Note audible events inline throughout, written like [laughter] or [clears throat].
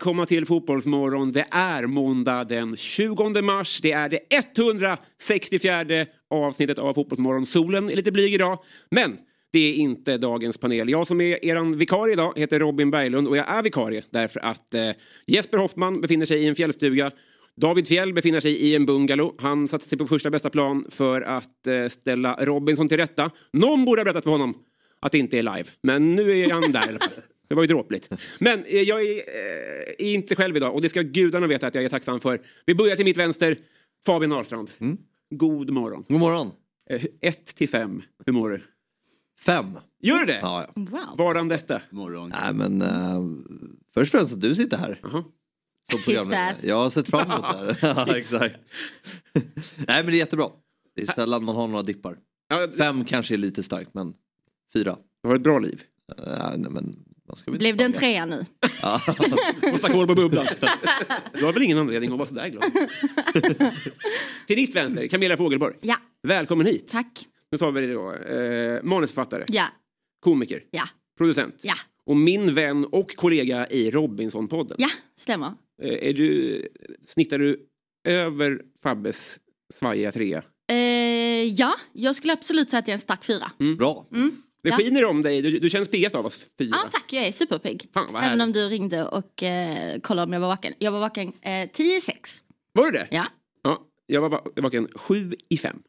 Välkomna till Fotbollsmorgon. Det är måndag den 20 mars. Det är det 164 avsnittet av Fotbollsmorgon. Solen är lite blyg idag, men det är inte dagens panel. Jag som är er vikarie idag heter Robin Berglund och jag är vikarie därför att eh, Jesper Hoffman befinner sig i en fjällstuga. David Fjäll befinner sig i en bungalow. Han satte sig på första bästa plan för att eh, ställa Robinson till rätta. Någon borde ha berättat för honom att det inte är live, men nu är han där i alla fall. Det var ju dråpligt. Men eh, jag är, eh, är inte själv idag och det ska gudarna veta att jag är tacksam för. Vi börjar till mitt vänster. Fabian Ahlstrand. God morgon. God morgon. Eh, ett till fem. Hur mår du? Fem. Gör du det? Ja, ja. Wow. Varan detta? Morgon. Nej men uh, först och främst att du sitter här. Jaha. Som programledare. Kissas. Jag har sett fram emot det här. [laughs] ja, exakt. Nej men det är jättebra. Det är sällan man har några dippar. Ja, Fem kanske är lite starkt men fyra. du har ett bra liv. Uh, nej, men Blev det en trea nu? Ja. [laughs] Måste ha koll på bubblan. Du har väl ingen anledning att vara sådär glad? [laughs] till ditt vänster, Camilla Fogelborg. Ja, Välkommen hit. tack. Nu tar vi det då. Eh, manusförfattare, Ja, komiker, ja, producent. ja, Och min vän och kollega i Robinson-podden. ja, stämmer. Eh, är du, snittar du över Fabbes svajiga trea? Eh, ja, jag skulle absolut säga att jag är en stark fyra. Bra. Det Ja. skiner om dig. Du, du känns piggast av oss fyra. Ja, tack. Jag är superpigg. Fan, vad Även om du ringde och eh, kollade om jag var vaken. Jag var vaken eh, 10 6. Var du det? Ja. ja jag var va- vaken sju i fem.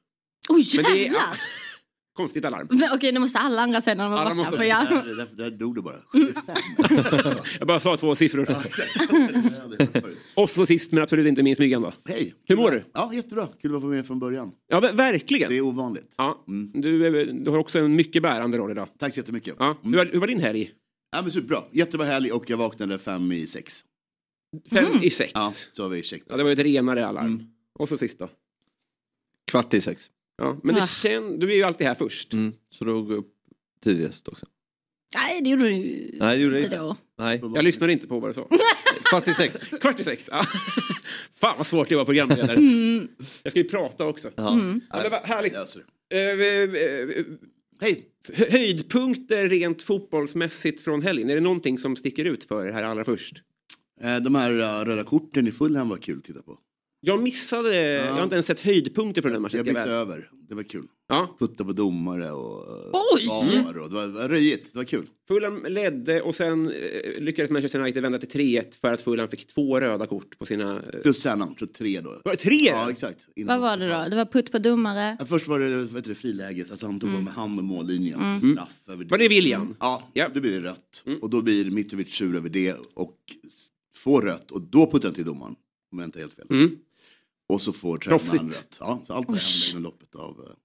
Oj, Men det är- jävlar! [laughs] Konstigt alarm. Men Okej, det måste alla andra säga när de var Alla vakna. måste- För jag... Där, där, där dog det bara. 75. [laughs] Jag bara sa två siffror. [laughs] Och så sist men absolut inte minst Myggan då. Hej! Hur mår du? Ja, jättebra. Kul att vara med från början. Ja, ver- verkligen. Det är ovanligt. Ja, Mm. du, är- du har också en mycket bärande roll idag. Tack så jättemycket. Ja, hur, Mm. var, hur var din helg? Ja, men superbra. Jättebra helg och jag vaknade fem i sex. Fem Mm. i sex. Ja, så har vi check. Ja, det var ju ett renare alarm. Mm. Och så sist då? Kvart i sex. Ja, men det Ah. kän... du är ju alltid här först. Mm. Så då går jag upp tidigast också. Nej, det gjorde du ju Nej det gjorde inte. då. Nej. Jag lyssnade inte på vad du sa. [laughs] Kvart i sex. Kvart i sex. Ja. [laughs] Fan vad svårt det var programledare. Mm. Jag ska ju prata också. Ja. Ja, det var härligt. Eh, eh, eh, Hej! hö- höjdpunkter rent fotbollsmässigt från helgen. Är det någonting som sticker ut för er här allra först? Eh, De här uh, röda korten i Fulham var kul att titta på. Jag missade, jag har inte ens sett höjdpunkter från den matchen. Jag bytte över. Det var kul. Ja, Putta på domare och Oj! eh, VAR och det var, det var röjigt. Det var kul. Fulham ledde och sen eh, lyckades Manchester United vända till 3-1 för att Fulham fick två röda kort på sina... Eh, Plus tränaren, så tre då. var det tre? Ja, exakt. Innan- Vad var det då? Det var putt på domare. Ja, först var det det, friläge, alltså han tog med hand med mållinjen. Mm. Straff över Var det William? Ja, Ja. då blir det rött. Och då blir Mitrovic sur över det och får rött och då puttar han till domaren. Om jag inte är helt fel. Mm. Och så får tränaren rött. Ja, så allt det händer inom loppet av...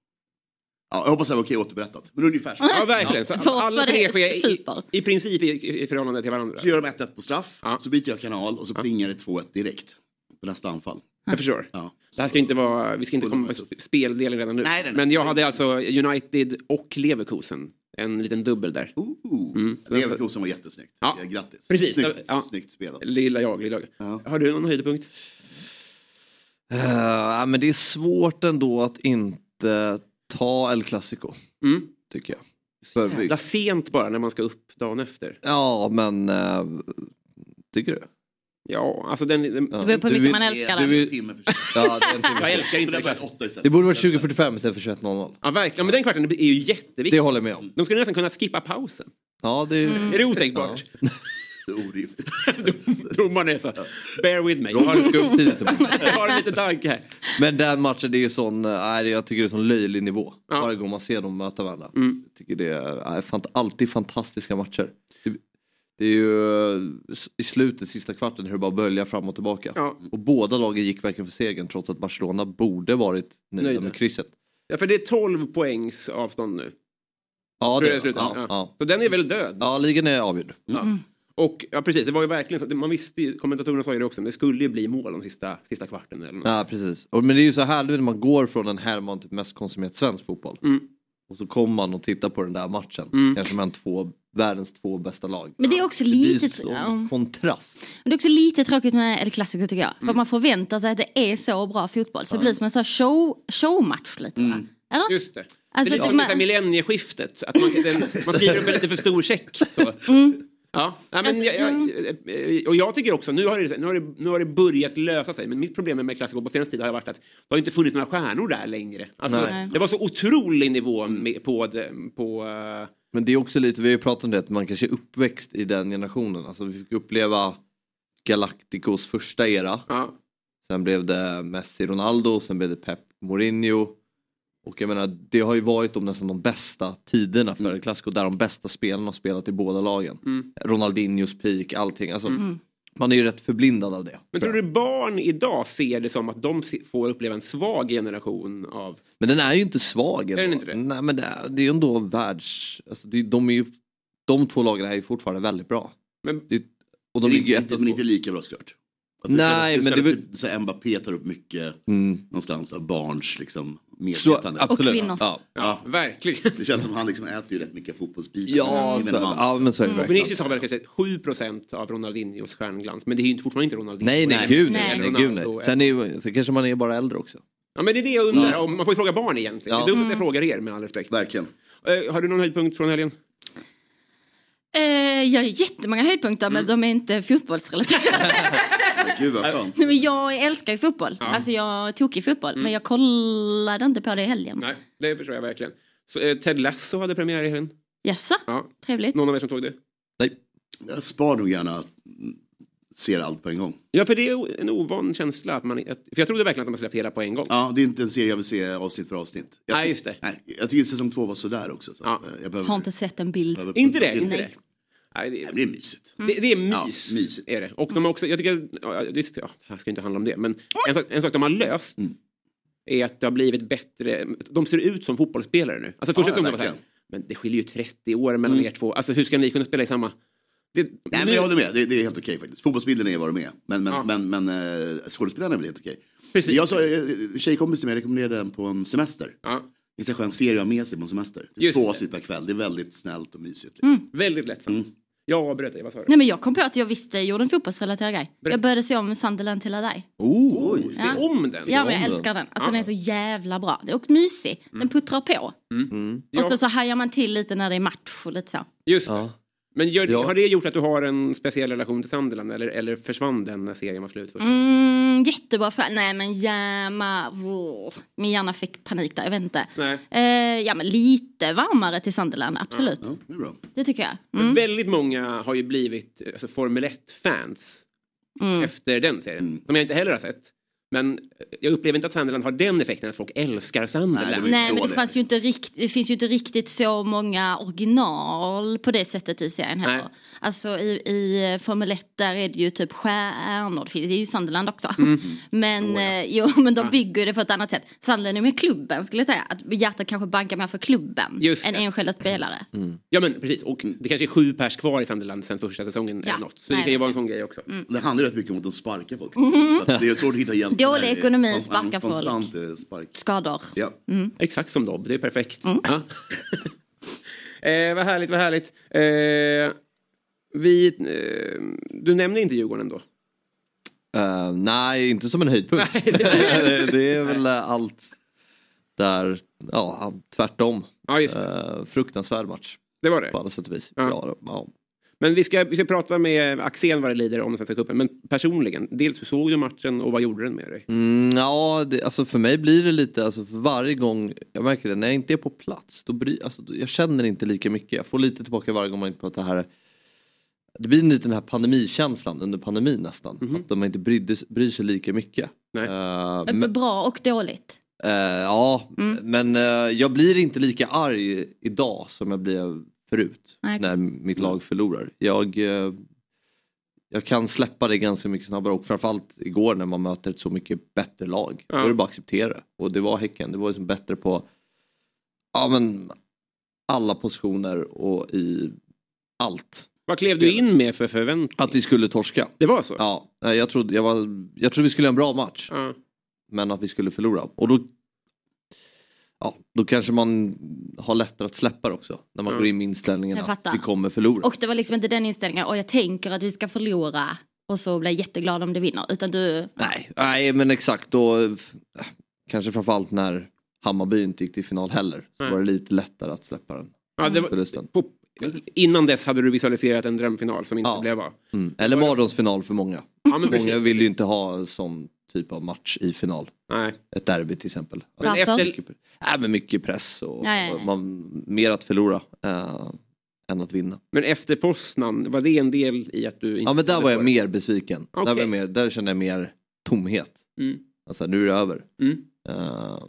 Ja, jag hoppas det var okej återberättat. Men ungefär så. Ja, verkligen. Så För oss alla var det tre sker i, super. i princip i, i förhållande till varandra. Så gör de 1-1 på straff, Ja. så byter jag kanal och så plingar det 2-1 direkt. På nästa anfall. Jag förstår. Ja. Det här ska inte vara, vi ska inte komma på speldelen redan nu. Nej, nej, nej. Men jag hade alltså United och Leverkusen. En liten dubbel där. Ooh. Mm. Leverkusen var jättesnyggt. Ja. Ja. Grattis. Precis. Snyggt, Ja. snyggt spelat. Lilla jag, lilla jag. Ja. Har du någon höjdpunkt? Uh, ja, men det är svårt ändå att inte ta El Clasico. Mm. Tycker jag. Vi, Jävla sent bara när man ska upp dagen efter. ja men eh, tycker du? Ja, alltså den... den Ja. Det beror på Du vilken vill- man älskar den. timme. Ja, det, är en jag älskar inte Det det borde vara 20.45 istället för 21.00. Ja, verkligen. Men den kvarten är ju jätteviktig. Det håller jag med om. De skulle nästan kunna skippa pausen. Ja, det är... Är det otänkbart? Är orimligt. [laughs] Domaren är så. Bear with me. Jag har en imorgon. [laughs] Jag har en liten tanke här. Men den matchen det är ju sån, nej, jag tycker det är sån löjlig nivå. Ja. Varje gång man ser dem möta varandra. Mm. Jag tycker det är nej, fant- alltid fantastiska matcher. Det, är ju i slutet, sista kvarten, hur det bara böljar fram och tillbaka. Ja. Och båda lagen gick verkligen för segern trots att Barcelona borde varit nöjda Nöjda. med krysset. Ja, för det är 12 poängs avstånd nu. Ja, det är det ja, ja. Så den är väl död? ja, ligan är avgjord. Ja. Och ja, precis, det var ju verkligen så. Man visste ju, kommentatorerna sa ju det också, men det skulle ju bli mål de sista, sista kvarten. Eller något. Ja precis. Och, men det är ju så härligt när man går från en Herman till mest konsumerat svensk fotboll. Mm. Och så kommer man och tittar på den där matchen. Mm. Kanske mellan två, världens två bästa lag. Men det är också Det lite... så ja. kontrast. Men det är också lite tråkigt med El Clasico tycker jag. Mm. För man förväntar sig att det är så bra fotboll. Så det blir som en sån här show, showmatch lite va? Eller? Just det. Alltså, det är lite det- som man- det här millennieskiftet. Att man, den, man skriver upp en lite för stor check. Så. Ja, ja, men Alltså, jag, jag, och jag tycker också, nu har, det, nu, har det, nu har det börjat lösa sig, men mitt problem med Classico på senaste tid har varit att det har inte funnits några stjärnor där längre. Alltså, Nej. det var så otrolig nivå med, på, på eh, Men det är också lite, vi har ju pratat om det, att man kanske är uppväxt i den generationen. Alltså vi fick uppleva Galacticos första era. ja, Sen blev det Messi, Ronaldo, sen blev det Pep, Mourinho. Och jag menar, det har ju varit de nästan de bästa tiderna för mm. Clasico där de bästa spelarna har spelat i båda lagen. Mm. Ronaldinhos peak, allting. Alltså, Man är ju rätt förblindad av det. Men tror du barn idag ser det som att de får uppleva en svag generation av... Men den är ju inte svag. Är den inte det? Nej men det är, det är ju ändå världs... Alltså, det, de, är ju, de två lagen är ju fortfarande väldigt bra. Men, Det, och de ligger ju ett inte, men inte lika bra såklart. Alltså, Nej, det, men det är väl- typ, Mbappé tar upp mycket Mm. någonstans av barns liksom, Så, medvetande. absolut. kvinnors. Ja, ja, verkligen. Det känns som han liksom äter ju rätt mycket fotbollsbitar. ja, så, ja men så är det verkligen. Vinicius har väl kanske 7% av Ronaldinhos stjärnglans, men det är ju inte- fortfarande inte Ronaldinho. Nej, nej, gud Nej. nej. nej, gud, nej. Sen, är, sen kanske man är bara äldre också. Ja, men det är det jag undrar. Om- Man får ju fråga barn egentligen. Ja. Det är dumt att jag frågar er med all respekt. Verkligen. Eh, har du någon höjdpunkt från helgen? Eh, jag har jättemånga höjdpunkter men de är inte fotbollsrelaterade. [laughs] Men Gud vad skönt. Nej, men jag älskar ju fotboll. Alltså jag tog i fotboll. Men jag kollade inte på det i helgen. Nej, det förstår jag verkligen. Så, eh, Ted Lasso hade premiär i helgen. Jaså? Ja. Trevligt. Någon av er som tog det? Nej. Jag spar nog gärna mm, ser allt på en gång. Ja, för det är en ovan känsla. Att man, för jag trodde verkligen att de hade släppt hela på en gång. Ja, det är inte en serie jag vill se avsnitt för avsnitt. Jag, Nej, just det. Nej, jag tycker säsong två var sådär också. Så Ja. eh, jag behöver, Har inte sett en bild. behöver- Inte det? Inte det. Nej, det, men det är mysigt. det, det är Ja, mys. mysigt. Är det. Och de har också, jag tycker, ja, det, ja, här ska inte handla om det, men en sak, en sak de har löst Mm. är att det har blivit bättre. De ser ut som fotbollsspelare nu. Alltså första Ja, säsongen var här, men det skiljer ju 30 år mellan er två. Alltså hur ska ni kunna spela i samma... Det, Nej, men jag håller med. Det, det är helt okej faktiskt. Fotbollsbilden är vad de är. Men, men, Ja. men, men eh, skådespelarna är väl helt okej. Precis. Jag sa, eh, tjejkompis till mig rekommenderade den på en semester. Ja, Det är en skön serie att ha med sig på en semester. Just Två avsnitt per kväll. Det är väldigt snällt och mysigt. Mm. Liksom. väldigt lättsamt. Mm. Jag avbröt dig, vad sa du? Nej men jag kom på att jag visste jag gjorde en fotbollsrelaterad grej. Berätta. Jag började se om Sunderland till dig. Oh, Se Ja. om den. Ja men jag älskar den. Alltså Ja. den är så jävla bra. Det är också mysig. Den puttrar på. Mm. Ja, Och så, så hajar man till lite när det är match och lite så. just det. Ja. Men gör, Ja. har det gjort att du har en speciell relation till Sunderland eller, eller försvann den när serien var slut? Mm, jättebra fråga. Nej men hjärna... Oh, min hjärna fick panik där, jag vet inte. Nej. Eh, ja men lite varmare till Sunderland, absolut. Ja, det är bra. Det tycker jag. Men Mm. Väldigt många har ju blivit alltså, Formel 1-fans Mm. efter den serien. Mm. Som jag inte heller har sett. Men jag upplever inte att Sunderland har den effekten att folk älskar Sunderland. Nej, det Nej men det, fanns ju inte rikt, det finns ju inte riktigt så många original på det sättet i serien heller. Nej. Alltså i, i Formel 1 där är det ju typ stjärnor, det är ju Sunderland också. Mm. [laughs] Men, eh, jo, men de bygger det på ett annat sätt. Sunderland är med klubben skulle jag säga. Att hjärtat kanske bankar mer för klubben Just än det. enskilda spelare. Ja men precis, och det kanske är sju pers kvar i Sunderland sen första säsongen Ja. eller något. Så det Nej, kan ju vara en sån grej också. Det handlar ju rätt mycket om att de sparkar folk. [laughs] Så att det är svårt att hitta hjälp. Dålig ekonomi, kon- sparkar folk. Eh, spark. Skador. Ja. Exakt som Dobb, det är perfekt. Mm. Ja. [laughs] eh, vad härligt, vad härligt. Eh, vi, eh, du nämnde inte Djurgården då? Eh, nej, inte som en höjdpunkt. Nej, det- [laughs] det, det är väl allt där, ja tvärtom. Ja, just det. Eh, fruktansvärd match Det var det. på alla sätt och vis. Ja. Ja. Ja, Men vi ska, vi ska prata med Axén vad det lider om svenska cupen. Men personligen, dels hur såg du matchen och vad gjorde den med dig? Mm, ja det, alltså för mig blir det lite, alltså för varje gång, jag märker det, när jag inte är på plats, då bry, alltså, då- jag känner inte lika mycket. Jag får lite tillbaka varje gång man inte pratar här. Det blir lite den här pandemikänslan under pandemin nästan. Mhm. Att de inte brydde, bryr sig lika mycket. Nej. Eh, Men... Bra och dåligt. eh, ja, Mm. men eh, jag blir inte lika arg idag som jag blev förut. Nej. När mitt lag förlorar. Jag, eh, jag kan släppa det ganska mycket snabbare och framförallt igår när man möter ett så mycket bättre lag. Ja. Då är det bara att acceptera det. Och det var Häcken, det var liksom bättre på ja, men, alla positioner och i allt. Vad klev du in med för förväntning? Att vi skulle torska. Det var så? Ja, jag trodde, jag, var, jag trodde vi skulle ha en bra match. Ja. Men att vi skulle förlora. Och då, ja, då kanske man har lättare att släppa det också. När man Ja. går in med inställningen Jag att fattar. vi kommer förlora. Och det var liksom inte den inställningen, och jag tänker att vi ska förlora och så blir jag jätteglad om det vinner. Utan du, Nej, nej men exakt. Då, eh, kanske framförallt när Hammarby inte gick till final heller. Så Nej. var det lite lättare att släppa den Ja, det var, på, innan dess hade du visualiserat en drömfinal som inte Ja. blev av. Mm. Eller mardrömsfinal för många. Ja, precis. Många vill ju inte ha sån typ av match i final. Nej. Ett derby till exempel. Men efter, Mycket, nej, men mycket press och, ja, ja. och man, mer att förlora eh, än att vinna. men efter Poznan, var det en del i att du inte Ja men där var jag varit- mer besviken. Där, var mer, där kände jag mer tomhet. Mm. Alltså nu är det över. Mm. Eh,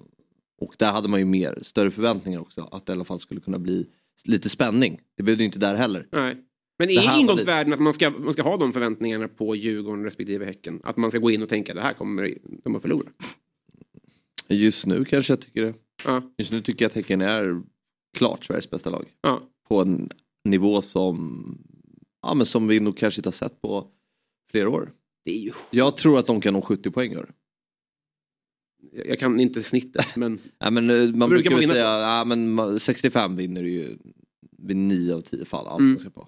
och där hade man ju mer, större förväntningar också. Att det i alla fall skulle kunna bli lite spänning. Det blev det inte där heller. Nej. Men är ingångsvärden att man ska, man ska ha de förväntningarna på Djurgården respektive Häcken? Att man ska gå in och tänka det här kommer de att förlora? Just nu kanske jag tycker det. Ja. Just nu tycker jag att Häcken är klart Sveriges bästa lag. Ja. På en nivå som, ja, men som vi nog kanske inte har sett på flera år. Det är ju... Jag tror att de kan nå 70 poäng i år. Jag kan inte snittet [laughs] men... Ja, men, eh, man brukar brukar man säga ja, men ma- 65 vinner ju vid 9 av 10 fall. Allt Mm. på.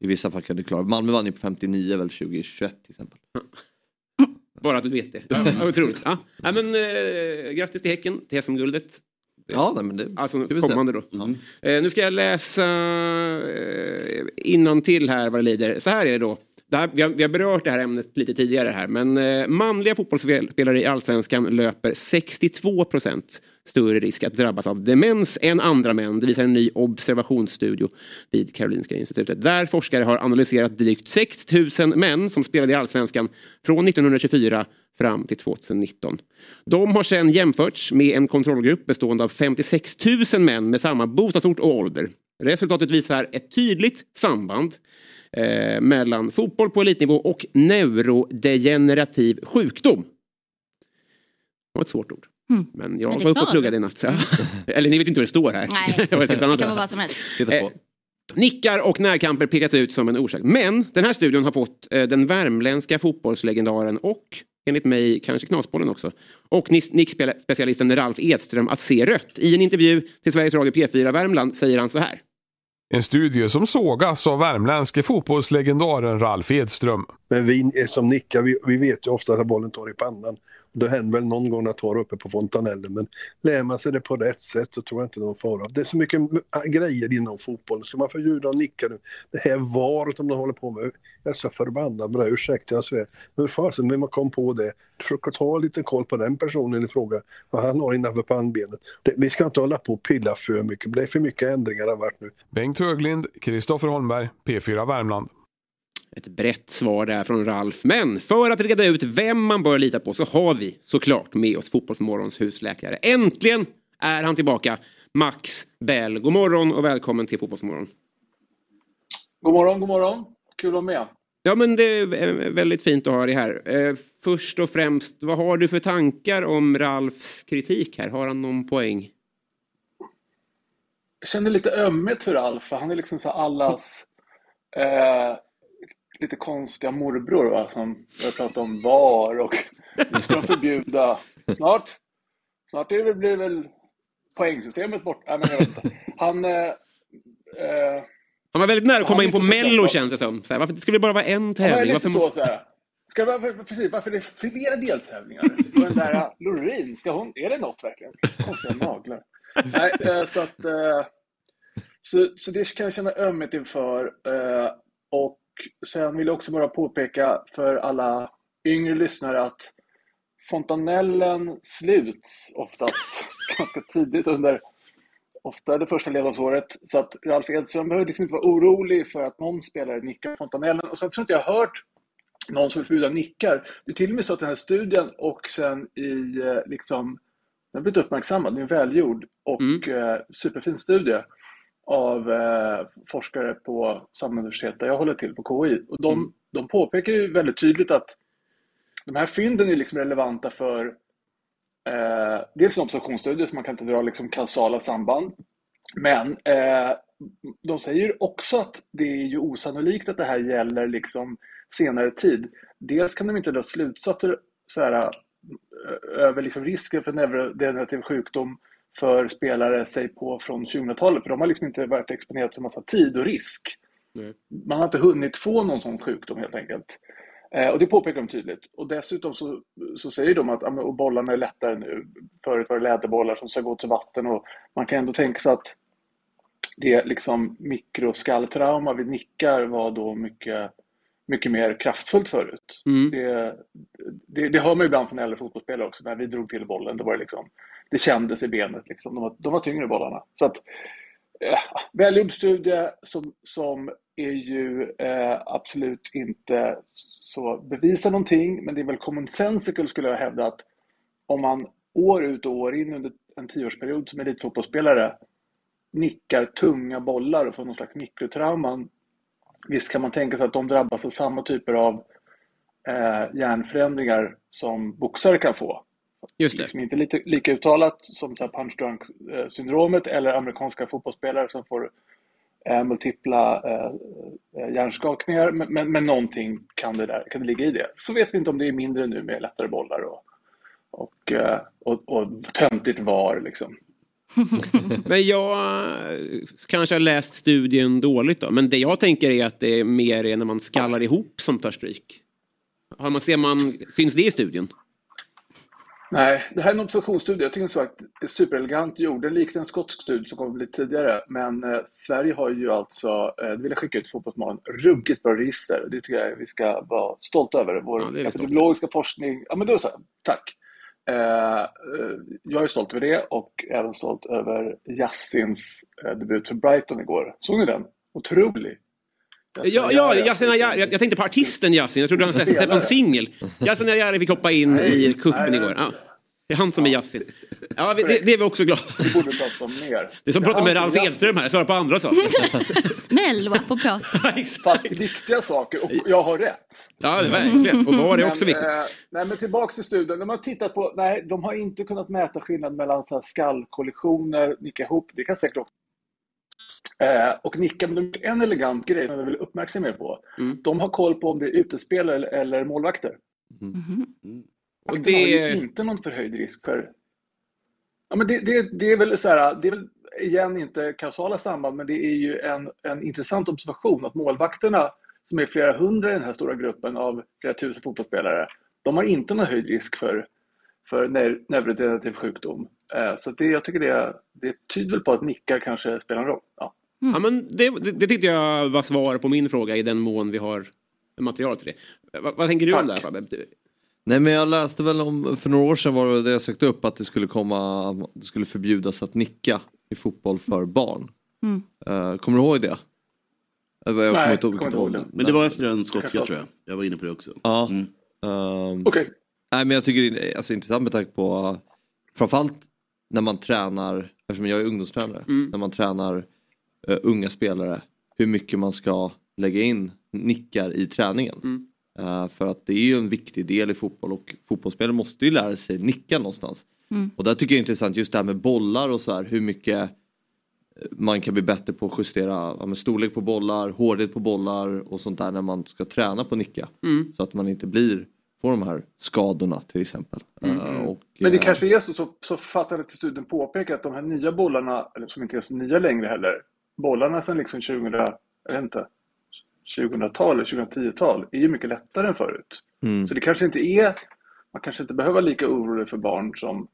I vissa fall kan du klara Malmö vann ju på 59 väl 2021 till exempel. [laughs] Bara att du vet det. Ja, otroligt. Ja. Ja, men, eh, grattis till Häcken, till SM-guldet. Ja, nej, men det Alltså kommande då. Ja. Eh, nu ska jag läsa eh, till här vad det lider. Så här är det då. Det här, vi, har, vi har berört det här ämnet lite tidigare här. Men eh, manliga fotbollsspelare i allsvenskan löper 62 procent större risk att drabbas av demens än andra män. Det visar en ny observationsstudio vid Karolinska institutet. Där forskare har analyserat drygt 6 000 män som spelade i allsvenskan från 1924 fram till 2019. De har sedan jämförts med en kontrollgrupp bestående av 56 000 män med samma bostadsort och ålder. Resultatet visar ett tydligt samband eh, mellan fotboll på elitnivå och neurodegenerativ sjukdom. Det var ett svårt ord. Mm. Men jag Men var uppe och pluggade i natt. Så. [laughs] Eller ni vet inte hur det står här. nej, [laughs] det kan vara vad som helst. Titta på. Eh, Nickar och närkamper pekas ut som en orsak. Men den här studien har fått eh, den värmländska fotbollslegendaren och enligt mig kanske knasbollen också och nickspecialisten Ralf Edström att se rött. I en intervju till Sveriges Radio P4 Värmland säger han så här. En studie som sågas av värmländske fotbollslegendaren Ralf Edström. Men vi är som nickar, vi, vi vet ju ofta att bollen tar i pannan. Det händer väl någon gång att tar uppe på fontanellen. Men lär man sig det på rätt sätt så tror jag inte det är någon fara. Det är så mycket grejer inom fotbollen. Ska man förbjuda nicka nu? Det här varet som de håller på med. Jag är så förbannad bra, ursäkta jag svär. Men hur fasen vill man kom på det? Försöka ta lite koll på den personen i fråga. Vad han har innanför pannbenet. Det, vi ska inte hålla på och pilla för mycket. Det är för mycket ändringar det har varit nu. Bengt Höglind, Kristoffer Holmberg, P4 Värmland. Ett brett svar där från Ralf. Men för att reda ut vem man bör lita på så har vi såklart med oss Fotbollsmorgons husläkare. Äntligen är han tillbaka. Max Bell. God morgon och välkommen till Fotbollsmorgon. God morgon, god morgon. Kul att vara med. Ja, men det är väldigt fint att ha dig här. Eh, Först och främst, vad har du för tankar om Ralfs kritik här? Har han någon poäng? Jag känner lite ömhet för Alf, för han är liksom så allas eh, lite konstiga morbror va? som börjar prata om VAR och [laughs] nu ska de förbjuda snart. Snart det, blir väl poängsystemet bort. Nej, men jag vet inte. Han... Eh, eh, Han var väldigt nära att komma in på Mello känns det som. Så här, varför skulle det bara vara en tävling? lite Varför så, måste... så här. Ska det vara, precis, varför det är flera deltävlingar? Och den där uh, Loreen, ska hon, är det något verkligen? Konstiga naglar. Nej, eh, så att... Eh, så, så det kan jag känna ömhet inför. Eh, och sen vill jag också bara påpeka för alla yngre lyssnare att fontanellen sluts oftast [laughs] ganska tidigt under ofta det första levnadsåret. Så att Ralf Edström behöver liksom inte vara orolig för att någon spelare nickar fontanellen. Och sen tror inte jag har hört någon som vill förbjuda nickar. Det är till och med så att den här studien och sen i liksom, den har blivit uppmärksammad, den är välgjord och Mm. eh, superfin studie av eh, forskare på samma universitet där jag håller till på KI. Och de, Mm. de påpekar ju väldigt tydligt att de här fynden är liksom relevanta för eh, dels en observationsstudie så man kan inte dra liksom kausala samband. Men eh, de säger ju också att det är ju osannolikt att det här gäller liksom senare tid. Dels kan de inte dra slutsatser så här, över liksom risken för neurodegenerativ sjukdom för spelare, säg på från 2000-talet, för de har liksom inte varit exponerade för massa tid och risk. Nej. Man har inte hunnit få någon sån sjukdom helt enkelt. Eh, och det påpekar de tydligt. Och dessutom så, så säger de att och bollarna är lättare nu. Förut var det läderbollar som ska gå till vatten och man kan ändå tänka sig att det liksom mikroskalltrauma vid nickar var då mycket, mycket mer kraftfullt förut. Mm. Det, det, det hör man ibland från äldre fotbollsspelare också. När vi drog till bollen, då var det liksom, det kändes i benet. Liksom. De, var, de var tyngre bollarna. Så att, eh, välgjord studie som, som är ju eh, absolut inte så bevisar någonting, men det är väl commonsensical skulle jag hävda att om man år ut och år in under en tioårsperiod som elitfotbollsspelare nickar tunga bollar och får någon slags mikrotrauman. Visst kan man tänka sig att de drabbas av samma typer av eh, hjärnförändringar som boxare kan få. Just det. Liksom inte lite, lika uttalat som punch drunk eh, syndromet eller amerikanska fotbollsspelare som får eh, multipla eh, eh, hjärnskakningar. Men, men, men någonting kan det, där, kan det ligga i det. Så vet vi inte om det är mindre nu med lättare bollar och, och, eh, och, och töntigt var liksom. [laughs] Men jag eh, kanske har läst studien dåligt då. Men det jag tänker är att det är mer är när man skallar ihop som tar stryk. Har man, ser man, syns det i studien? Nej, det här är en observationsstudie. Jag tycker den är så superelegant gjord. Den liknar en skotsk studie som kommer lite tidigare. Men eh, Sverige har ju alltså, eh, det vill jag skicka ut till Fotbollsmorgon, ruggigt bra register. Det tycker jag vi ska vara stolta över. Vår Ja, epidemiologiska forskning. Ja, men då så. Tack. Eh, eh, jag är stolt över det och även stolt över Yassins eh, debut för Brighton igår. Såg ni den? Otrolig. Yasin Ja, ja Yasin. Ayari. jag, jag tänkte på artisten Yasin. Jag trodde han släppte en singel. [laughs] Yasin Ayari fick hoppa in Nej, i kuppen nej, igår. Ja. Det är han som är Yasin. Ja, det, det är vi också glada Det borde prata om mer. Det är som att prata med Ralf. Edström här, svara på andra saker. [laughs] Mello apropå. [laughs] Exakt. Fast viktiga saker och jag har rätt. Ja, verkligen. Och var det också viktigt. Eh, nej, men tillbaks till studien. De har tittat på, nej, de har inte kunnat mäta skillnad mellan så här skallkollisioner, nicka ihop, det kan säkert också. Eh, och nicka, men en elegant grej som jag vill uppmärksamma er på. Mm. De har koll på om det är utespelare eller, eller målvakter. Och Målvakterna har ju det... inte någon förhöjd risk för... Ja, men det, det, det är väl så här, det är väl igen inte kausala samband, men det är ju en, en intressant observation att målvakterna, som är flera hundra i den här stora gruppen av flera tusen fotbollsspelare, de har inte någon höjd risk för, för neu- neurodegenerativ sjukdom. Eh, Så det, jag tycker det, det tyder väl på att nickar kanske spelar en roll. Ja. Ja, men det, det, det tyckte jag var svar på min fråga i den mån vi har material till det. Vad, vad tänker du om det Tack. här Fabbe? Nej men jag läste väl om, för några år sedan var det det jag sökte upp att det skulle komma, det skulle förbjudas att nicka i fotboll för barn. Mm. Eh, kommer du ihåg det? Jag kommer Nej, inte ihåg kommer inte ihåg det. Men det var efter den skotska tror jag. Jag var inne på det också. Ja. Mm. Ehm, Okej, Nej men jag tycker det är alltså, intressant med tanke på uh, framförallt när man tränar, eftersom jag är ungdomstränare, Mm. när man tränar eh, unga spelare hur mycket man ska lägga in nickar i träningen. Mm. Eh, för att det är ju en viktig del i fotboll och fotbollsspelare måste ju lära sig nicka någonstans. Mm. Och där tycker jag det är intressant just det här med bollar och så här hur mycket eh, man kan bli bättre på att justera ja, storlek på bollar, hårdhet på bollar och sånt där när man ska träna på nicka. Mm. Så att man inte blir, får de här skadorna till exempel. Eh, och, men det kanske är så, så, så fattar till studien påpekar att de här nya bollarna, eller som inte är så nya längre heller, bollarna sedan liksom 2000, jag vet inte, 2000-tal eller 2010-tal är ju mycket lättare än förut. mm. Så det kanske inte är, man kanske inte behöver vara lika orolig för barn som,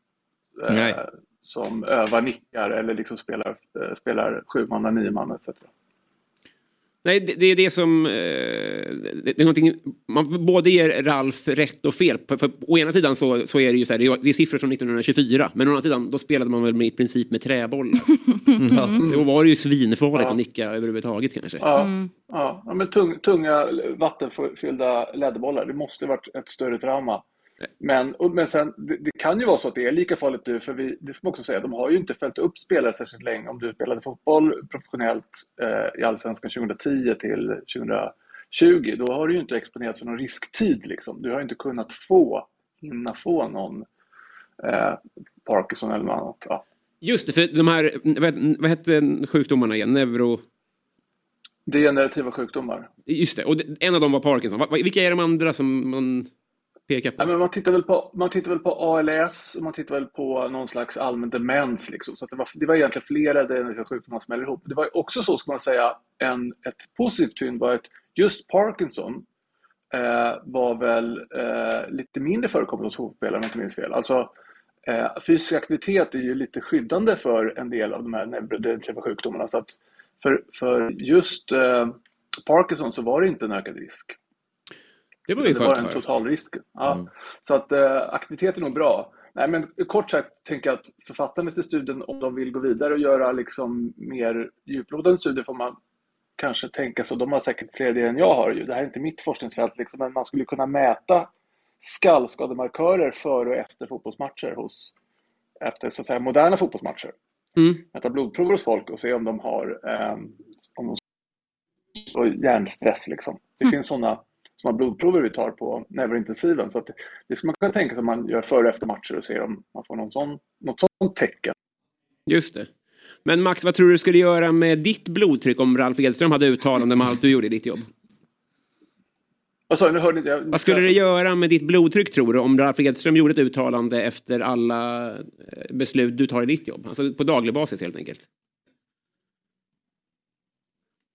eh, som övar nickar eller liksom spelar, eh, spelar sju manna, nio man etc. Nej, det, det är det som... Eh, det, det är någonting, man både ger Ralf rätt och fel. För, för, å ena sidan så, så är det ju så här, det är, det är siffror från 1924. Men å andra sidan, då spelade man väl med, i princip med träbollar. [laughs] Då var det ju svinfarligt Ja. att nicka överhuvudtaget kanske. Ja, Mm. ja, ja, men tung, tunga vattenfyllda läderbollar, det måste ha varit ett större trauma. Men, och, men sen, det, det kan ju vara så att det är lika farligt nu, för vi, det ska man också säga, de har ju inte följt upp spelare särskilt länge. Om du spelade fotboll professionellt eh, i Allsvenskan 2010 till 2020, då har du ju inte exponerats för någon risktid. Liksom. Du har inte kunnat få, hinna få någon eh, Parkinson eller något annat. Ja. Just det, för de här, vad, vad hette sjukdomarna igen? Neuro... Degenerativa sjukdomar. Just det, och en av dem var Parkinson. Vilka är de andra som man peka på? Ja, men man, tittar väl på, man tittar väl på ALS och man tittar väl på någon slags allmän demens. Liksom. Så att det, var, det var egentligen flera degenerativa sjukdomar som smäller ihop. Det var också så, ska man säga, en, ett positivt fynd var att just Parkinson eh, var väl eh, lite mindre förekommande hos fotbollsspelare om jag inte minns fel. Alltså, eh, fysisk aktivitet är ju lite skyddande för en del av de här neurodegenerativa sjukdomarna. Så att för, för just eh, Parkinson så var det inte en ökad risk. Det var ju Det var skönt en att höra. totalrisk. Ja. Så att eh, aktivitet är nog bra. Nej, men kort sagt tänker jag att författarna till studien, om de vill gå vidare och göra liksom mer djuplodande studier får man kanske tänka sig, de har säkert fler idéer än jag har ju. Det här är inte mitt forskningsfält, liksom, men man skulle kunna mäta skallskademarkörer före och efter fotbollsmatcher hos, efter så att säga moderna fotbollsmatcher. Mm. Mäta blodprover hos folk och se om de har eh, om de och hjärnstress. Liksom. Det finns sådana såna blodprover vi tar på neurointensiven. Så det, skulle man kunna tänka sig att man gör före och efter matcher och ser om man får någon sån, något sånt tecken. Just det. Men Max, vad tror du skulle göra med ditt blodtryck om Ralf Edström hade uttalande om allt du gjorde i ditt jobb? Inte jag. Vad skulle det göra med ditt blodtryck tror du om Ralf Edström gjorde ett uttalande efter alla eh, beslut du tar i ditt jobb? Alltså på daglig basis helt enkelt.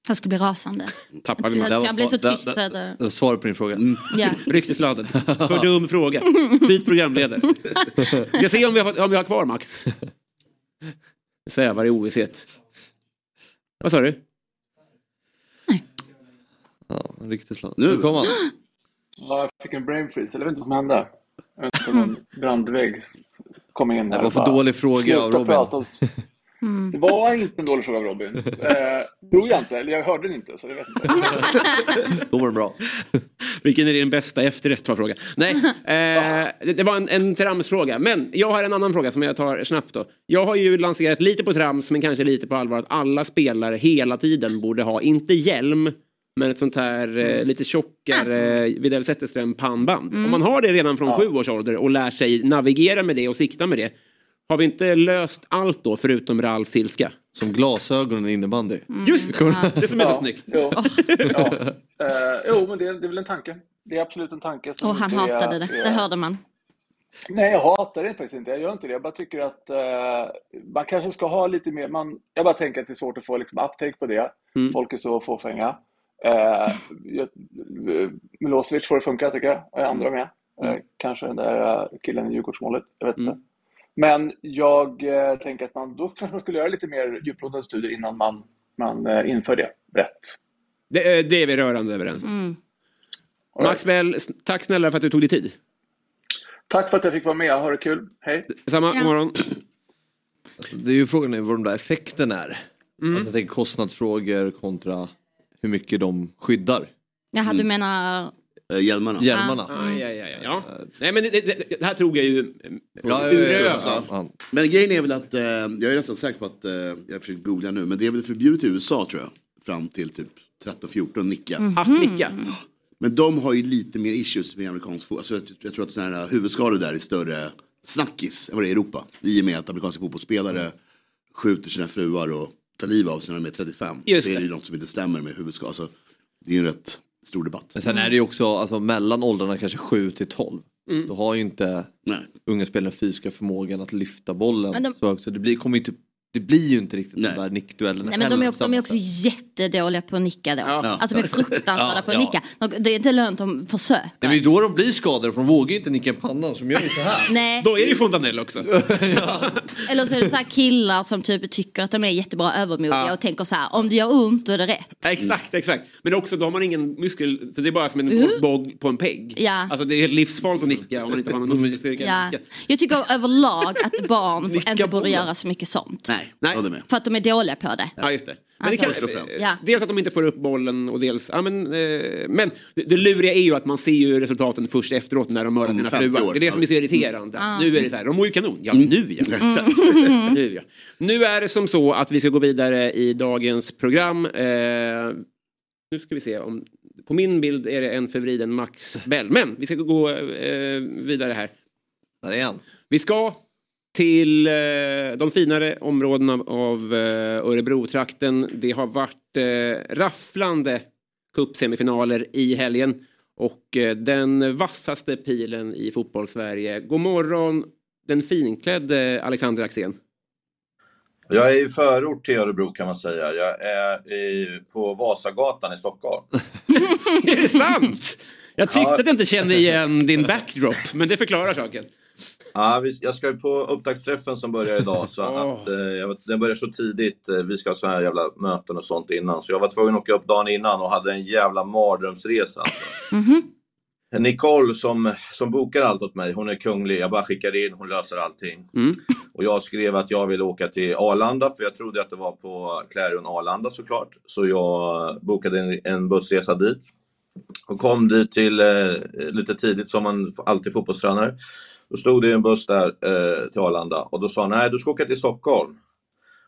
Jag skulle bli rasande. Tappar vi Jag, jag blir så svar- tyst. där- så att, eh, Det var Svaret på din fråga. ja. [laughs] Ryktesladden. För dum fråga. Byt programledare. Jag ser om vi har, om vi har kvar Max. Svävar i ovisshet. Vad sa du? Ja, en riktig slag. Nu. Kom han. Ja, jag fick en brain freeze. Jag vet inte vad som hände. Jag vet inte om någon brandvägg kom in. Det var för dålig fråga "Sluta av Robin." S-" Det var inte en dålig fråga av Robin. Eh, tror jag inte, eller jag hörde den inte. Så jag vet inte. [laughs] Då var det bra. Vilken är din bästa efterrätt var frågan. Nej, [laughs] eh, det, det var en, en tramsfråga. Men jag har en annan fråga som jag tar snabbt då. Jag har ju lanserat lite på trams men kanske lite på allvar att alla spelare hela tiden borde ha, inte hjälm, men ett sånt här eh, lite tjockare eh, Widell Zetterström pannband. Om man har det redan från sju års ålder och lär sig navigera med det och sikta med det. Har vi inte löst allt då förutom Ralf ilska? Som glasögonen i innebandy. Just det, det som är så Ja, snyggt. Jo, ja. Eh, jo men det, är- det är väl en tanke. Det är absolut en tanke. som Och han är- hatade det, det är- hörde man. Nej, jag hatar det faktiskt inte. Jag gör inte det. Jag bara tycker att eh, man kanske ska ha lite mer... Man, jag bara tänker att det är svårt att få liksom, uptake på det. Mm. Folk är så fåfänga. Eh, jag- Milosevic får det funka tycker jag. Och andra med. Eh, kanske den där eh, killen i Djurgårdsmålet. Jag vet inte. Mm. Men jag eh, tänker att man då [laughs] kanske man skulle göra lite mer djuplodande studier innan man, man eh, inför det brett. Det, eh, det är vi rörande överens om. Mm. S- tack snälla för att du tog dig tid. Tack för att jag fick vara med. Ha det kul. Hej. Samma Ja. morgon. Det är ju frågan är vad de där effekten är. Alltså jag tänker kostnadsfrågor kontra hur mycket de skyddar Jaha, du menar... Eh, hjälmarna. hjälmarna. Ah, ja, ja, ja, ja. Nej, men det, det, det här tog jag ju eh, Ja, ur ja. Men grejen är väl att, eh, jag är nästan säker på att, eh, jag försöker googla nu, men det är väl förbjudet i USA tror jag. Fram till typ 13-14, nicka. Att nicka. Men de har ju lite mer issues med amerikansk fotboll. Alltså, jag, jag tror att sådana här huvudskador där är större snackis än vad det är i Europa. I och med att amerikanska fotbollsspelare skjuter sina fruar och tar liv av sig när de är 35. Just så är det. det ju något som inte stämmer med huvudskador. Alltså, det är ju en rätt stor debatt. Men sen är det ju också alltså, mellan åldrarna kanske 7 till 12. Då har ju inte Nej. unga spelare fysiska förmågan att lyfta bollen. Men de- Så, så det, blir, kommer ju inte, det blir ju inte riktigt Nej. de där nickduellerna Nej, men de är, också, de är samma också jättedåliga på att nicka då. Ja. Alltså de är [laughs] fruktansvärda Ja, på att ja. nicka. De- Det är inte lönt att försöka. Det är ju då de blir skadade för de vågar ju inte nicka i pannan som gör ju så här. [laughs] Nej, Då är det ju Fontanell också. [laughs] eller så är det så här killar som typ tycker att de är jättebra övermodiga Ja. och tänker så här, om det gör ont då är det rätt. Exakt, exakt. Men också då har man ingen muskel, så det är bara som en Mm. båg på en pegg. Ja. Alltså det är livsfarligt att nicka om man inte har någon muskelstyrka. Ja. Jag tycker överlag att barn inte borde göra så mycket sånt. Nej, Nej. håller med. För att de är dåliga på det. Ja, just det. Men Alltså- det och främst. Ja. Dels att de inte får upp bollen och dels... Ja, men eh, men det, det luriga är ju att man ser ju resultaten först efteråt när de mördar sina 50 fruar. år. Det är det som är så irriterande. Nu är det så här, de mår ju kanon. Ja, nu ja. Exakt. [laughs] nu, ja. nu är det som så att vi ska gå vidare i dagens program. Eh, nu ska vi se om... På min bild är det en förvriden Max Bell. Men vi ska gå eh, vidare här. Där är han. Vi ska till eh, de finare områdena av eh, Örebro-trakten. Det har varit eh, rafflande cupsemifinaler i helgen. Och eh, den vassaste pilen i fotbollssverige. God morgon den finklädde Alexander Axén. Jag är i förort till Örebro kan man säga. Jag är i, på Vasagatan i Stockholm. [laughs] är det sant? Jag tyckte ja. att jag inte kände igen din backdrop, men det förklarar saken. Ja, jag ska på upptaktsträffen som börjar idag. Så [laughs] att, eh, den börjar så tidigt. Eh, vi ska ha sådana här jävla möten och sånt innan. Så jag var tvungen att åka upp dagen innan och hade en jävla mardrömsresa. Alltså. [laughs] Mm -hmm. Nicole som, som bokar allt åt mig, hon är kunglig. Jag bara skickar in, hon löser allting. Mm. Och jag skrev att jag ville åka till Arlanda, för jag trodde att det var på Clarion Arlanda såklart. Så jag bokade en, en bussresa dit. Och kom dit till, eh, lite tidigt som man alltid fotbollstränare. Då stod det en buss där eh, till Arlanda och då sa han, nej du ska åka till Stockholm.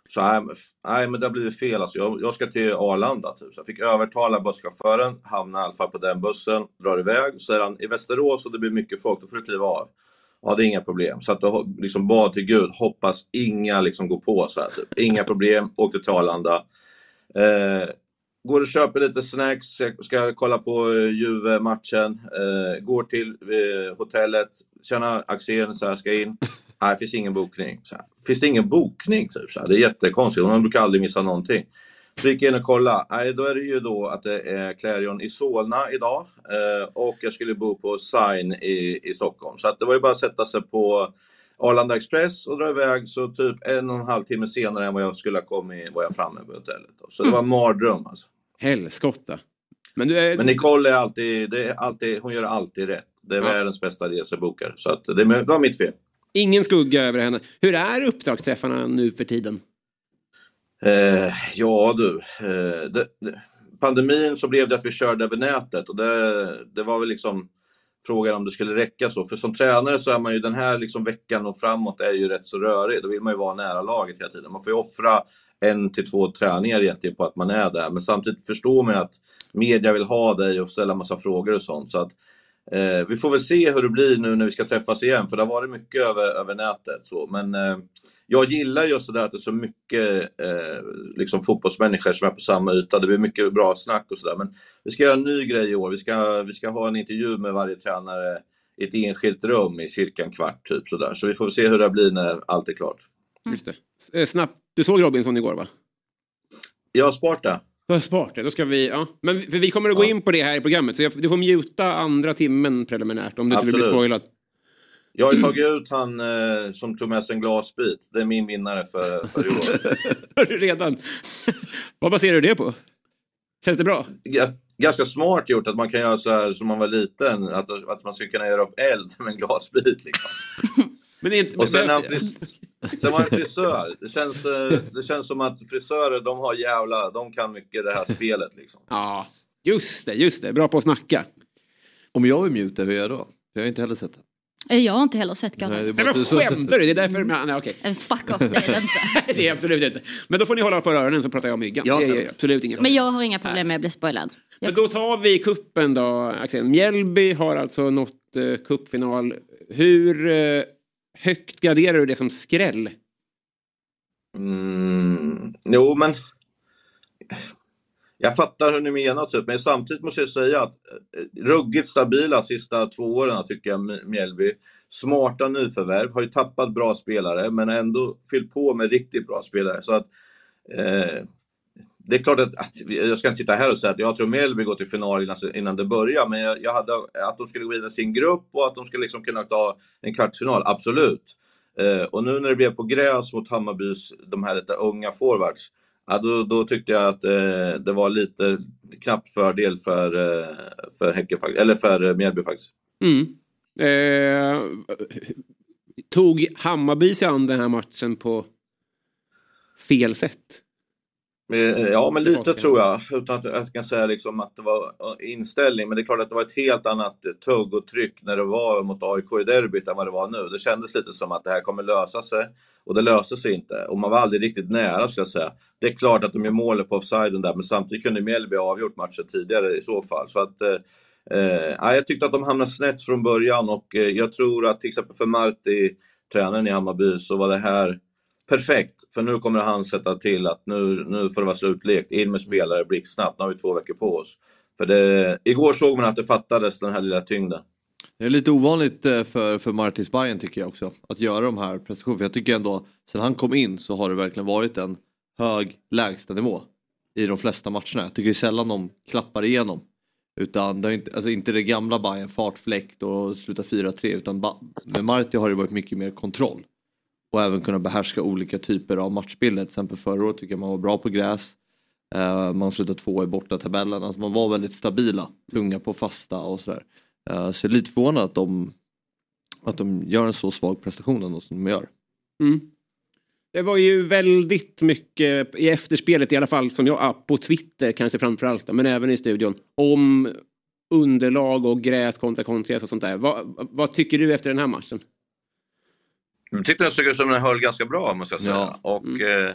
Så nej, nej men det har blivit fel alltså. Jag, jag ska till Arlanda typ. Så jag fick övertala busschauffören, hamna i alla fall på den bussen, drar iväg. Så säger han, i Västerås och det blir mycket folk, då får du kliva av. Ja, det är inga problem. Så att då liksom bad till Gud, hoppas inga liksom går på så här, typ. Inga problem, åkte till Arlanda. Eh, går och köper lite snacks, ska kolla på eh, Juve-matchen. Eh, går till eh, hotellet, tjena Axén, så här, ska in. [laughs] Nej, finns ingen bokning. Så här, finns det ingen bokning? Typ, så här, det är jättekonstigt, man brukar aldrig missa någonting. Så gick jag in och kollade. Nej, då är det ju då att det är Clarion i Solna idag eh, och jag skulle bo på Sign i, i Stockholm. Så att det var ju bara att sätta sig på Arlanda Express och dra iväg. Så typ en och en halv timme senare än vad jag skulle ha kommit var jag framme på hotellet. Så det var en mardröm alltså. Helskotta. Men, du är... Men Nicole är alltid, det är alltid, hon gör alltid rätt. Det är ja. världens bästa resebokare. Så att det, det var mitt fel. Ingen skugga över henne. Hur är uppdragsträffarna nu för tiden? Eh, ja du, eh, det, pandemin så blev det att vi körde över nätet och det, det var väl liksom frågan om det skulle räcka så. För som tränare så är man ju den här liksom veckan och framåt är ju rätt så rörig. Då vill man ju vara nära laget hela tiden. Man får ju offra en till två träningar egentligen på att man är där. Men samtidigt förstår man att media vill ha dig och ställa massa frågor och sånt. Så att Eh, vi får väl se hur det blir nu när vi ska träffas igen, för det har varit mycket över, över nätet. Så. Men eh, jag gillar just det där att det är så mycket eh, liksom fotbollsmänniskor som är på samma yta. Det blir mycket bra snack och sådär. Men vi ska göra en ny grej i år. Vi ska, vi ska ha en intervju med varje tränare i ett enskilt rum i cirka en kvart. Typ, sådär. Så vi får se hur det blir när allt är klart. Just det. Eh, snabbt. Du såg Robinson igår va? Ja, Sparta. Smart, då ska vi, ja. Men vi kommer att gå in på det här i programmet så jag, du får mjuta andra timmen preliminärt om du inte vill bli spoilad. Jag har tagit ut han eh, som tog med sig en glasbit. Det är min vinnare för, för i år. [laughs] Har du redan? Vad baserar du det på? Känns det bra? Ganska smart gjort att man kan göra så här som man var liten. Att, att man skulle kunna göra upp eld med en glasbit. Liksom. [laughs] Men inte, och sen, [laughs] fris, sen var han frisör. Det känns, eh, det känns som att frisörer, de har jävla, de kan mycket det här spelet liksom. Ja, just det, just det. Bra på att snacka. Om jag vill muta, hur gör jag då? Jag har inte heller sett det. Jag har inte heller sett Galler. Nej, men skämtar du? Det är därför... Nej, nej, okay. Eh, fuck off, det är det inte. [laughs] det är absolut inte. Men då får ni hålla för öronen så pratar jag om myggan. Ja, det är absolut inget. Men jag har inga problem med att bli spoilad. Men då tar vi kuppen då, Axel. Mjällby har alltså nått uh, kuppfinal. Hur... Uh, högt graderar du det som skräll? Mm, jo, men jag fattar hur ni menar, typ. men samtidigt måste jag säga att eh, ruggigt stabila sista två åren tycker jag Mjällby. Smarta nyförvärv, har ju tappat bra spelare men ändå fyllt på med riktigt bra spelare. Så att eh, det är klart att, att, jag ska inte sitta här och säga att jag tror Mjällby går till final innan, innan det börjar, men jag, jag, hade att de skulle gå vidare i sin grupp och att de skulle liksom kunna ta en kvartsfinal, absolut. Eh, och nu när det blev på gräs mot Hammarbys, de här lite unga forwards, ja, då, då tyckte jag att eh, det var lite knapp fördel för, eh, för Häcken, eller för Mjällby faktiskt. Mm. Eh, tog Hammarby sig an den här matchen på fel sätt? Eh, ja, men lite tror jag. Utan att jag kan säga liksom att det var eh, inställning. Men det är klart att det var ett helt annat tugg och tryck när det var mot AIK i derbyt än vad det var nu. Det kändes lite som att det här kommer lösa sig. Och det löste sig inte. Och man var aldrig riktigt nära, skulle jag säga. Det är klart att de gör målet på offsiden där, men samtidigt kunde Mjällby avgjort matchen tidigare i så fall. Så att, eh, eh jag tyckte att de hamnade snett från början och jag tror att till exempel för Marti tränaren i Hammarby så var det här perfekt. För nu kommer han sätta till att nu, nu får det vara slutlekt. In med spelare blixtsnabbt. Nu har vi två veckor på oss. För det, igår såg man att det fattades den här lilla tyngden. Det är lite ovanligt eh, för, för Martins Bayern tycker jag också. Att göra de här prestationerna. För jag tycker ändå, sen han kom in så har det verkligen varit en hög lägstanivå. I de flesta matcherna. Jag tycker sällan de klappar igenom. Utan det är inte, alltså inte det gamla Bayern fartfläkt och sluta 4-3. Utan ba- med Marti har det varit mycket mer kontroll. Och även kunna behärska olika typer av matchbilder. Till exempel förra året tycker jag man var bra på gräs. Eh, man slutade två i borta tabellen. Alltså man var väldigt stabila. Tunga på fasta och sådär. Eh, så jag är lite förvånad att de, att de gör en så svag prestation ändå som de gör. Mm. Det var ju väldigt mycket i efterspelet i alla fall som jag, ah, på Twitter kanske framförallt men även i studion om underlag och gräs kontra kontra och sånt där. Vad, vad tycker du efter den här matchen? Jag tyckte den såg ut som den höll ganska bra måste jag säga. Ja. Och Mm. eh,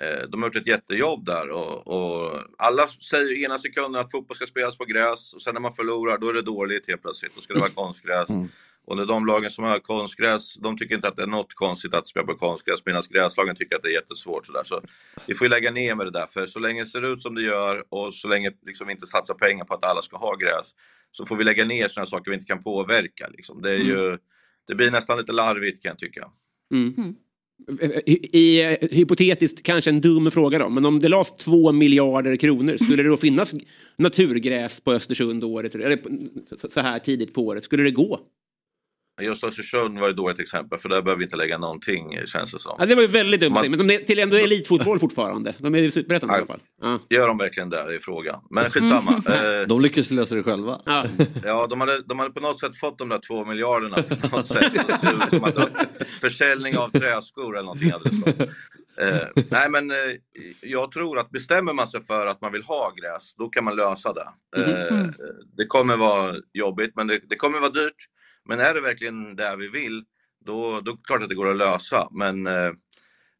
eh, de har gjort ett jättejobb där. Och, och alla säger ena sekunden att fotboll ska spelas på gräs och sen när man förlorar då är det dåligt helt plötsligt. Då ska det vara [laughs] konstgräs. Mm. Och när de lagen som har konstgräs, de tycker inte att det är något konstigt att spela på konstgräs medan gräslagen tycker att det är jättesvårt. Sådär. Så vi får ju lägga ner med det där, för så länge det ser ut som det gör och så länge liksom vi inte satsar pengar på att alla ska ha gräs så får vi lägga ner sådana saker vi inte kan påverka. Liksom. Det, är ju, det blir nästan lite larvigt kan jag tycka. Mm. I, i, eh, hypotetiskt kanske en dum fråga då, men om det lades två miljarder kronor, skulle det då finnas naturgräs på Östersund året, eller så här tidigt på året? Skulle det gå? Just Östersund var ju då ett exempel, för där behöver vi inte lägga någonting känns det som. Ja, det var ju väldigt dumt, Man- men de är till ändå elitfotboll fortfarande. De är ju superettan i alla fall. Ja. Gör de verkligen det, är frågan. Men skitsamma. [laughs] Eh, De lyckas lösa det själva. Ja. [laughs] ja, de hade, de hade på något sätt fått de där två miljarderna på något sätt. Det försäljning av träskor eller någonting hade det. Eh, nej men eh, jag tror att bestämmer man sig för att man vill ha gräs, då kan man lösa det. Eh, det kommer vara jobbigt, men det, det kommer vara dyrt. Men är det verkligen det vi vill, då, då är det klart att det går att lösa. Men eh,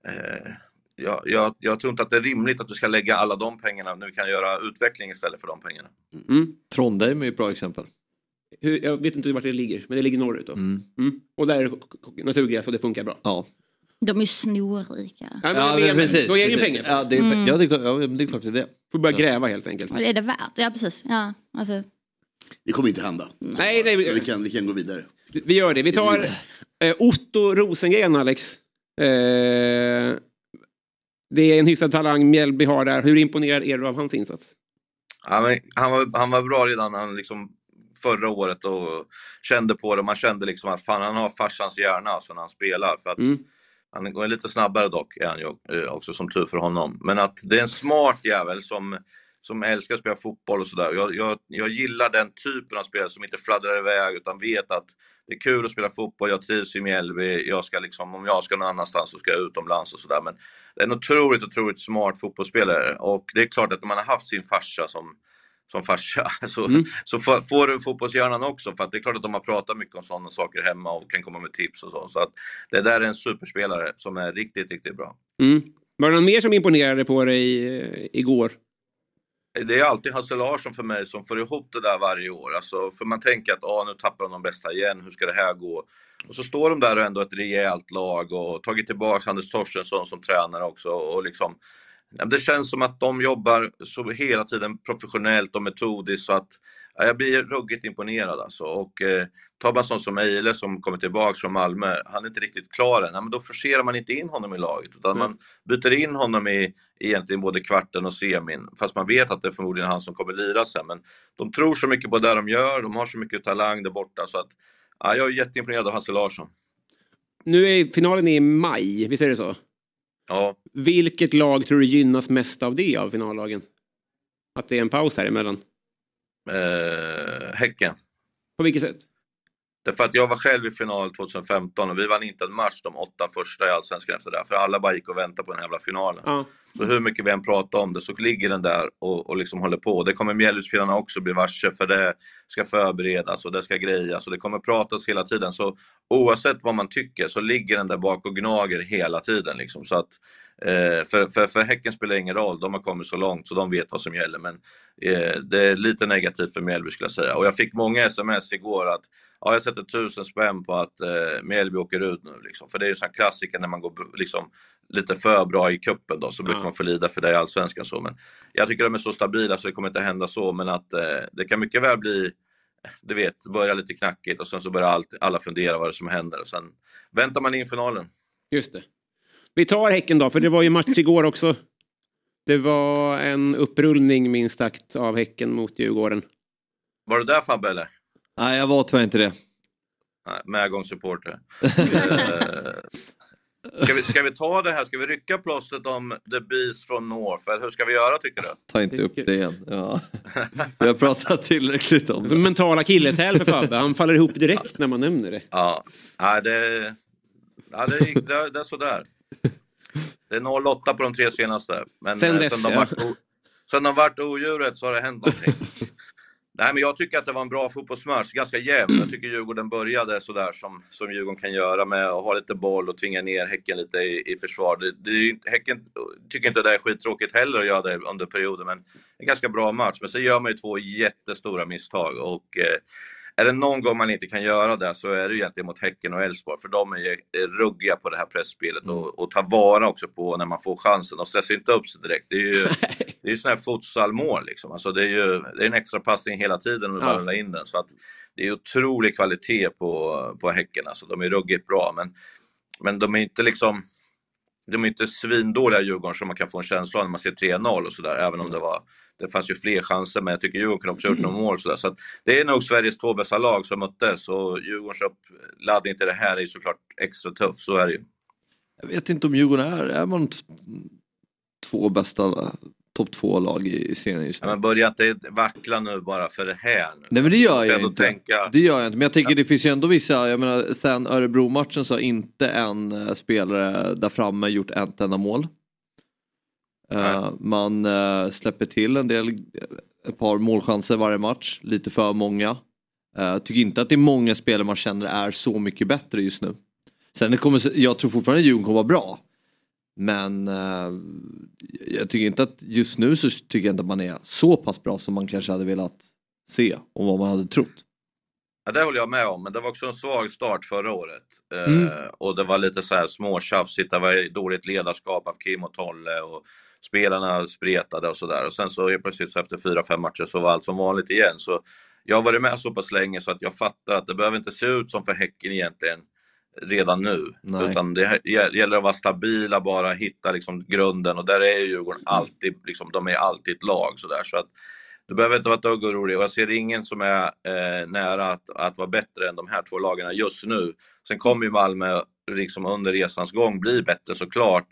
eh, jag, jag, jag tror inte att det är rimligt att vi ska lägga alla de pengarna när vi kan göra utveckling istället för de pengarna. Mm. Trondheim är ju ett bra exempel. Hur, jag vet inte vart det ligger, men det ligger norrut då. Mm. Mm. Och där är det naturgräs och det funkar bra. Ja, De är snorrika. Ja, men, men, då är det ju pengar. Ja, det är, Mm. ja, det ja, det är klart det är det. Får börja gräva helt enkelt. Det är det värt. Ja precis. Ja, alltså. Det kommer inte hända. Nej, nej, Så vi vi, kan, vi kan gå vidare. vi gör det. Vi tar eh, Otto Rosengren, Alex. Eh, det är en hyfsad talang Mjällby har där. Hur imponerad är du av hans insats? Ja, men han, var, han var bra redan han liksom förra året och kände på det. Man kände liksom att fan, han har farsans hjärna alltså när han spelar. För att Mm. Han går lite snabbare dock, är han ju eh, också som tur för honom. Men att det är en smart jävel som, som älskar att spela fotboll och sådär. Jag, jag, jag gillar den typen av spelare som inte fladdrar iväg utan vet att det är kul att spela fotboll, jag trivs i Mjällby, jag ska liksom, om jag ska någon annanstans så ska jag utomlands och sådär. Men det är en otroligt, otroligt smart fotbollsspelare och det är klart att om man har haft sin farsa som som farsa, [laughs] så, Mm. så får, du fotbollshjärnan också. För att det är klart att de har pratat mycket om sådana saker hemma och kan komma med tips och så. Så att det där är en superspelare som är riktigt, riktigt bra. Mm. Var det någon mer som imponerade på dig eh, igår? Det är alltid Hasse Larsson för mig som får ihop det där varje år. Alltså, för man tänker att ah, nu tappar de de bästa igen, hur ska det här gå? Och så står de där och ändå ett rejält lag och tagit tillbaka Anders Torstensson som tränare också. Och liksom, det känns som att de jobbar så hela tiden professionellt och metodiskt så att ja, jag blir ruggigt imponerad alltså. Och eh, tar man sån som Eile som kommer tillbaka från Malmö, han är inte riktigt klar än, ja, men då forcerar man inte in honom i laget utan man byter in honom i egentligen både kvarten och semin, fast man vet att det är förmodligen han som kommer lira sen. Men de tror så mycket på det de gör, de har så mycket talang där borta så att ja, jag är jätteimponerad av Hasse Larsson. Nu är finalen i maj, visst är det så? Ja, Vilket lag tror du gynnas mest av det av finallagen? Att det är en paus här emellan? eh, Häcken. På vilket sätt? Därför att jag var själv i final 2015 och vi vann inte en match de åtta första i Allsvenskan efter det. För alla bara gick och väntade på den här jävla finalen. Ja. Så hur mycket vi än pratar om det så ligger den där och, och liksom håller på. Det kommer Mjällbyspelarna också bli varse för det ska förberedas och det ska grejas och det kommer pratas hela tiden. Så oavsett vad man tycker så ligger den där bak och gnager hela tiden. Liksom. Så att, för, för, för Häcken spelar ingen roll, de har kommit så långt så de vet vad som gäller. Men eh, det är lite negativt för Mjällby skulle jag säga. Och jag fick många sms igår att ja, jag sätter tusen spänn på att eh, Mjällby åker ut nu. Liksom. För det är ju en klassiker när man går liksom, lite för bra i kuppen då, så brukar man få lida för det i Allsvenskan. Så. Men jag tycker de är så stabila så det kommer inte hända så, men att eh, det kan mycket väl bli du vet, börja lite knackigt och sen så börjar allt, alla fundera vad det är som händer och sen väntar man in finalen. Just det. Vi tar Häcken då, för det var ju match igår också. Det var en upprullning minst sagt av Häcken mot Djurgården. Var du där Fabbe eller? Nej, jag var tyvärr inte det. Medgångssupporter. Eh, [laughs] ska, vi, ska vi ta det här, ska vi rycka plåstret om The Beast från North? Eller hur ska vi göra tycker du? Ta inte upp det igen. Ja. [laughs] Vi har pratat tillräckligt om det. mentala akilleshäl för Fabbe. Han faller ihop direkt när man nämner det. Ja, ja det, ja, det, det, det är sådär. Det är 08 på de tre senaste. Men Sen eh, dess, sen, de ja. vart, sen de vart odjuret så har det hänt någonting. [laughs] Nej, men jag tycker att det var en bra fotbollsmatch, ganska jämn. Jag tycker Djurgården började sådär som, som Djurgården kan göra med att ha lite boll och tvinga ner Häcken lite i, i försvar. Det, det häcken tycker inte det är skittråkigt heller att göra det under perioden, men en ganska bra match. Men så gör man ju två jättestora misstag och eh, är det någon gång man inte kan göra det så är det egentligen mot Häcken och Elfsborg, för de är ruggiga på det här pressspelet och, och tar vara också på när man får chansen. De stressar inte upp sig direkt. Det är ju, [laughs] det är ju sådana här futsalmål liksom. Alltså det är ju det är en extra passning hela tiden och Ja. bara in den. Så att det är otrolig kvalitet på, på Häcken. Alltså de är ruggigt bra, men, men de är inte liksom de är inte svindåliga Djurgården som man kan få en känsla av när man ser 3-0 och sådär, även om det var det fanns ju fler chanser, men jag tycker Djurgården kunde också ha gjort några mål. Så, där. så det är nog Sveriges två bästa lag som möttes och Djurgårdens uppladdning till det här är såklart extra tuff, så är det ju. Jag vet inte om Djurgården är, är man två bästa topp två lag i, i serien just nu. Men börja inte vackla nu bara för det här. Nu. Nej men det gör jag inte. Tänka, Det gör jag inte. Men jag tänker det finns ju ändå vissa, jag menar sen Örebro-matchen så har inte en eh, spelare där framme gjort ett enda mål. Eh, man eh, släpper till en del, ett par målchanser varje match, lite för många. Uh, tycker inte att det är många spelare man känner är så mycket bättre just nu. Sen det kommer, jag tror fortfarande Djurgården kommer vara bra. Men eh, jag tycker inte att just nu så tycker jag inte att man är så pass bra som man kanske hade velat se och vad man hade trott. Ja, det håller jag med om, men det var också en svag start förra året. Eh, Mm. och det var lite så här småtjafsigt, det var dåligt ledarskap av Kim och Tolle och spelarna spretade och sådär. Och sen så helt plötsligt så efter fyra, fem matcher så var allt som vanligt igen. Så jag har varit med så pass länge så att jag fattar att det behöver inte se ut som för Häcken egentligen redan nu. Nej. Utan det gä- gäller att vara stabila, bara hitta liksom grunden och där är ju Djurgården alltid, liksom, de är alltid ett lag sådär. Så att du behöver inte vara ett dugg orolig och jag ser ingen som är eh, nära att, att vara bättre än de här två lagen just nu. Sen kommer ju Malmö liksom under resans gång bli bättre såklart.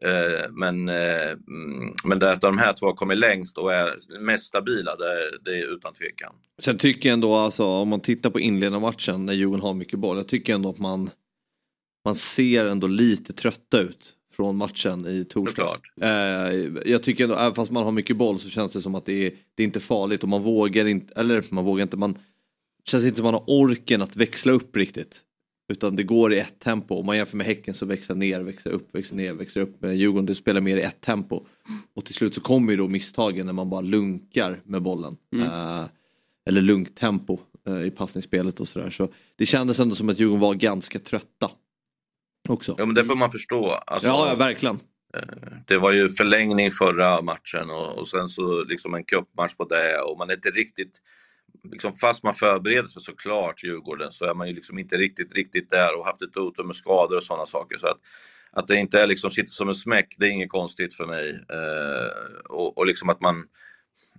Eh, men, eh, mm, men att de här två kommer längst och är mest stabila, det, det är utan tvekan. Sen tycker jag ändå, alltså, om man tittar på inledande matchen när Djurgården har mycket boll, jag tycker ändå att man, man ser ändå lite trötta ut från matchen i torsdags. Eh, jag tycker ändå, även fast man har mycket boll så känns det som att det är, det är inte farligt och man vågar inte, eller man vågar inte, man känns inte som man har orken att växla upp riktigt. Utan det går i ett tempo. Om man jämför med Häcken så växlar ner, växlar upp, växlar ner, växlar upp. Men Djurgården det spelar mer i ett tempo. Och till slut så kommer ju då misstagen när man bara lunkar med bollen. Eh, eller lugnt tempo eh, i passningsspelet och sådär. Så det kändes ändå som att Djurgården var ganska trötta. Också. Ja, men det får man förstå. Alltså, Ja, ja verkligen. Det var ju förlängning förra matchen och, och sen så liksom en cupmatch på det och man är inte riktigt Liksom fast man förbereder sig såklart Djurgården så är man ju liksom inte riktigt, riktigt där och haft lite otur med skador och sådana saker. Så att, att det inte är liksom sitter som en smäck, det är inget konstigt för mig. Eh, och, och liksom att man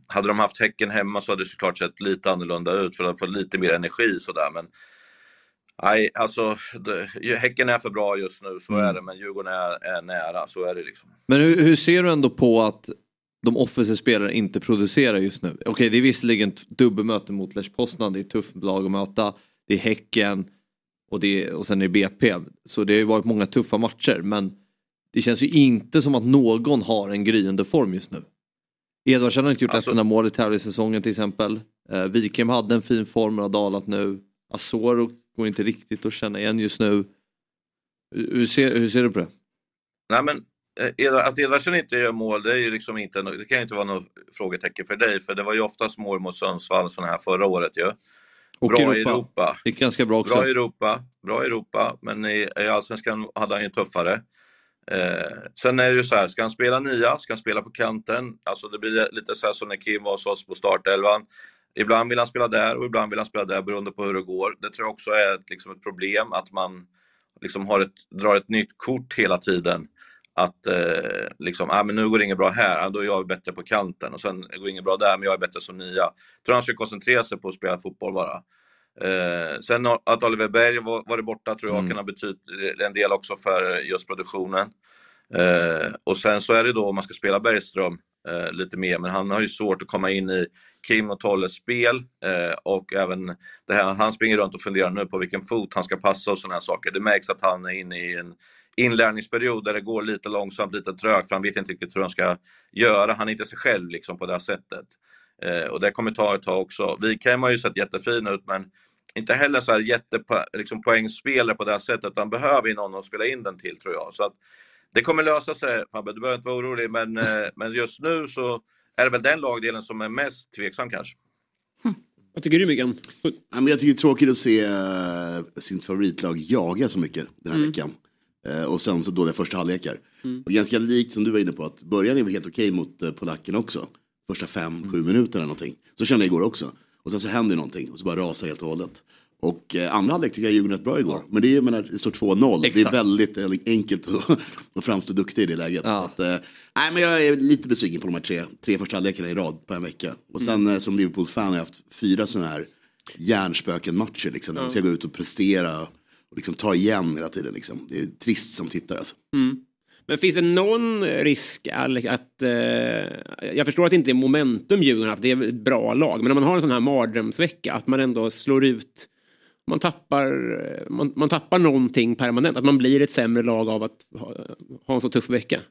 hade de haft Häcken hemma så hade det såklart sett lite annorlunda ut för att få lite mer energi sådär. Men nej, alltså det, Häcken är för bra just nu, så Mm. är det. Men Djurgården är, är nära, så är det liksom. Men hur, hur ser du ändå på att de offensiva spelarna inte producerar just nu? Okej, det är visserligen dubbelmöte mot Lech Poznan, det är ett tufft lag att möta. Det är Häcken och, det är, och sen är det BP. Så det har ju varit många tuffa matcher, men det känns ju inte som att någon har en gryende form just nu. Edvardsen har inte gjort Alltså- ett enda mål i tävlingssäsongen till exempel. Eh, Wikheim hade en fin form men har dalat nu. Asoro går inte riktigt att känna igen just nu. Hur, ser, hur ser du på det? Nej, men att Edvardsen inte gör mål, det, är liksom inte, det kan ju inte vara något frågetecken för dig, för det var ju oftast mål mot Sundsvall såna här förra året ju. Och bra Europa. Europa. Är ganska bra också. Bra Europa, bra Europa, men i, i Allsvenskan hade han ju tuffare. Eh, sen är det ju så här, ska han spela nia, ska han spela på kanten? Alltså det blir lite så här som när Kim var hos oss på startelvan. Ibland vill han spela där och ibland vill han spela där beroende på hur det går. Det tror jag också är ett, liksom ett problem, att man liksom har ett, drar ett nytt kort hela tiden. Att eh, liksom, ah, men nu går det inget bra här, ah, då är jag bättre på kanten. Och sen går det inget bra där, men jag är bättre som nia. Jag tror han ska koncentrera sig på att spela fotboll bara. Eh, sen att Oliver Berg var, varit borta tror jag Mm. kan ha betytt en del också för just produktionen. Eh, och sen så är det då om man ska spela Bergström eh, lite mer, men han har ju svårt att komma in i Kim och Tolles spel eh, och även det här han springer runt och funderar nu på vilken fot han ska passa och sådana här saker. Det märks att han är inne i en inlärningsperiod där det går lite långsamt, lite trögt, för han vet inte riktigt hur han ska göra. Han är inte sig själv liksom på det här sättet. Eh, och det kommer ta ett tag också. Wikheim har ju sett jättefin ut, men inte heller så här jättepo- liksom poängspelare på det här sättet. Han behöver ju någon att spela in den till, tror jag. Så att det kommer lösa sig, Fabbe. Du behöver inte vara orolig. Men, eh, [laughs] men just nu så är det väl den lagdelen som är mest tveksam kanske. Vad tycker du Myggan? Ja, men jag tycker det är tråkigt att se uh, sin favoritlag jaga så mycket den här Mm. veckan. Eh, och sen så dåliga första halvlekar. Mm. Och ganska likt som du var inne på att början är helt okej mot uh, polackerna också. Första fem, Mm. sju minuter eller någonting. Så kände jag igår också. Och sen så händer någonting och så bara rasar helt och hållet. Och eh, andra halvlek tycker jag Djurgården rätt bra igår. Men det, är, menar, det står 2-0. Det är väldigt eh, enkelt att, [laughs] att framstå duktig i det läget. Så Att, eh, nej, men jag är lite besviken på de här tre, tre första halvlekarna i rad på en vecka. Och sen Mm. eh, som Liverpool-fan har jag haft fyra sådana här hjärnspöken-matcher. Liksom, där man ska gå ut och prestera och liksom ta igen hela tiden. Liksom. Det är trist som tittare. Alltså. Mm. Men finns det någon risk, Alex, att... Eh, jag förstår att det inte är momentum Djurgården haft, det är ett bra lag. Men om man har en sån här mardrömsvecka, att man ändå slår ut... Man tappar, man, man tappar någonting permanent, att man blir ett sämre lag av att ha, ha en så tuff vecka.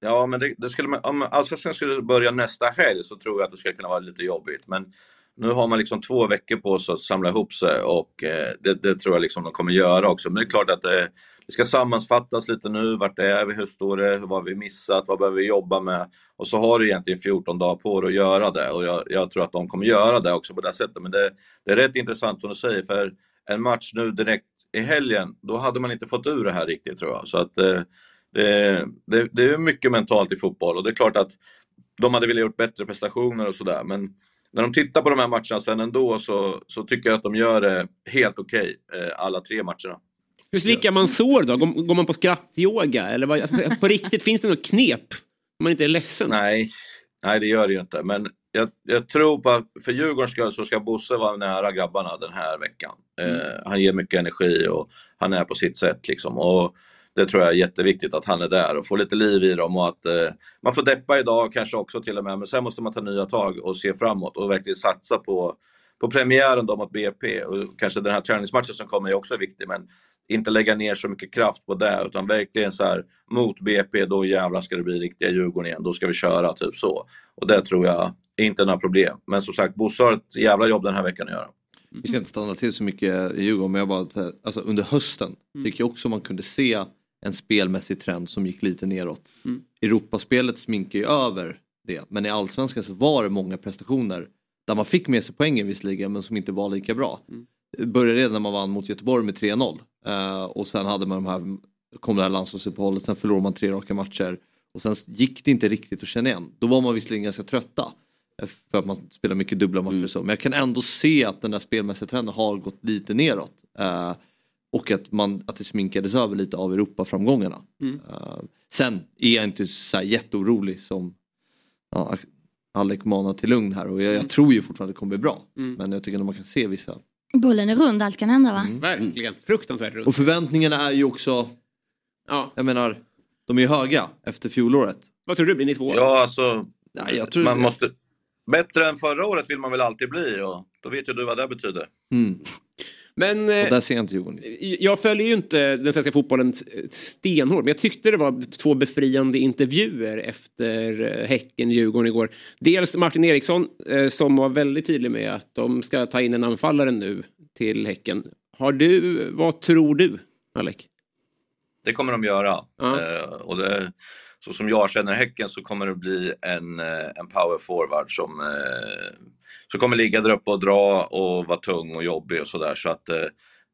Ja, men det, det skulle man, om Allsvenskan skulle börja nästa helg så tror jag att det skulle kunna vara lite jobbigt. Men nu har man liksom två veckor på sig att samla ihop sig och eh, det, det tror jag liksom de kommer göra också. Men det är klart att det, det ska sammanfattas lite nu. Vart är vi? Hur står det? Vad har vi missat? Vad behöver vi jobba med? Och så har du egentligen 14 dagar på dig att göra det och jag, jag tror att de kommer göra det också på det sättet. Men det, det är rätt intressant som du säger för en match nu direkt i helgen, då hade man inte fått ur det här riktigt tror jag. Så att eh, det, det, det är mycket mentalt i fotboll och det är klart att de hade velat gjort bättre prestationer och sådär. Men när de tittar på de här matcherna sen ändå så, så tycker jag att de gör det helt okej, eh, alla tre matcherna. Hur slickar man sår då? Går, går man på skrattyoga? Eller vad, på riktigt, finns det något knep? Om man inte är ledsen? Nej, nej det gör det ju inte. Men jag, jag tror på att för Djurgårdens skull så ska Bosse vara nära grabbarna den här veckan. Eh, han ger mycket energi och han är på sitt sätt liksom. Och det tror jag är jätteviktigt att han är där och får lite liv i dem och att eh, man får deppa idag kanske också till och med, men sen måste man ta nya tag och se framåt och verkligen satsa på, på premiären då mot BP och kanske den här träningsmatchen som kommer är också viktig, men inte lägga ner så mycket kraft på det utan verkligen så här mot BP, då jävlar ska det bli riktiga Djurgården igen, då ska vi köra typ så. Och det tror jag är inte några problem. Men som sagt, Bosse har ett jävla jobb den här veckan att göra. Vi ska inte stanna till så mycket i Djurgården men jag bara, alltså under hösten tycker jag också man kunde se en spelmässig trend som gick lite neråt. Mm. Europaspelet sminkar ju över det men i allsvenskan så var det många prestationer där man fick med sig poängen visserligen men som inte var lika bra. Det började redan när man vann mot Göteborg med 3-0 eh, och sen hade man de här, kom det här landslagsuppehållet, sen förlorade man tre raka matcher och sen gick det inte riktigt att känna igen. Då var man visserligen ganska trötta eh, för att man spelar mycket dubbla matcher och så men jag kan ändå se att den där spelmässiga trenden har gått lite neråt. Eh, och att, man, att det sminkades över lite av Europaframgångarna. Mm. Eh, sen är jag inte så här jätteorolig som ja, Alec manar till lugn här och jag, jag tror ju fortfarande att det kommer bli bra. Mm. Men jag tycker att man kan se vissa. Bollen är rund, allt kan hända va? Verkligen. Fruktansvärt runt. Och förväntningarna är ju också, Ja. jag menar, de är ju höga efter fjolåret. Vad tror du, blir ni två? Ja, alltså, Nej, jag tror man det. måste... Bättre än förra året vill man väl alltid bli och då vet ju du vad det betyder. Mm. Men Och eh, där ser jag inte Djurgården. jag följer ju inte den svenska fotbollen stenhårt, men jag tyckte det var två befriande intervjuer efter eh, Häcken-Djurgården igår. Dels Martin Eriksson eh, som var väldigt tydlig med att de ska ta in en anfallare nu till Häcken. Har du, vad tror du, Alec? Det kommer de göra. Ja. Och det, så som jag känner Häcken så kommer det bli en, eh, en power forward som, eh, som kommer ligga där uppe och dra och vara tung och jobbig och sådär. Så att eh,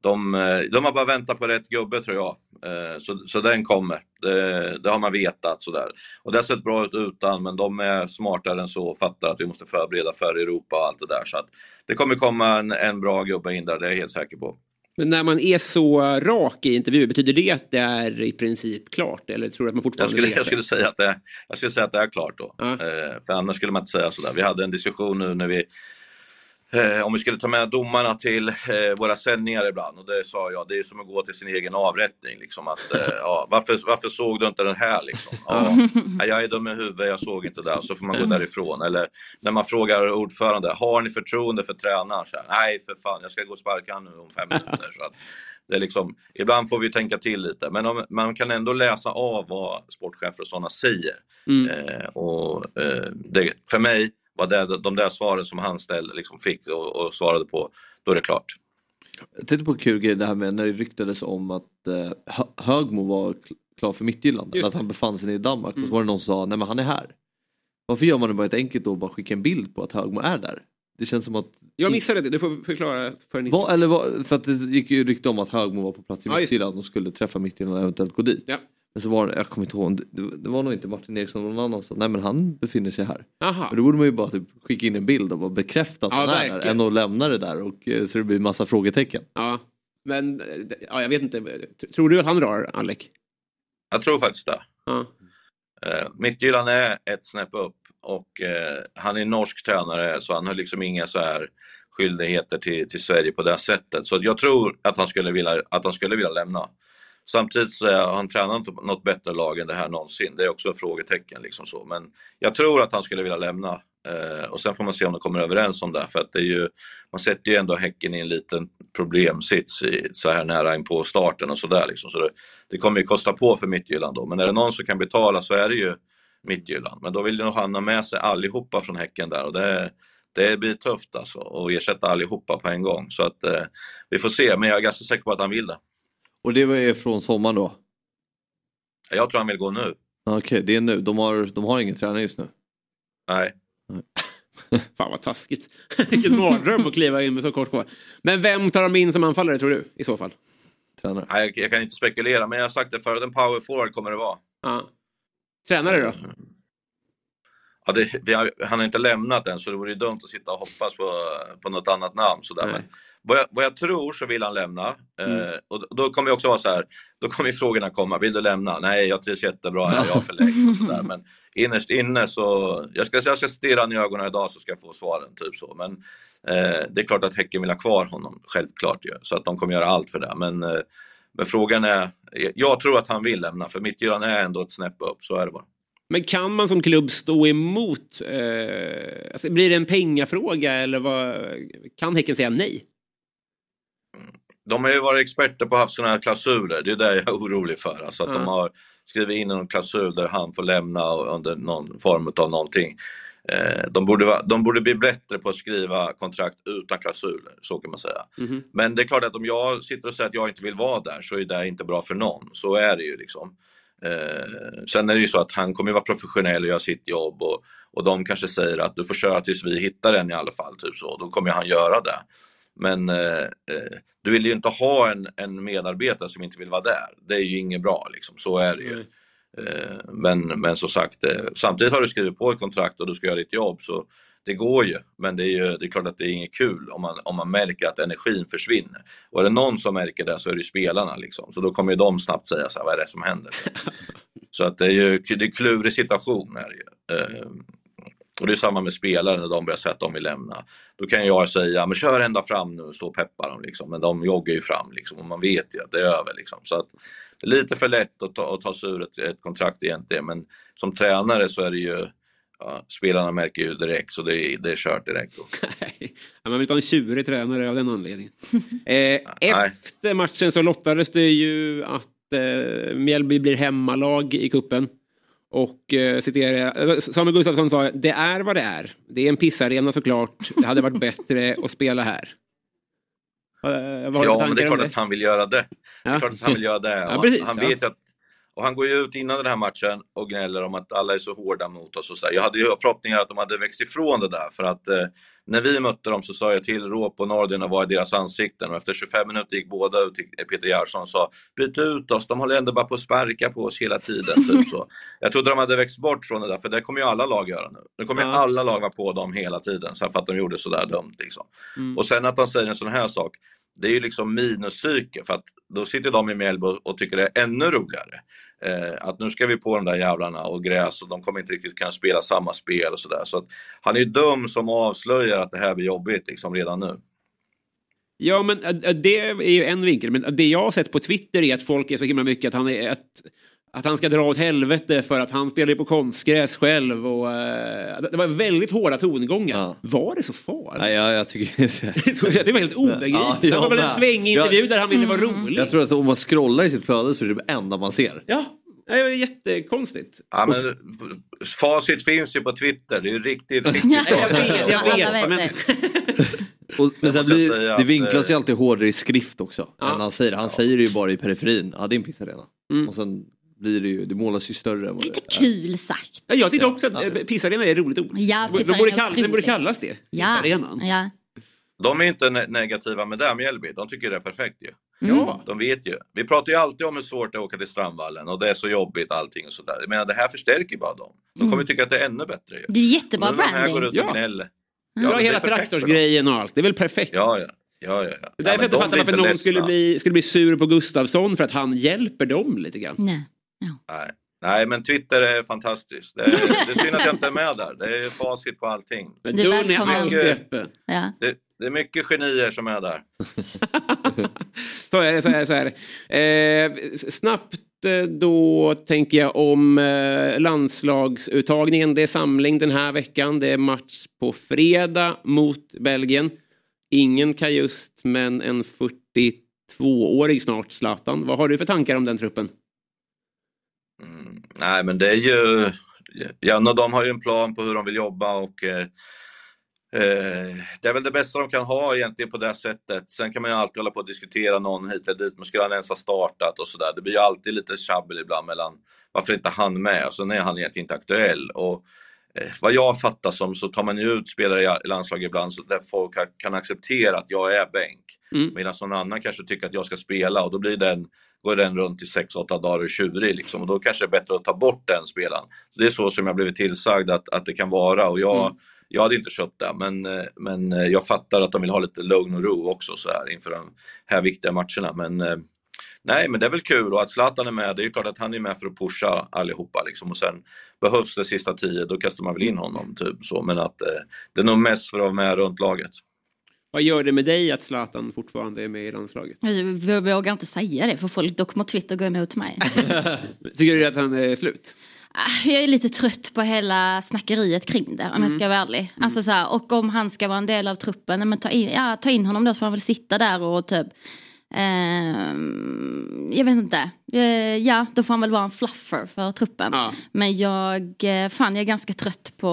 de, eh, de har bara väntat på rätt gubbe tror jag. Eh, Så, så den kommer. Det, det har man vetat sådär. Och det har sett bra ut utan, men de är smartare än så och fattar att vi måste förbereda för Europa och allt det där. Så att det kommer komma en, en bra gubbe in där, det är jag helt säker på. Men när man är så rak i intervjuer, betyder det att det är i princip klart? Eller tror du att man Jag fortfarande skulle, vet jag skulle, säga, att det, jag skulle säga att det är klart då. Ja. Eh, för annars skulle man inte säga sådär. Vi hade en diskussion nu när vi om vi skulle ta med domarna till eh, våra sändningar ibland och det sa jag, det är som att gå till sin egen avrättning. Liksom, att, eh, ja, varför, varför såg du inte den här? Liksom? Ja, [laughs] "Nej, jag är dum i huvudet, jag såg inte det. Så får man gå därifrån. Eller när man frågar ordförande, har ni förtroende för tränaren? Så här, Nej, för fan, jag ska gå och sparka honom nu om fem minuter. Så att, det är liksom, ibland får vi tänka till lite, men om, man kan ändå läsa av vad sportchefer och sådana säger. Mm. Eh, och, eh, det, för mig var det de där svaren som han ställde, liksom fick och, och svarade på, då är det klart. Jag tänkte på en kul grej det här med när det ryktades om att eh, Hö- Högmo var kl- klar för Midtjylland. Att han befann sig i Danmark. Och Mm. så var det någon som sa, nej men han är här. Varför gör man det bara ett enkelt då och bara skicka en bild på att Högmo är där? Det känns som att... Jag missade det, du får förklara för en Var, eller var, för att det gick ju rykte om att Högmo var på plats i Ja. Midtjylland och skulle träffa Midtjylland och eventuellt gå dit. Ja. Men så var det, jag kommer inte ihåg, det, det var nog inte Martin Eriksson eller någon annan som nej men han befinner sig här. Aha. Och då borde man ju bara typ skicka in en bild och bara bekräfta att Ja, han är där. Än att lämna det där och eh, så det blir massa frågetecken. Ja, men eh, ja, jag vet inte. Tror du att han drar, Alec? Jag tror faktiskt det. Ja. Eh, Midtjylland är ett snäpp upp och eh, han är norsk tränare så han har liksom inga så här skyldigheter till, till Sverige på det sättet. Så jag tror att han skulle vilja, att han skulle vilja lämna. Samtidigt så har han tränat något bättre lag än det här någonsin. Det är också ett frågetecken. Liksom så. Men jag tror att han skulle vilja lämna. Eh, och sen får man se om de kommer överens om det. För att det är ju, man sätter ju ändå Häcken i en liten problemsits i, så här nära in på starten och sådär. Liksom. Så det, det kommer ju kosta på för Midtjylland då. Men är det någon som kan betala så är det ju Midtjylland. Men då vill nog han ha med sig allihopa från Häcken där. Och det, det blir tufft alltså att ersätta allihopa på en gång. Så att eh, vi får se. Men jag är ganska säker på att han vill det. Och det är från sommaren då? Jag tror han vill gå nu. Okej, det är nu. De har, de har ingen tränare just nu. Nej. [laughs] Fan vad taskigt. [laughs] Vilken mardröm att kliva in med så kort kvar. Men vem tar de in som anfallare tror du i så fall? Tränare. Nej, jag, jag kan inte spekulera, men jag har sagt det förut. En power forward kommer det vara. Ja. Tränare då? Ja, det, vi har, han har inte lämnat än, så det vore ju dumt att sitta och hoppas på, på något annat namn. Sådär. Nej. Men vad, jag, vad jag tror så vill han lämna. Mm. Eh, och då kommer det också vara så här, då kommer frågorna komma. Vill du lämna? Nej, jag trivs jättebra här, jag har [laughs] förlängt och sådär. Men innerst inne så, jag ska, jag ska stirra han i ögonen idag så ska jag få svaren. Typ så. Men eh, det är klart att Häcken vill ha kvar honom, självklart ju. Så att de kommer göra allt för det. Men, eh, men frågan är, jag tror att han vill lämna, för Midtjylland är ändå ett snäpp upp, så är det bara. Men kan man som klubb stå emot? Eh, alltså, blir det en pengafråga eller vad, kan Häcken säga nej? De har ju varit experter på att ha haft sådana här klausuler. Det är det jag är orolig för. Alltså att Ja. de har skrivit in en klausul där han får lämna under någon form av någonting. Eh, de, borde de borde bli bättre på att skriva kontrakt utan klausuler, så kan man säga. Mhm. Men det är klart att om jag sitter och säger att jag inte vill vara där så är det inte bra för någon. Så är det ju liksom. Eh, sen är det ju så att han kommer vara professionell och göra sitt jobb och, och de kanske säger att du får köra tills vi hittar en i alla fall. Typ så. Då kommer han göra det. Men eh, eh, du vill ju inte ha en, en medarbetare som inte vill vara där. Det är ju inget bra, liksom. så är det ju. Eh, men, men som sagt, eh, samtidigt har du skrivit på ett kontrakt och du ska göra ditt jobb så det går ju. Men det är ju det är klart att det är inget kul om man, om man märker att energin försvinner. Och är det någon som märker det så är det spelarna. Liksom. Så då kommer ju de snabbt säga så här, vad är det som händer? [laughs] så att det är ju det är klurig situation. Är det ju. Eh, och det är samma med spelare när de börjar säga att de vill lämna. Då kan jag säga, men kör ända fram nu och stå och peppa dem. Liksom. Men de joggar ju fram liksom, och man vet ju att det är över. Liksom. Så att, det är lite för lätt att ta, att ta sig ur ett, ett kontrakt egentligen. Men som tränare så är det ju, ja, spelarna märker ju direkt så det är, det är kört direkt. Nej, man vill inte ha en tjurig tränare av den anledningen. [laughs] Eh, efter matchen så lottades det ju att eh, Mjällby blir hemmalag i kuppen. Och eh, citerar eh, Samuel Gustafsson sa det är vad det är. Det är en pissarena såklart. Det hade varit bättre att spela här. Eh, Ja, men det är klart att han vill göra det. Det Ja. är klart att han vill göra det. Ja, precis, han ja. vet att Och han går ju ut innan den här matchen och gnäller om att alla är så hårda mot oss och så där. Jag hade ju förhoppningar att de hade växt ifrån det där för att eh, när vi mötte dem så sa jag till Råp och Nordin att vara i deras ansikten och efter 25 minuter gick båda ut till Peter Gerhardsson och sa byt ut oss, de håller ändå bara på att sparka på oss hela tiden. [laughs] Typ så. Jag trodde de hade växt bort från det där för det kommer ju alla lag göra nu. Nu kommer Ja. alla lag vara på dem hela tiden så för att de gjorde sådär dumt. Liksom. Mm. Och sen att han säger en sån här sak, det är ju liksom minuspsyke för att då sitter de i Mjällby och tycker det är ännu roligare. Eh, att nu ska vi på de där jävlarna och gräs och de kommer inte riktigt kunna spela samma spel och sådär. Så att han är ju dum som avslöjar att det här blir jobbigt liksom redan nu. Ja, men eh, det är ju en vinkel. Men det jag har sett på Twitter är att folk är så himla mycket att han, är, att, att han ska dra åt helvete för att han spelar ju på konstgräs själv. Och, äh, det var väldigt hårda tongångar. Ja. Var det så farligt? Nej, jag, [laughs] jag tycker det var helt obegripligt. Ja, det var väl en svängig intervju Jag- där han ville vara rolig. Jag tror att om man scrollar i sitt flöde så är det det enda man ser. Ja, det var jättekonstigt. Ja, men, facit finns ju på Twitter, det är ju riktigt, [laughs] riktigt Nej, jag vet, jag vet. Men, [laughs] Och, men sen blir, det att, vinklas ju eh, alltid hårdare i skrift också. Ja. Än han säger. Han säger det ju bara i periferin. Ja, det är en pissarena. Mm. Och sen blir det ju, det målas ju större. än vad Lite det är. kul sagt. Ja, jag tyckte också att äh, pissarena är ett roligt ord. Ja, de pissarena borde är kalla, den borde kallas det. Ja. Pissarenan. ja. de är inte ne- negativa med det, Mjällby. De tycker det är perfekt ju. Ja. De vet ju. Vi pratar ju alltid om hur svårt det är att åka till Strandvallen och det är så jobbigt allting och sådär. Jag menar det här förstärker ju bara dem. De kommer tycka att det är ännu bättre ju. Det är jättebra när de här går branding. ut och Ja. gnäller. Ja, men det är hela traktorsgrejen och allt. Det är väl perfekt. Ja, ja. Ja, ja, ja. Det är därför jag ja, men inte fattar varför någon ledsna. skulle bli, skulle bli sur på Gustavsson för att han hjälper dem lite grann. Nej. Nej. Nej, men Twitter är fantastiskt. Det är, det är synd att jag inte är med där. Det är facit på allting. Men Du är öppen. Ja. Det, det är mycket genier som är där. [laughs] Så är det. Så är det, så är det. Eh, snabbt eh, då tänker jag om eh, landslagsuttagningen. Det är samling den här veckan. Det är match på fredag mot Belgien. Ingen Kajust men en 42-årig snart Zlatan. Vad har du för tankar om den truppen? Mm. Nej, men det är ju... Janne och de har ju en plan på hur de vill jobba och eh, eh, det är väl det bästa de kan ha egentligen på det sättet. Sen kan man ju alltid hålla på och diskutera någon hit eller dit, men skulle han ens ha startat och sådär. Det blir ju alltid lite tjabbel ibland mellan varför inte han med och sen är han egentligen inte aktuell. Och, eh, vad jag fattar som så tar man ju ut spelare i landslaget ibland så där folk kan- kan acceptera att jag är bänk. Mm. Medan någon annan kanske tycker att jag ska spela och då blir den, går den runt i 6-8 dagar och tjurig liksom. Och då kanske det är bättre att ta bort den spelaren. Så det är så som jag blivit tillsagd att, att det kan vara och jag, Mm. jag hade inte köpt det. Men, men eh, jag fattar att de vill ha lite lugn och ro också så här inför de här viktiga matcherna. Men eh, Nej, men det är väl kul och att Zlatan är med, det är ju klart att han är med för att pusha allihopa liksom. Och sen behövs det sista tio, då kastar man väl in honom typ så. Men att eh, det är nog mest för att vara med runt laget. Vad gör det med dig att Zlatan fortfarande är med i landslaget? Jag vågar inte säga det för folk, då kommer Twitter gå emot mig. [laughs] Tycker du att han är slut? Ah, Jag är lite trött på hela snackeriet kring det om jag ska vara ärlig. Alltså, så här, och om han ska vara en del av truppen, men ta in, ja, ta in honom då så får han väl sitta där och typ jag vet inte. Eh, ja, då får han väl vara en fluffer för truppen. Ja. Men jag, eh, fan jag är ganska trött på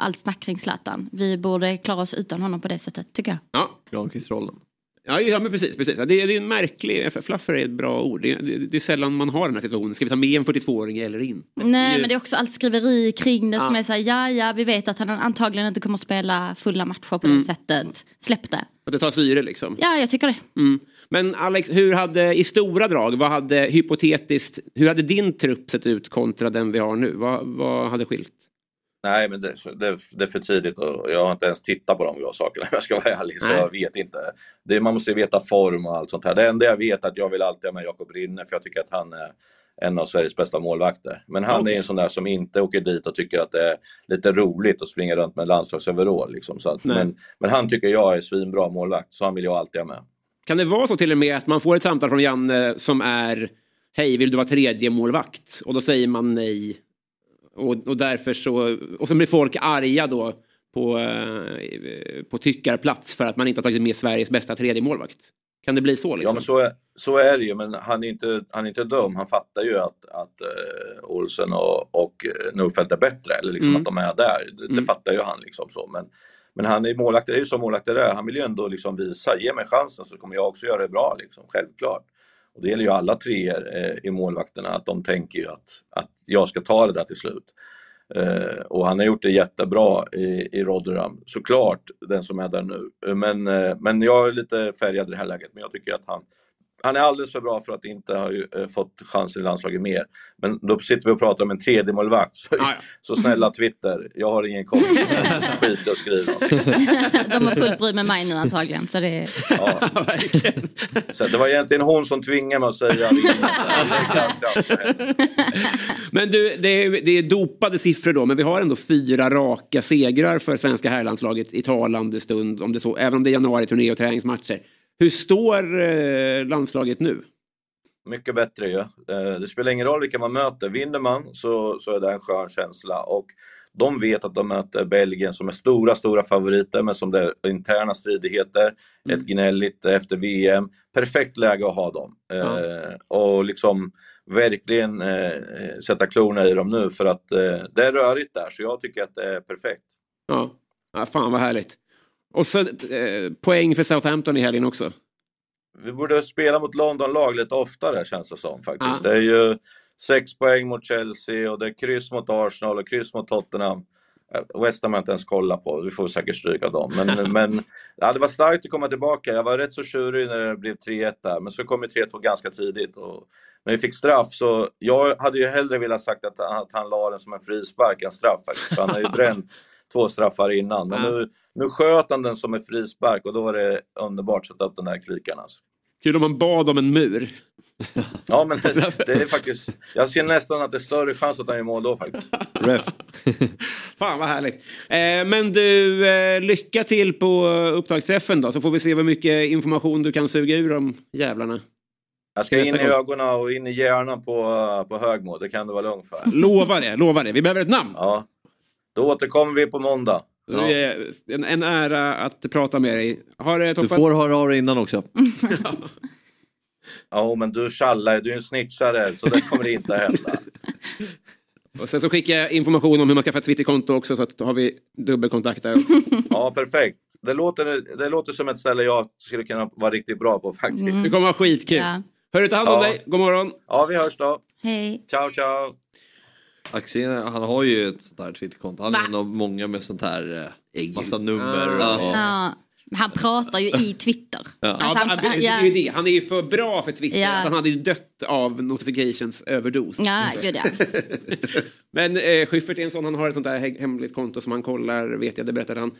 allt snack kring Zlatan. Vi borde klara oss utan honom på det sättet, tycker jag. Ja, Granqvist-rollen. Ja, ja men precis. precis. Det, är, det är en märklig... för Fluffer är ett bra ord. Det, det, det är sällan man har den här situationen. Ska vi ta med en 42-åring eller inte? Nej, men det är också allt skriveri kring det som Ja. är så här, ja, ja, vi vet att han antagligen inte kommer att spela fulla matcher på Mm. det sättet. Släpp det. Att det tar syre liksom. Ja, jag tycker det. Mm. Men Alex, hur hade i stora drag, vad hade hypotetiskt, hur hade din trupp sett ut kontra den vi har nu? Vad, vad hade skilt? Nej, men det, det, det är för tidigt och jag har inte ens tittat på de bra sakerna [laughs] om jag ska vara ärlig. Så Nej. jag vet inte. Det, man måste ju veta form och allt sånt här. Det enda jag vet är att jag vill alltid ha med Jakob Rinne för jag tycker att han är en av Sveriges bästa målvakter. Men han Okej. är en sån där som inte åker dit och tycker att det är lite roligt att springa runt med landslagsoverall. Liksom. Så att, Nej. men, men han tycker jag är svinbra målvakt, så han vill jag alltid ha med. Kan det vara så till och med att man får ett samtal från Janne som är Hej, vill du vara tredje målvakt? Och då säger man nej. Och, och därför så, och så blir folk arga då på, eh, på tyckarplats för att man inte har tagit med Sveriges bästa tredje målvakt. Kan det bli så Ja, liksom? men så är, så är det ju, men han är inte, han är inte dum. Han fattar ju att, att uh, Olsen och, och Nordfeldt är bättre, eller liksom Mm. att de är där. Det, det Mm. fattar ju han. Liksom så. Men, men han är målvakt, det är ju som målvakt är. Han vill ju ändå liksom visa, ge mig chansen så kommer jag också göra det bra, liksom, självklart. Och det gäller ju alla treor eh, i målvakterna, att de tänker ju att, att jag ska ta det där till slut. Eh, och han har gjort det jättebra i, i Rotherham, såklart, den som är där nu. Men, eh, men jag är lite färgad i det här läget, men jag tycker att han, han är alldeles för bra för att inte ha ju, eh, fått chansen i landslaget mer. Men då sitter vi och pratar om en tredje målvakt. Så, Ah, ja. så snälla Twitter, jag har ingen koll. Skit skriva någonting. [laughs] De har fullt bry med mig nu antagligen. Så det är... Ja. [laughs] Så det var egentligen hon som tvingade mig att säga Men du, det är, det är dopade siffror då, men vi har ändå fyra raka segrar för svenska herrlandslaget i talande stund, om det så, även om det är januari-turné och träningsmatcher. Hur står eh, landslaget nu? Mycket bättre ju. Eh, Det spelar ingen roll vilka man möter. Vinner man så, så är det en skön känsla. Och de vet att de möter Belgien som är stora, stora favoriter men som det är interna stridigheter. Ett gnälligt efter VM. Perfekt läge att ha dem. Eh, och liksom verkligen eh, sätta klorna i dem nu för att eh, det är rörigt där så jag tycker att det är perfekt. Ja, ja fan vad härligt. Och så eh, poäng för Southampton i helgen också. Vi borde spela mot London-lag lite oftare känns det som faktiskt. Ja. Det är ju sex poäng mot Chelsea och det är kryss mot Arsenal och kryss mot Tottenham. Eh, West Ham har jag inte ens kollat på, vi får säkert stryka dem. Men, [laughs] men ja, det var starkt att komma tillbaka. Jag var rätt så tjurig när det blev 3-1 där, men så kom ju 3-2 ganska tidigt. Och när vi fick straff så, jag hade ju hellre velat sagt att, att han la den som en frispark än straff faktiskt. För han har ju [laughs] bränt två straffar innan. Men nu, nu sköt han den som en frispark och då var det underbart att sätta upp den där klykan. Alltså. Kul om man bad om en mur. Ja, men det, [laughs] det är faktiskt... Jag ser nästan att det är större chans att han gör mål då faktiskt. Ref. [laughs] Fan vad härligt. Eh, men du, eh, lycka till på upptagsträffen då, så får vi se hur mycket information du kan suga ur de jävlarna. Jag ska in i ögonen och in i hjärnan på, på Högmo, det kan du vara lugn för. Lova det, lova det. Vi behöver ett namn. Ja. Då återkommer vi på måndag. Det är en, en ära att prata med dig. Har det Du toppat? får höra av dig innan också. [laughs] Ja, men du tjallar, du är en snitchare, så det kommer inte hända. [laughs] Och sen så skickar jag information om hur man ska få ett Twitterkonto också så att då har vi dubbelkontakt där. [laughs] Ja, perfekt. Det låter, det låter som ett ställe jag skulle kunna vara riktigt bra på faktiskt. Det kommer vara skitkul. Ja. Hörru, ta hand om Ja. dig. God morgon. Ja, vi hörs då. Hej. Ciao, ciao. Axel, han har ju ett sånt här Twitterkonto. Han är Va? en av många med sånt här eh, massa nummer. Och, Ja. Men Han pratar ju i Twitter. Ja. Alltså, han, det är ja, ju det. Han är ju för bra för Twitter. Ja. Han hade ju dött av notifications överdos. ja, gud ja. [laughs] Men eh, Schyffert är en sån, han har ett sånt där he- hemligt konto som han kollar, vet jag, det berättade han.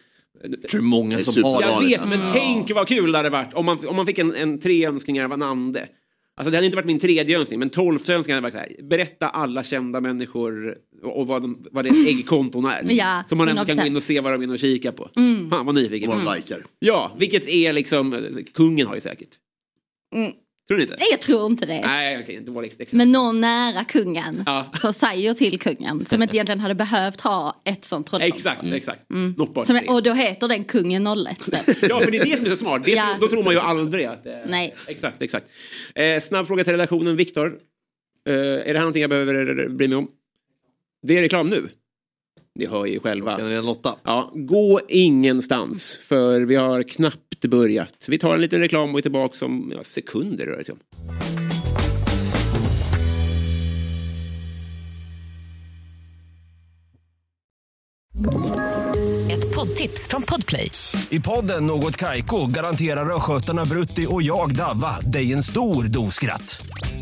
jag tror många Det är som har superbra. Jag det. vet, men tänk vad kul det hade varit om man, om man fick en, en tre önskningar av en ande. Alltså det hade inte varit min tredje önskning, men tolfte önskningen hade varit här. Berätta alla kända människor och, och vad, de, vad deras äggkonton är. Ja, så man ändå kan 100%. gå in och se vad de är inne och kika på. Fan vad nyfiken. Vad de likar. Ja, vilket är liksom, kungen har ju säkert. Mm. Tror ni inte? Nej, jag tror inte det. Nej, okej, det var liksom exakt. Men någon nära kungen Ja. som säger till kungen som inte egentligen hade behövt ha ett sånt trollkonto. Exakt, exakt. Bara Som, och då heter den kungen 01. typ. [laughs] Ja, för det är det som är så smart. Det, Ja. Då tror man ju aldrig att det Nej. Exakt, exakt. Eh, snabb fråga till redaktionen. Viktor, eh, är det här någonting jag behöver bry mig om? Det är reklam nu. Ni hör ju själva. Ja, gå ingenstans för vi har knappt börjat. Vi tar en liten reklam och är tillbaka om ja, sekunder rör det sig om. Ett poddtips från Podplay. I podden Något Kaiko garanterar östgötarna Brutti och jag, Davva, dig en stor dos skratt.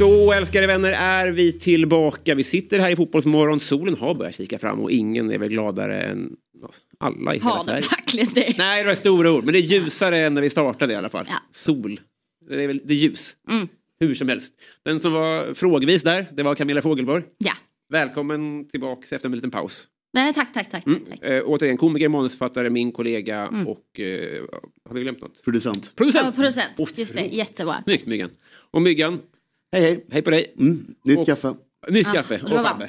Då, älskade vänner, är vi tillbaka. Vi sitter här i Fotbollsmorgon. Solen har börjat kika fram och ingen är väl gladare än ja, alla i hela Har Sverige. verkligen det? Nej, det var stora ord, men det är ljusare än när vi startade i alla fall. Ja. Sol. Det är väl det är ljus. Mm. Hur som helst. Den som var frågvis där, det var Camilla Fogelborg. Ja. Välkommen tillbaka efter en liten paus. Nej, tack, tack, tack. Mm. tack. Eh, återigen, komiker, manusförfattare, min kollega och... Eh, har vi glömt något? Producent. Producent! Ja, producent. Just det, jättebra. Snyggt Myggan. Och Myggan, Hej hej. hej på dig. Mm, nytt Och- kaffe. Nytt Ja, kaffe. och Fabbe.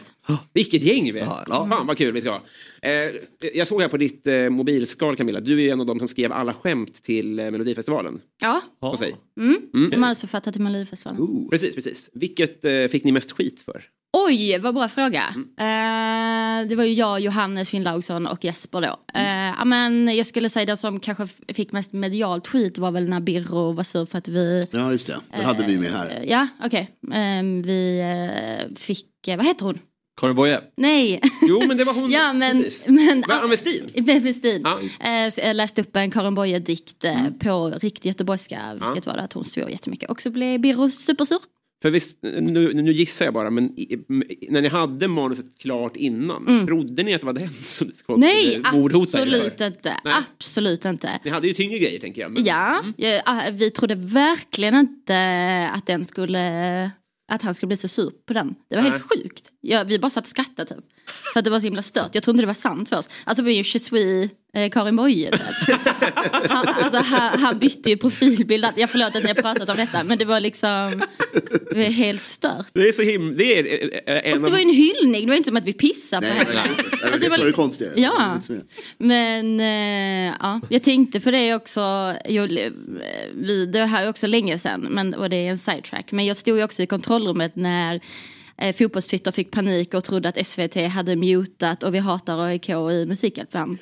Vilket gäng vi är. Fan vad kul vi ska ha. Eh, jag såg här på ditt eh, mobilskal Camilla, du är en av de som skrev alla skämt till eh, Melodifestivalen. Ja, sig. mm. Mm. de hade så fattat till Melodifestivalen. Precis, precis. Vilket eh, fick ni mest skit för? Oj, vad bra fråga. Mm. Eh, det var ju jag, Johannes Finnlaugsson och Jesper då. Mm. Eh, ja, men jag skulle säga den som kanske fick mest medialt skit var väl när Birro var sur för att vi... Ja, just det. Den hade vi med här. Eh, ja, okej. Eh, vi eh, fick, eh, vad heter hon? Karin Boye. Nej. Jo, men det var hon. [laughs] ja, men... Precis. [laughs] men. [laughs] Ja. Eh, så jag läste upp en Karin Boye-dikt eh, Mm. på riktigt göteborgska. Vilket var det att hon svor jättemycket. Och så blev Birro supersur. För visst, nu, nu gissar jag bara, men i, när ni hade manuset klart innan, Mm. trodde ni att det var den som Nej, skulle er absolut inte. Nej. Absolut inte. Ni hade ju tyngre grejer tänker jag. Men... Ja, ja, ah, vi trodde verkligen inte att den skulle att han skulle bli så sur på den. Det var helt sjukt. Ja, vi bara satt och skrattade typ. För att det var så himla stört. Jag trodde inte det var sant först. Alltså det var ju Je suis eh, Karin Boye typ. [laughs] han, alltså, han, han bytte ju profilbild. Jag förlåt att ni har pratat om detta men det var liksom det var helt stört. Det är så himla... Det är en Och det var ju en hyllning, det var inte som att vi pissade på henne. Det var Alltså, det var det konstiga. Ja, Det var men eh, ja, jag tänkte på det också. Jag, vi, det här är också länge sedan men, och det är en sidetrack. Men jag stod ju också i kontrollrummet när eh, fotbollstwitter fick panik och trodde att SVT hade mutat och vi hatar AIK i Musikhjälpen.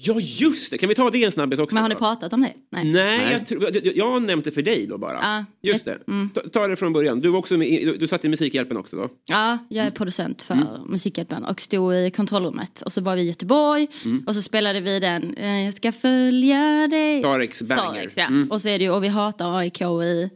Ja just det, kan vi ta det en snabbis också? Men har ni pratat om det? Nej. Nej, Jag, tror- jag, jag har nämnt det för dig då bara. Ja, Just det. Ta, ta det från början. Du, var också med, i- du, du satt i Musikhjälpen också då? Ja, jag är producent för Mm. Musikhjälpen och stod i kontrollrummet. Och så var vi i Göteborg Mm. och så spelade vi den eh, Jag ska följa dig. Sareks banger. Sareks, ja. Mm. Och så är det ju Och vi hatar AIK i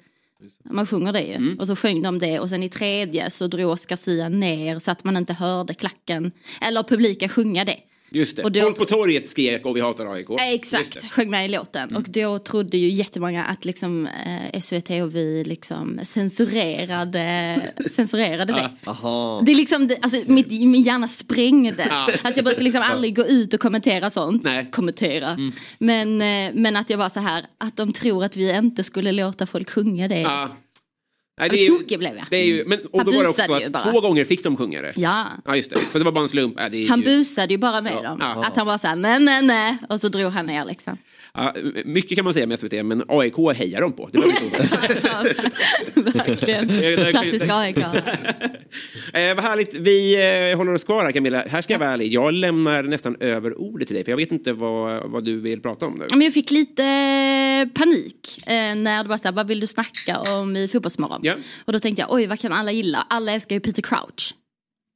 man sjunger det ju. Mm. Och så sjöng de det och sen i tredje så drog Oscar Sia ner så att man inte hörde klacken eller publiken sjunga det. Just det. Och då- Folk på torget skrek och vi hatar AIK. Eh, Exakt, sjöng med i låten. Mm. Och då trodde ju jättemånga att liksom eh, SVT och vi liksom censurerade, [laughs] censurerade det. Aha. Det är liksom, det, alltså mitt, min hjärna sprängdes. [laughs] Ja. Alltså jag brukar liksom aldrig gå ut och kommentera sånt. Kommentera. Mm. Men, eh, men att jag var så här, att de tror att vi inte skulle låta folk sjunga det. Ja. Nej, det är tokig blev jag. det är ju, men, och Han då var det också att bara. två gånger fick de sjunga det. Ja. Ja just det, för det var bara en slump. Ja, Han ju, busade ju bara med dem. Ja. Att han var så här, nej nej nej. Och så drog han ner liksom. Mycket kan man säga med SVT, men AIK hejar de på. Det var inte [laughs] Verkligen. [laughs] Klassiska AIK. [laughs] Eh, vad härligt, vi eh, håller oss kvar här Camilla. Här ska jag vara ärlig, jag lämnar nästan över ordet till dig, för jag vet inte vad, vad du vill prata om nu. Men jag fick lite panik eh, när det var så här, vad vill du snacka om i Fotbollsmorgon? Ja. Och då tänkte jag, oj vad kan alla gilla? Alla älskar ju Peter Crouch.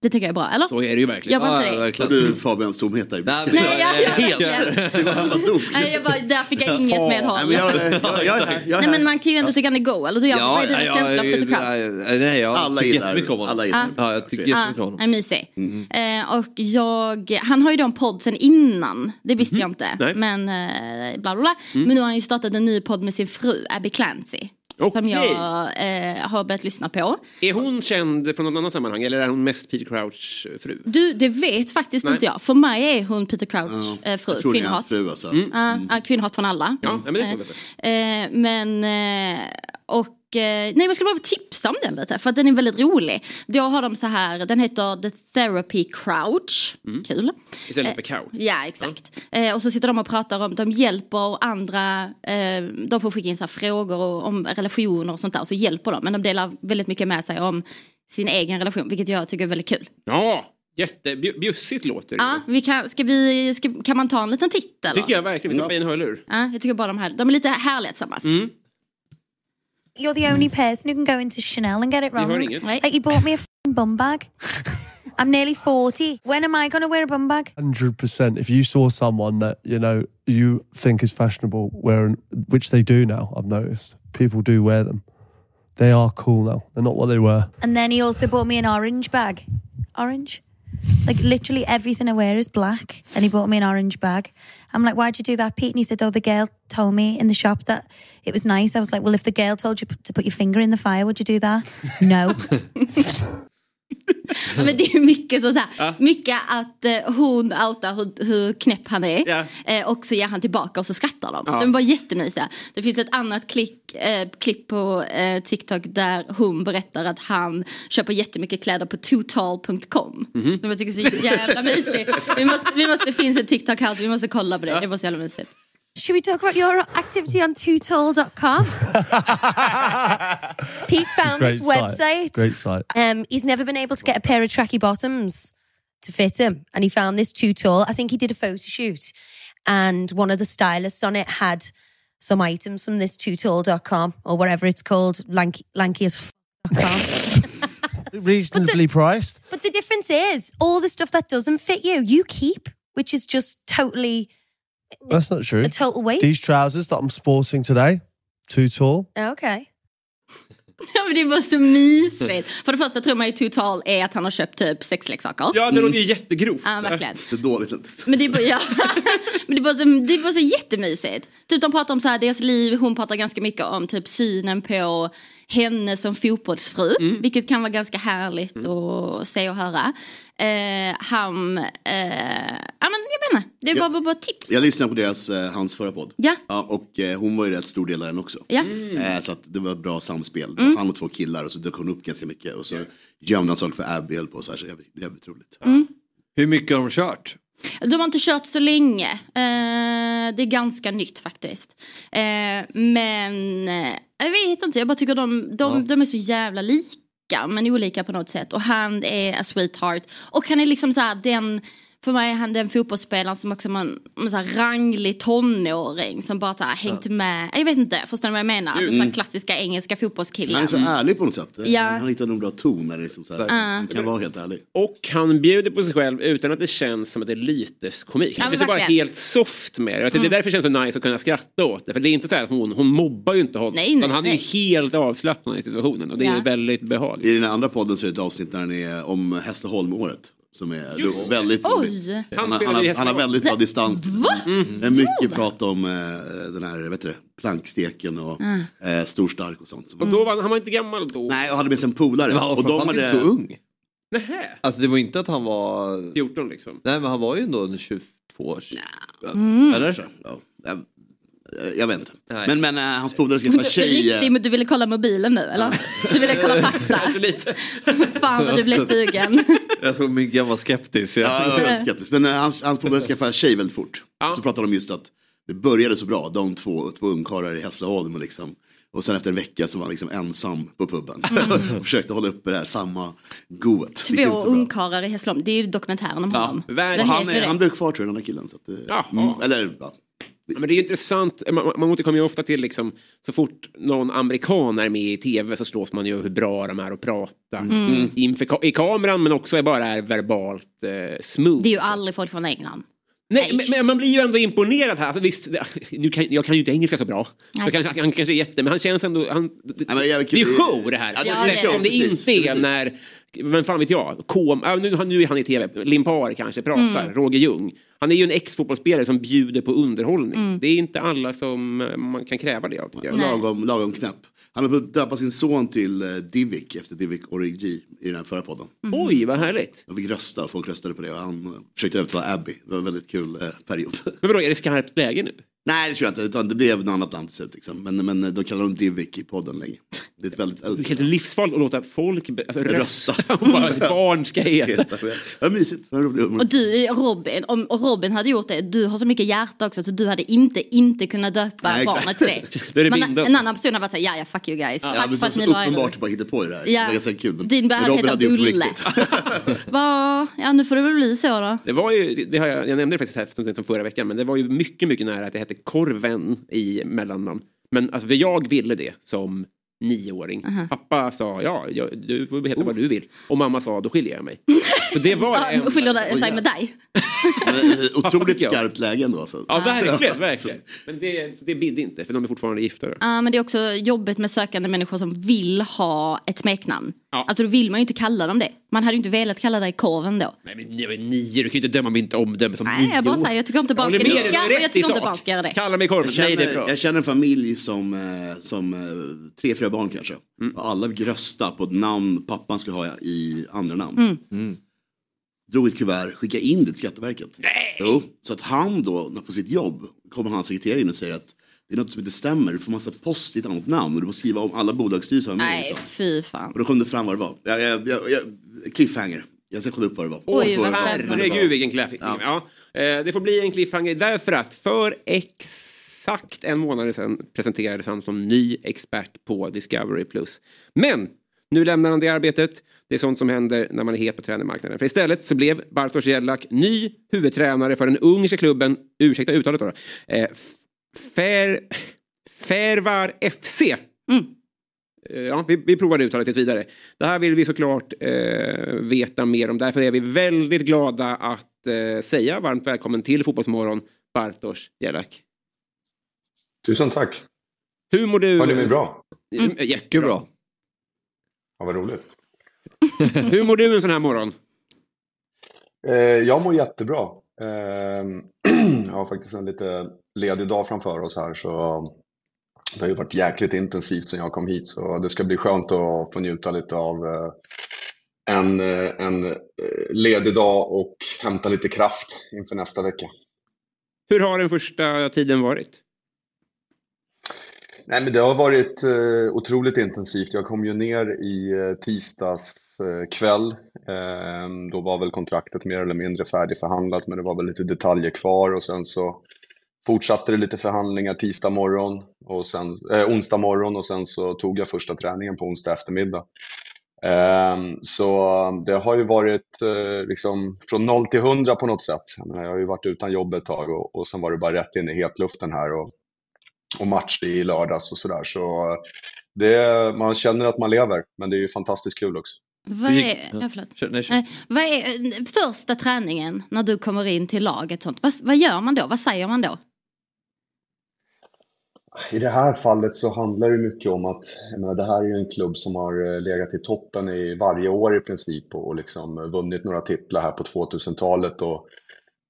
Det tycker jag är bra, eller? Så är det ju verkligen. Jag inte det. Har du Fabians tomhet där? Nej, jag, jag, Helt. jag, Det var nej, jag bara, där fick jag inget jag, jag, jag, jag, jag är Nej men man kan ju ändå tycka han är go, eller du gör, vad är dina känslor för Peter Crouch? Nej, jag Alla gillar- honom. alla gillar. Ja, jag tycker Ja, jättemycket om honom. är mysig. Eh, och jag, han har ju då en podd sen innan, det visste jag inte. Nej. Men eh, bla bla bla. Mm. Men nu har han ju startat en ny podd med sin fru, Abby Clancy. Som Okej. jag eh, har börjat lyssna på. Är hon känd från något annat sammanhang eller är hon mest Peter Crouch fru? Du, det vet faktiskt Nej. inte jag. För mig är hon Peter Crouch Ja, eh, fru. jag tror Kvinnohat. fru alltså. Ja, ja, kvinnohat från alla. Ja, men det Eh, eh, men, eh, och, nej men jag skulle bara tipsa om den lite, för att den är väldigt rolig. Då har de så här, den heter The Therapy Crouch. Kul. Mm. Istället för cow. Ja, exakt. Eh, och så sitter de och pratar om, de hjälper andra, eh, de får skicka in så här frågor om relationer och sånt där, och så hjälper de. Men de delar väldigt mycket med sig om sin egen relation, vilket jag tycker är väldigt kul. Ja, jättebjussigt låter det. Ja, vi kan, ska vi, ska, kan man ta en liten titt eller? tycker jag verkligen. Vi tar i en hörlur. Ja, jag tycker bara de här, de är lite härliga tillsammans. Mm. You're the only mm. person who can go into Chanel and get it Vi hör wrong. inget. Like you bought me a f***ing bum bag. [laughs] I'm nearly 40. When am I going to wear a bum bag? Hundred percent. If you saw someone that you know you think is fashionable, wearing which they do now, I've noticed people do wear them. They are cool now. They're not what they were. And then he also bought me an orange bag. Orange? Like literally everything I wear is black. And he bought me an orange bag. I'm like, why'd you do that, Pete? And he said, oh, the girl told me in the shop that it was nice. I was like, well, if the girl told you to put your finger in the fire, would you do that? [laughs] No. [laughs] [laughs] Men det är mycket sånt här. Ja. Mycket att eh, hon outar hur, hur knäpp han är. Ja. Eh, och så ger han tillbaka och så skrattar de. Ja. De var jättemysiga. Det finns ett annat klick, eh, klipp på eh, TikTok där hon berättar att han köper jättemycket kläder på total.com. Mhm. Som jag tycker är så jävla mysigt. Vi måste, vi måste, det finns ett TikTok här så vi måste kolla på det. Det var så jävla mysigt. Should we talk about your activity on twotall.com? [laughs] Pete found Great this site. website. Great site. Um, he's never been able to get a pair of tracky bottoms to fit him, and he found this too tall. I think he did a photo shoot, and one of the stylists on it had some items from this twotall.com or whatever it's called, lanky, lanky as f.com. [laughs] Reasonably priced. but the difference is, all the stuff that doesn't fit you, you keep, which is just totally That's not true. a total waste. These trousers that I'm sporting today, too tall. okay. [laughs] Ja men det var så mysigt. För det första tror man ju total är att han har köpt typ sexleksaker. Ja, det låter ju jättegrovt. Ja, verkligen. Det är dåligt. Men det, var- ja. [laughs] Men det, var så, det var så jättemysigt. Typ de pratar om så här, deras liv, hon pratar ganska mycket om typ synen på henne som fotbollsfru. Mm. Vilket kan vara ganska härligt att se och höra. Eh, han, eh, ja men jag vet inte, det var bara, bara tips. Jag lyssnade på deras, eh, hans förra podd. Ja. och eh, hon var ju rätt stor del av den också. Ja. Eh, så att det var ett bra samspel. Mm. Han och två killar och så dök hon upp ganska mycket. Och så gömde han saker för Abby höll på så här. Så jävligt, jävligt roligt. Mm. Hur mycket har de kört? De har inte kört så länge. Eh, det är ganska nytt faktiskt. Eh, men eh, jag vet inte, jag bara tycker de, de, de är så jävla lika. Men olika på något sätt. Och han är a sweetheart. Och han är liksom så här den... För mig är han den fotbollsspelaren som också är en, så här ranglig tonåring som bara så här, hängt med. Jag vet inte, förstår ni vad jag menar? Just. Den klassiska engelska fotbollskillen. Han är så ärlig på något sätt. Ja. Han hittar nog bra ton när det är liksom så här. Ja. Han kan vara helt ärlig. Och han bjuder på sig själv utan att det känns som att det är lyteskomik. Ja, men finns ju bara helt soft med det. Jag Mm. Det är därför det känns så nice att kunna skratta åt det. För det är inte så här att hon, hon mobbar ju inte honom. Nej, nej, han är helt avslappnad i situationen. Och det är Ja. väldigt behagligt. I den andra podden så är det ett avsnitt när han är om Hässleholm-året. Som är ro- väldigt roligt. Oj! Han, han, i har, han har väldigt bra distans. Va? Det är mycket prat om eh, den här vet du, planksteken och Mm. eh, storstark och sånt. Och då var han, han var inte gammal då. Nej, och hade med sig en polare. Men han var och de hade... inte så ung. Nähä. Alltså det var inte att han var... 14 liksom. Nej men han var ju ändå under 22 år. Mm. Eller? Ja, jag, jag vet inte. Nej. Men, men eh, hans polare skaffade tjej. eh, Riktigt, men du ville kolla mobilen nu eller? Du ville kolla fakta? [laughs] Fan vad du blev sugen. [laughs] Jag tror min gammal skeptisk. Ja, jag var väldigt skeptisk. Men eh, hans, hans polare skaffade tjej väldigt fort. Ja. Så pratade de just att det började så bra, de två, två ungkarlar i Hässleholm. Och, liksom, och sen efter en vecka så var han liksom ensam på puben. [laughs] och försökte hålla uppe det här samma goet. Två ungkarlar i Hässleholm. Det är ju dokumentären om Ja, honom. han, är, han blev kvar tror jag, den där killen. Så att, eh, Jaha. mm, eller, ja. Men det är ju intressant, man, man återkommer ju ofta till liksom, så fort någon amerikan är med i tv så slås man ju hur bra de är att prata. Mm. Inför, ka- I kameran men också bara är verbalt eh, smooth. Det är ju aldrig folk från England. Nej, men, men man blir ju ändå imponerad här. Alltså, visst, det- nu kan, jag kan ju inte engelska så bra. Nej. Så kanske, han kanske är jätte, men han känns ändå... Han, det, men jag- det är show det här. Ja, det är Eftersom show, det precis, inte är precis. när, vem fan vet jag, Kom, ja, nu, nu är han i tv, Limpar kanske pratar, Mm. Roger Ljung. Han är ju en ex-fotbollsspelare som bjuder på underhållning. Mm. Det är inte alla som eh, man kan kräva det av jag. Lagom, lagom knäpp. Han har fått döpa sin son till eh, Divik efter Divik Origi i den här förra podden. Oj, vad härligt. De fick rösta och folk röstade på det och han försökte övertala Abby. Det var en väldigt kul eh, period. Men vadå, är det skarpt läge nu? Nej det tror jag inte, utan det blev något annat namn till slut. Liksom. Men, men eh, de kallar honom Divik i podden länge. Det är ett väldigt Det är helt livsfarligt att låta folk alltså, Rösta. rösta [laughs] om vad ett barn ska [laughs] heta. Vad mysigt. Och du Robin, om och Robin hade gjort det, du har så mycket hjärta också så du hade inte inte kunnat döpa Nej, barnet till det. [laughs] Det Men en annan person hade varit såhär, ja ja fuck you guys. Ja, Tack men för så, att så ni la er uppenbart bara hitta på det där. Ja. Det var ganska kul. Men, Din men hade Robin på Bulle. Va? Ja nu får det väl bli så då. Det var ju, det har jag, jag nämnde det faktiskt här så förra veckan, men det var ju mycket, mycket nära att det hette Korven i mellannamn. Men alltså, för jag ville det som nioåring. Aha. Pappa sa ja, jag, du får heta vad du vill. Och mamma sa då skiljer jag mig. Så det var [laughs] Ja, enda. skiljer sig med dig? [laughs] [laughs] Otroligt skarpt läge ändå. Alltså. Ja, verkligen, verkligen. Men det, det bidde inte, för de är fortfarande gifta. Ja men det är också jobbigt med sökande människor som vill ha ett smeknamn. Ja. Alltså då vill man ju inte kalla dem det. Man hade ju inte velat kalla dig korven då. Nej, men nio, du kan ju inte döma mitt omdöme som Nej jag bara nio. säger, jag tycker inte barn ska nicka och jag tycker inte barn ska göra det. Kalla mig korven. Jag Nej, det är känner, bra. jag känner en familj som, eh, som eh, tre, fyra tre barn kanske. Och alla fick rösta på ett namn pappan skulle ha i andra namn. Mm. Mm. Drog ett kuvert, skickade in det till Skatteverket. Nej. Jo, så att han då, på sitt jobb, kommer hans sekreterare in och säger att det är något som inte stämmer, du får massa post i ett annat namn och du får skriva om alla bolagsstyrelser. Nej, liksom. fy fan. Och då kom det fram vad det var. Jag, jag, jag, jag, cliffhanger. Jag ska kolla upp vad det var. Oj, vad spännande. Herregud vilken cliffhanger. Ja. Eh, det får bli en cliffhanger därför att för exakt en månad sedan presenterades han som ny expert på Discovery+. Men nu lämnar han det arbetet. Det är sånt som händer när man är het på tränarmarknaden. För istället så blev Bartosz Jelak ny huvudtränare för den ungerska klubben, ursäkta uttalet då, eh, Fer, Fervar FC. Eh, Ja, vi, vi provar uttalet tills vidare. Det här vill vi såklart eh, veta mer om. Därför är vi väldigt glada att eh, säga varmt välkommen till Fotbollsmorgon, Bartosz Jelak. Tusen tack. Hur mår du? Hör ni mig bra? Mm. Jättebra. Ja, vad roligt. [laughs] Hur mår du en sån här morgon? Eh, jag mår jättebra. Eh, [clears throat] jag har faktiskt en lite ledig dag framför oss här så det har ju varit jäkligt intensivt sedan jag kom hit så det ska bli skönt att få njuta lite av eh, en, eh, en eh, ledig dag och hämta lite kraft inför nästa vecka. Hur har den första tiden varit? Nej, men det har varit eh, otroligt intensivt. Jag kom ju ner i eh, tisdags eh, kväll. Eh, då var väl kontraktet mer eller mindre färdigförhandlat, men det var väl lite detaljer kvar och sen så fortsatte det lite förhandlingar tisdag morgon och sen, eh, onsdag morgon och sen så tog jag första träningen på onsdag eftermiddag. Eh, så det har ju varit eh, liksom från 0 till 100 på något sätt. Jag, jag har ju varit utan jobb ett tag och, och sen var det bara rätt in i hetluften här och och match i lördags och sådär. Så det, man känner att man lever, men det är ju fantastiskt kul också. Vad är, ja, förlåt. Nej, vad är eh, första träningen när du kommer in till laget? Sånt? Vad, vad gör man då? Vad säger man då? I det här fallet så handlar det mycket om att jag menar, det här är ju en klubb som har eh, legat i toppen i varje år i princip och liksom vunnit några titlar här på 2000-talet. Och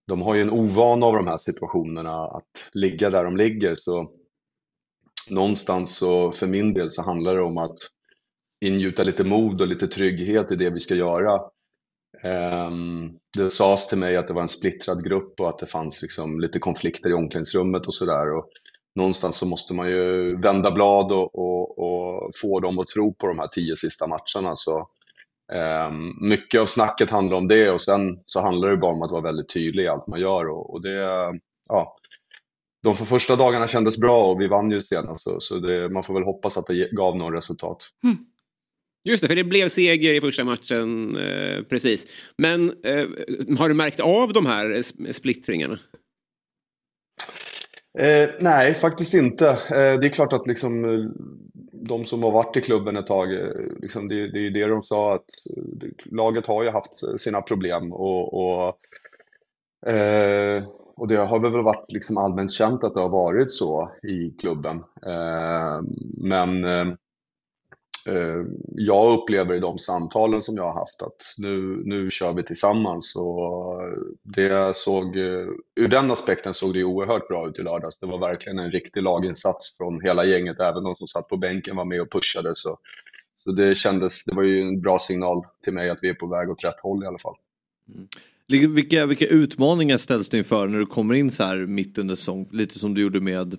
de har ju en ovana av de här situationerna att ligga där de ligger. Så någonstans så för min del så handlar det om att ingjuta lite mod och lite trygghet i det vi ska göra. Ehm, det sades till mig att det var en splittrad grupp och att det fanns liksom lite konflikter i omklädningsrummet och sådär. Någonstans så måste man ju vända blad och, och, och få dem att tro på de här tio sista matcherna. Så, ehm, mycket av snacket handlar om det och sen så handlar det bara om att vara väldigt tydlig i allt man gör. Och, och det, ja, de för första dagarna kändes bra och vi vann ju senast så, så det, man får väl hoppas att det gav någon resultat. Just det, för det blev seger i första matchen. Eh, precis. Men eh, har du märkt av de här splittringarna? Eh, nej, faktiskt inte. Eh, det är klart att liksom, eh, de som har varit i klubben ett tag, eh, liksom, det, det är det de sa att laget har ju haft sina problem och, och, eh, och det har väl varit liksom allmänt känt att det har varit så i klubben. Eh, men eh, eh jag upplever i de samtalen som jag har haft att nu, nu kör vi tillsammans och det såg, eh, ur den aspekten såg det oerhört bra ut i lördags. Det var verkligen en riktig laginsats från hela gänget, även de som satt på bänken var med och pushade. Så, så det kändes, det var ju en bra signal till mig att vi är på väg åt rätt håll i alla fall. Mm. Vilka, vilka utmaningar ställs du inför när du kommer in så här mitt under säsong? Lite som du gjorde med,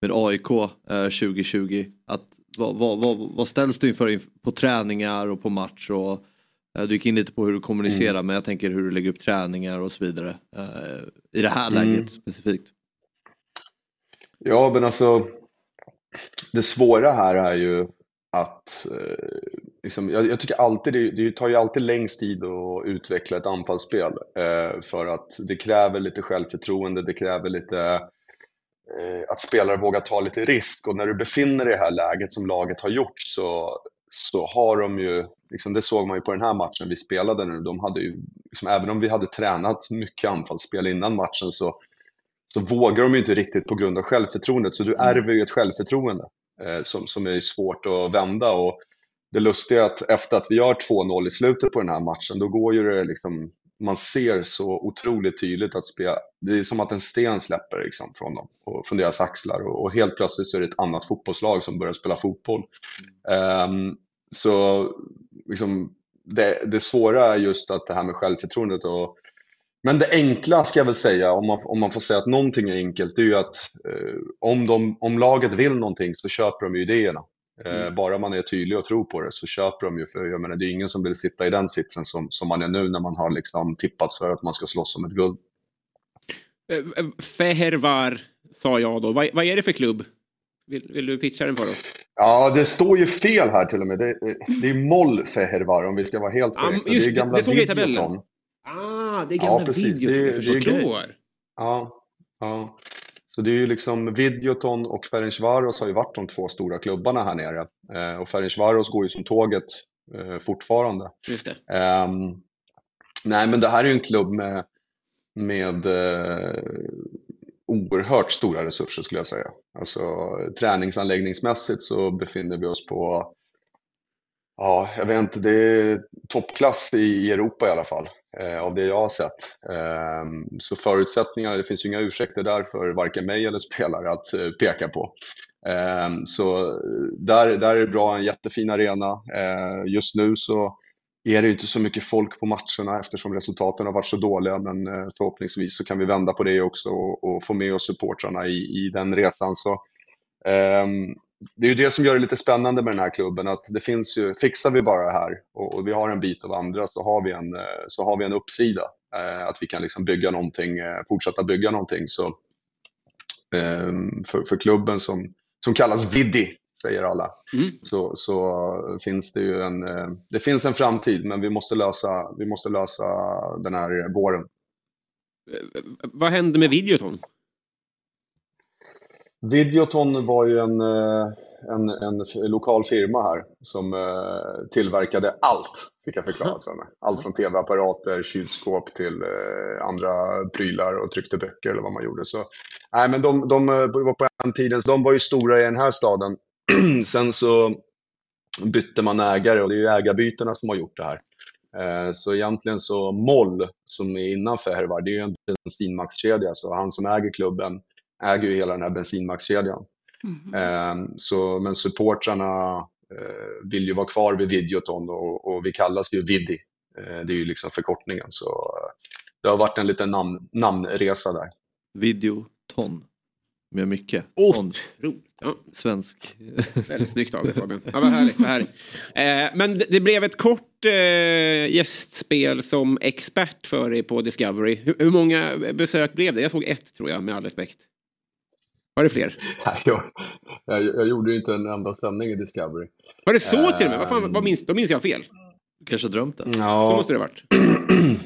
med AIK eh, 2020. Att, vad, vad, vad, vad ställs du inför inf- på träningar och på match? Och, eh, du gick in lite på hur du kommunicerar Mm. men jag tänker hur du lägger upp träningar och så vidare. eh, I det här Mm. läget specifikt. Ja, men alltså det svåra här är ju att eh, liksom, jag, jag tycker alltid det, det tar ju alltid längst tid att utveckla ett anfallsspel eh, för att det kräver lite självförtroende, det kräver lite eh, att spelare vågar ta lite risk. Och när du befinner dig i det här läget som laget har gjort så, så har de ju, liksom, det såg man ju på den här matchen vi spelade nu, de hade ju, liksom, även om vi hade tränat mycket anfallsspel innan matchen så så vågar de ju inte riktigt på grund av självförtroendet. Så du ärver ju ett självförtroende Eh, som, som är svårt att vända. Och det lustiga är att efter att vi gör 2-0 i slutet på den här matchen, då går ju det liksom man ser så otroligt tydligt att spela, det är som att en sten släpper liksom, från dem, och, från deras axlar och, och helt plötsligt så är det ett annat fotbollslag som börjar spela fotboll. Um, så liksom, det, det svåra är just att det här med självförtroendet och men det enkla ska jag väl säga, om man, om man får säga att någonting är enkelt, det är ju att eh, om, de, om laget vill någonting så köper de ju idéerna. Eh, bara man är tydlig och tror på det så köper de ju, för jag menar, det är ingen som vill sitta i den sitsen som, som man är nu när man har liksom tippats för att man ska slåss om ett guld. Eh, Fehervar sa jag då. Vad, vad är det för klubb? Vill, vill du pitcha den för oss? Ja, det står ju fel här till och med. Det, det är Moll Fehervar om vi ska vara helt korrekta. just det är gamla det såg jag i tabellen. Videoton. Ah, det är gamla Ja, precis. förstår. Ja, ja. Så det är ju liksom Videoton och Ferencvaros har ju varit de två stora klubbarna här nere. Eh, och Ferencvaros går ju som tåget eh, fortfarande. Just det. Ehm, nej, men det här är ju en klubb med, med eh, oerhört stora resurser skulle jag säga. Alltså träningsanläggningsmässigt så befinner vi oss på, ja, jag vet inte, det är toppklass i, Europa i alla fall, eh, Eh, av det jag har sett. Ehm, så förutsättningarna, det finns ju inga ursäkter där för varken mig eller spelare att eh, peka på. Ehm, så eh, där, där är det bra, en jättefin arena. Eh, Just nu så är det ju inte så mycket folk på matcherna eftersom resultaten har varit så dåliga, men eh, förhoppningsvis så kan vi vända på det också och, och få med oss supportrarna i, i den resan. Så, ehm, det är ju det som gör det lite spännande med den här klubben, att det finns ju, fixar vi bara det här och, och vi har en bit av andra så har vi en, eh, så har vi en uppsida. Eh, Att vi kan liksom bygga någonting, eh, fortsätta bygga någonting. Så, ehm, för, för klubben som, som kallas Viddi, säger alla, så, så finns det ju en, eh, det finns en framtid, men vi måste lösa, vi måste lösa den här våren. Vad hände med Videoton? Videoton var ju en, eh, en, en lokal firma här som eh, tillverkade allt, fick jag förklarat för mig. Allt från tv-apparater, kylskåp till eh, andra prylar och tryckte böcker eller vad man gjorde. Så, nej, men de, de var på den tiden, de var ju stora i den här staden. [clears throat] Sen så bytte man ägare och det är ju ägarbytena som har gjort det här. Så egentligen så Moll, som är innanför Hervar, det är ju en bensinmaxkedja. Så han som äger klubben äger ju hela den här bensinmaxkedjan. Eh, Så, men supportrarna eh, vill ju vara kvar vid Videoton och, och vi kallas ju Viddi. Eh, Det är ju liksom förkortningen. Så eh, det har varit en liten namn, namnresa där. Videoton. Med mycket. Ton. Ja. Svensk. Väldigt snyggt av dig Fabian. Ja, vad härligt. Vad härligt. Eh, men det, det blev ett kort eh, gästspel som expert för dig på Discovery. Hur, hur många besök blev det? Jag såg ett tror jag med all respekt. Var det fler? [laughs] Nej, jag, jag, jag gjorde ju inte en enda sändning i Discovery. Var det så till och med? Vad fan, Ehm. vad minns, då minns jag fel. Kanske drömt det. Ja. Så måste det ha varit. [clears throat]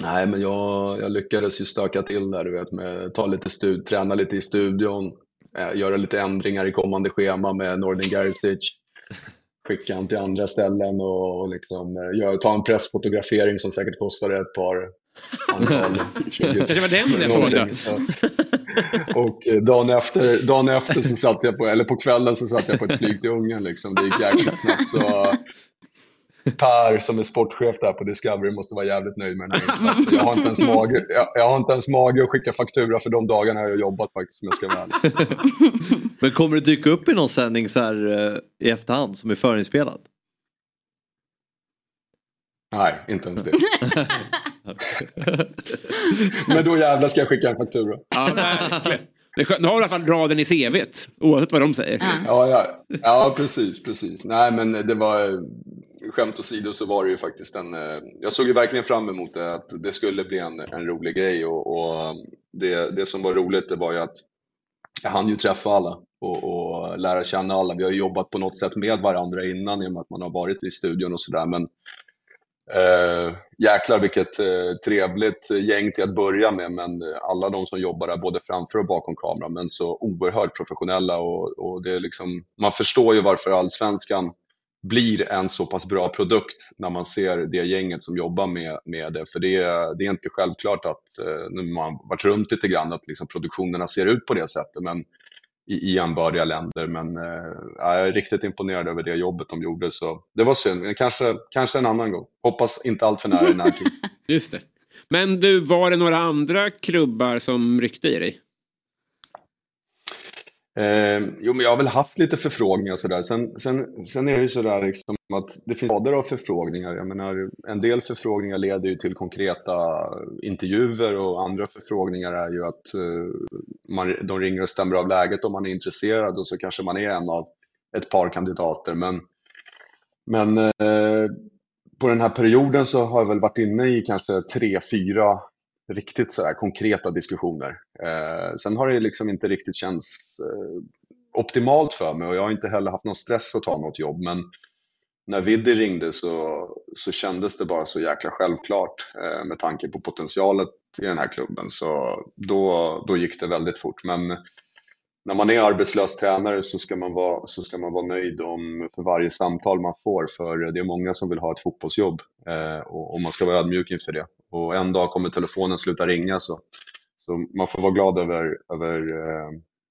Nej, men jag, jag lyckades ju stöka till där, du vet, med ta lite stud, träna lite i studion, eh, göra lite ändringar i kommande schema med Nordin Gerzic, [laughs] skicka han till andra ställen och, och liksom, eh, gör, ta en pressfotografering som säkert kostade ett par antal, 20 [laughs] Kanske var den jag någonting. Och eh, dagen efter, dagen efter så satt jag på, eller på kvällen så satt jag på ett flyg till Ungern liksom. Det gick jäkligt snabbt. Så Per som är sportchef där på Discovery måste vara jävligt nöjd med den här insatsen. Jag har inte ens mage, jag, jag har inte ens mage att skicka faktura för de dagarna jag har jobbat faktiskt om jag ska vara. Men kommer det dyka upp i någon sändning så här eh, i efterhand som är förinspelad? Nej, inte ens det. [laughs] [laughs] Men då jävlar ska jag skicka en faktura. Ja, verkligen. Nu har du i alla fall raden i CVt. Oavsett vad de säger. Ja, ja, ja, precis, precis. Nej, men det var, skämt åsido så var det ju faktiskt en, eh, jag såg ju verkligen fram emot det, att det skulle bli en, en rolig grej och, och det, det som var roligt det var ju att jag hann ju träffa alla och, och lära känna alla. Vi har ju jobbat på något sätt med varandra innan i och med att man har varit i studion och sådär, men Eh, jäklar vilket eh, trevligt gäng till att börja med, men eh, alla de som jobbar där både framför och bakom kameran, men så oerhört professionella och, och det är liksom, man förstår ju varför allsvenskan blir en så pass bra produkt när man ser det gänget som jobbar med, med det. För det, är- det är inte självklart att, eh, när man varit runt lite grann, att liksom produktionerna ser ut på det sättet. Men i, i jämbördiga länder. Men eh, jag är riktigt imponerad över det jobbet de gjorde. Så det var synd. Men kanske, kanske en annan gång. Hoppas inte allt för nära i närtid. [laughs] Just det. Men du, var det några andra klubbar som ryckte i dig? Eh, jo, men jag har väl haft lite förfrågningar och sådär. Sen, sen, sen är det ju sådär liksom att det finns rader av förfrågningar. Jag menar, en del förfrågningar leder ju till konkreta intervjuer och andra förfrågningar är ju att eh, man, de ringer och stämmer av läget om man är intresserad och så kanske man är en av ett par kandidater. Men, men eh, på den här perioden så har jag väl varit inne i kanske tre, fyra riktigt så här konkreta diskussioner. Eh, sen har det liksom inte riktigt känts eh, optimalt för mig och jag har inte heller haft någon stress att ta något jobb. Men när Viddy ringde så, så kändes det bara så jäkla självklart eh, med tanke på potentialet i den här klubben. Så då, då gick det väldigt fort. Men när man är arbetslös tränare så ska man vara, så ska man vara nöjd om, för varje samtal man får. För det är många som vill ha ett fotbollsjobb eh, och, och, man ska vara ödmjuk inför det. Och en dag kommer telefonen sluta ringa så, så man får vara glad över, över eh,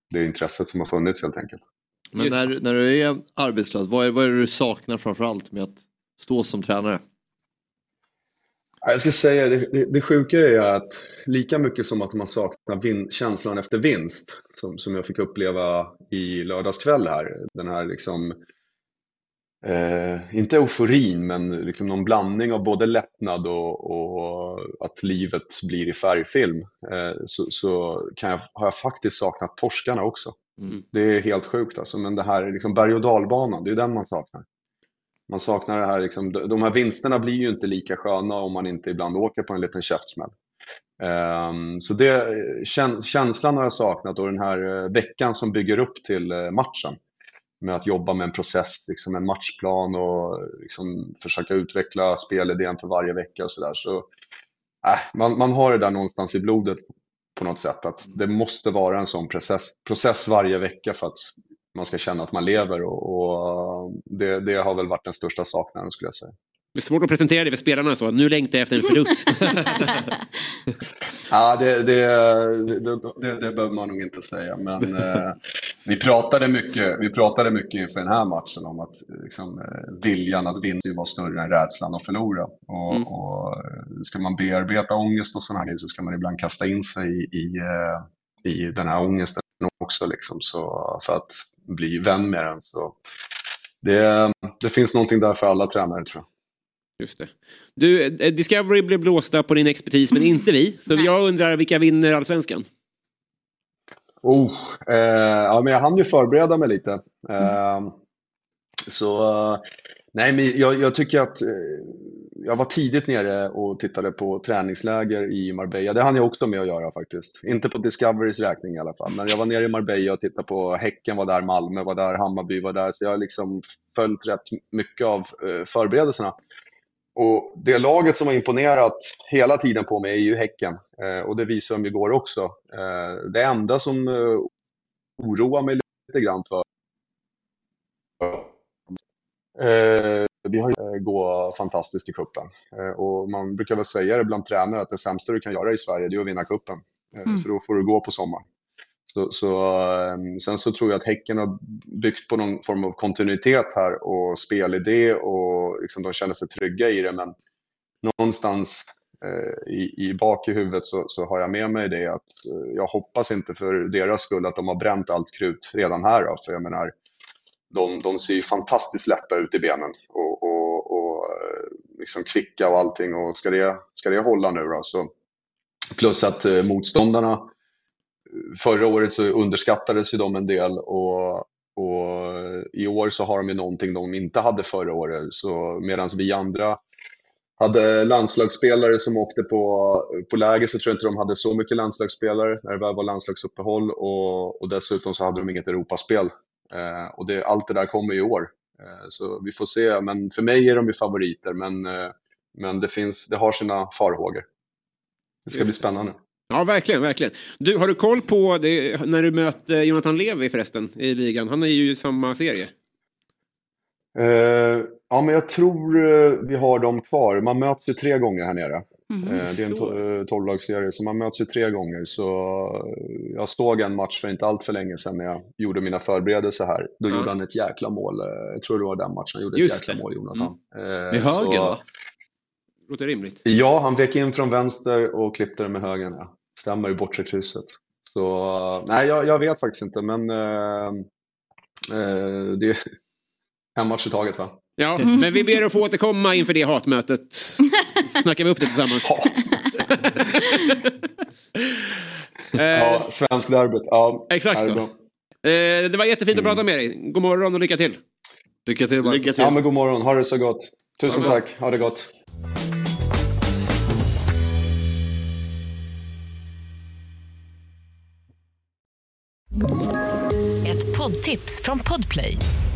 det intresset som har funnits helt enkelt. Men när, när du är arbetslös, vad är, vad är det du saknar framförallt med att stå som tränare? Jag ska säga, det, det, det sjuka är att lika mycket som att man saknar vin, känslan efter vinst, som, som jag fick uppleva i lördagskväll här, den här liksom, eh, inte euforin, men liksom någon blandning av både lättnad och, och att livet blir i färgfilm, eh, så, så kan jag, har jag faktiskt saknat torskarna också. Mm. Det är helt sjukt alltså, men det här liksom berg och dalbanan, det är den man saknar. Man saknar det här, liksom, de här vinsterna blir ju inte lika sköna om man inte ibland åker på en liten käftsmäll. Ehm, så det, känslan har jag saknat och den här eh, veckan som bygger upp till eh, matchen. Med att jobba med en process, liksom en matchplan och liksom, försöka utveckla spelidén för varje vecka och sådär. Så, äh, man, man har det där någonstans i blodet på något sätt. Att det måste vara en sån process, process varje vecka för att man ska känna att man lever och, och det, det, har väl varit den största saknaden skulle jag säga. Det är svårt att presentera det för spelarna så, nu längtar jag efter en förlust. [laughs] ja, det, det, det, det, behöver man nog inte säga. Men eh, vi, pratade mycket, vi pratade mycket inför den här matchen om att liksom, eh, viljan att vinna var större än rädslan att förlora. Och, mm. och ska man bearbeta ångest och sådana här grejer så ska man ibland kasta in sig i, i, eh, i den här ångesten också. Liksom, så, för att bli vän med den. Så det, det finns någonting där för alla tränare tror jag. Just det. Du, eh, Discovery blev blåsta på din expertis men inte vi. Så jag undrar vilka vinner allsvenskan? Oh, eh, ja, men jag hann ju förbereda mig lite. Eh, så nej, men jag, jag tycker att eh, jag var tidigt nere och tittade på träningsläger i Marbella. Det hann jag också med att göra faktiskt. Inte på Discoverys räkning i alla fall. Men jag var nere i Marbella och tittade på Häcken var där, Malmö var där, Hammarby var där. Så jag har liksom följt rätt mycket av eh, förberedelserna. Och det laget som har imponerat hela tiden på mig är ju Häcken. Eh, och det visade de igår också. det enda som oroar mig lite grann för vi har ju eh, gå fantastiskt i kuppen eh, Och man brukar väl säga det bland tränare att det sämsta du kan göra i Sverige det är att vinna kuppen eh, mm. För då får du gå på sommaren. Så, så, sen så tror jag att Häcken har byggt på någon form av kontinuitet här och spelidé och liksom de känner sig trygga i det. Men någonstans eh, i, i bak i huvudet så, så, har jag med mig det att jag hoppas inte för deras skull att de har bränt allt krut redan här. Då, för jag menar, de, de ser ju fantastiskt lätta ut i benen och, och, och eh, liksom kvicka och allting. Och ska det, ska det hålla nu då? Så, plus att eh, motståndarna, eh, förra året så underskattades ju de en del och, och i år så har de ju någonting de inte hade förra året. Så medan vi andra hade landslagsspelare som åkte på, på läger så tror jag inte de hade så mycket landslagsspelare när det väl var landslagsuppehåll och, och dessutom så hade de inget Europaspel och det, allt det där kommer i år. Eh, så vi får se, men för mig är de ju favoriter, men, eh, men det, finns, det har sina farhågor. Det ska bli spännande. Ja, verkligen, verkligen. Du, har du koll på det, när du möter Jonathan Levi förresten i ligan? Han är ju i samma serie. Uh, ja, men jag tror vi har dem kvar. Man möts ju tre gånger här nere. Mm, det är en to eh, tolvlagsserie så man möts ju tre gånger. Så eh, jag såg en match för inte allt för länge sedan när jag gjorde mina förberedelser här. Då mm. gjorde han ett jäkla mål. Jag tror det var den matchen han gjorde Just ett jäkla det. mål, Jonathan. Mm. Med höger va? Låter rimligt. Ja, han vek in från vänster och klippte den med högen. Ja. Stämmer i bortre krysset. Så nej, jag, jag vet faktiskt inte, men eh, eh, det är [laughs] en match i taget va? Ja, men vi ber att få återkomma inför det hatmötet. [laughs] Snackar vi upp det tillsammans. [laughs] Ja, svensk derbyt. Ja, Exakt det så. bra. Eh, det var jättefint att prata med dig. God morgon och lycka till. Lycka till. Mark. Ja, men god morgon. Ha det så gott. Tusen Ja, men- tack. Ha det gott. Ett poddtips från Podplay.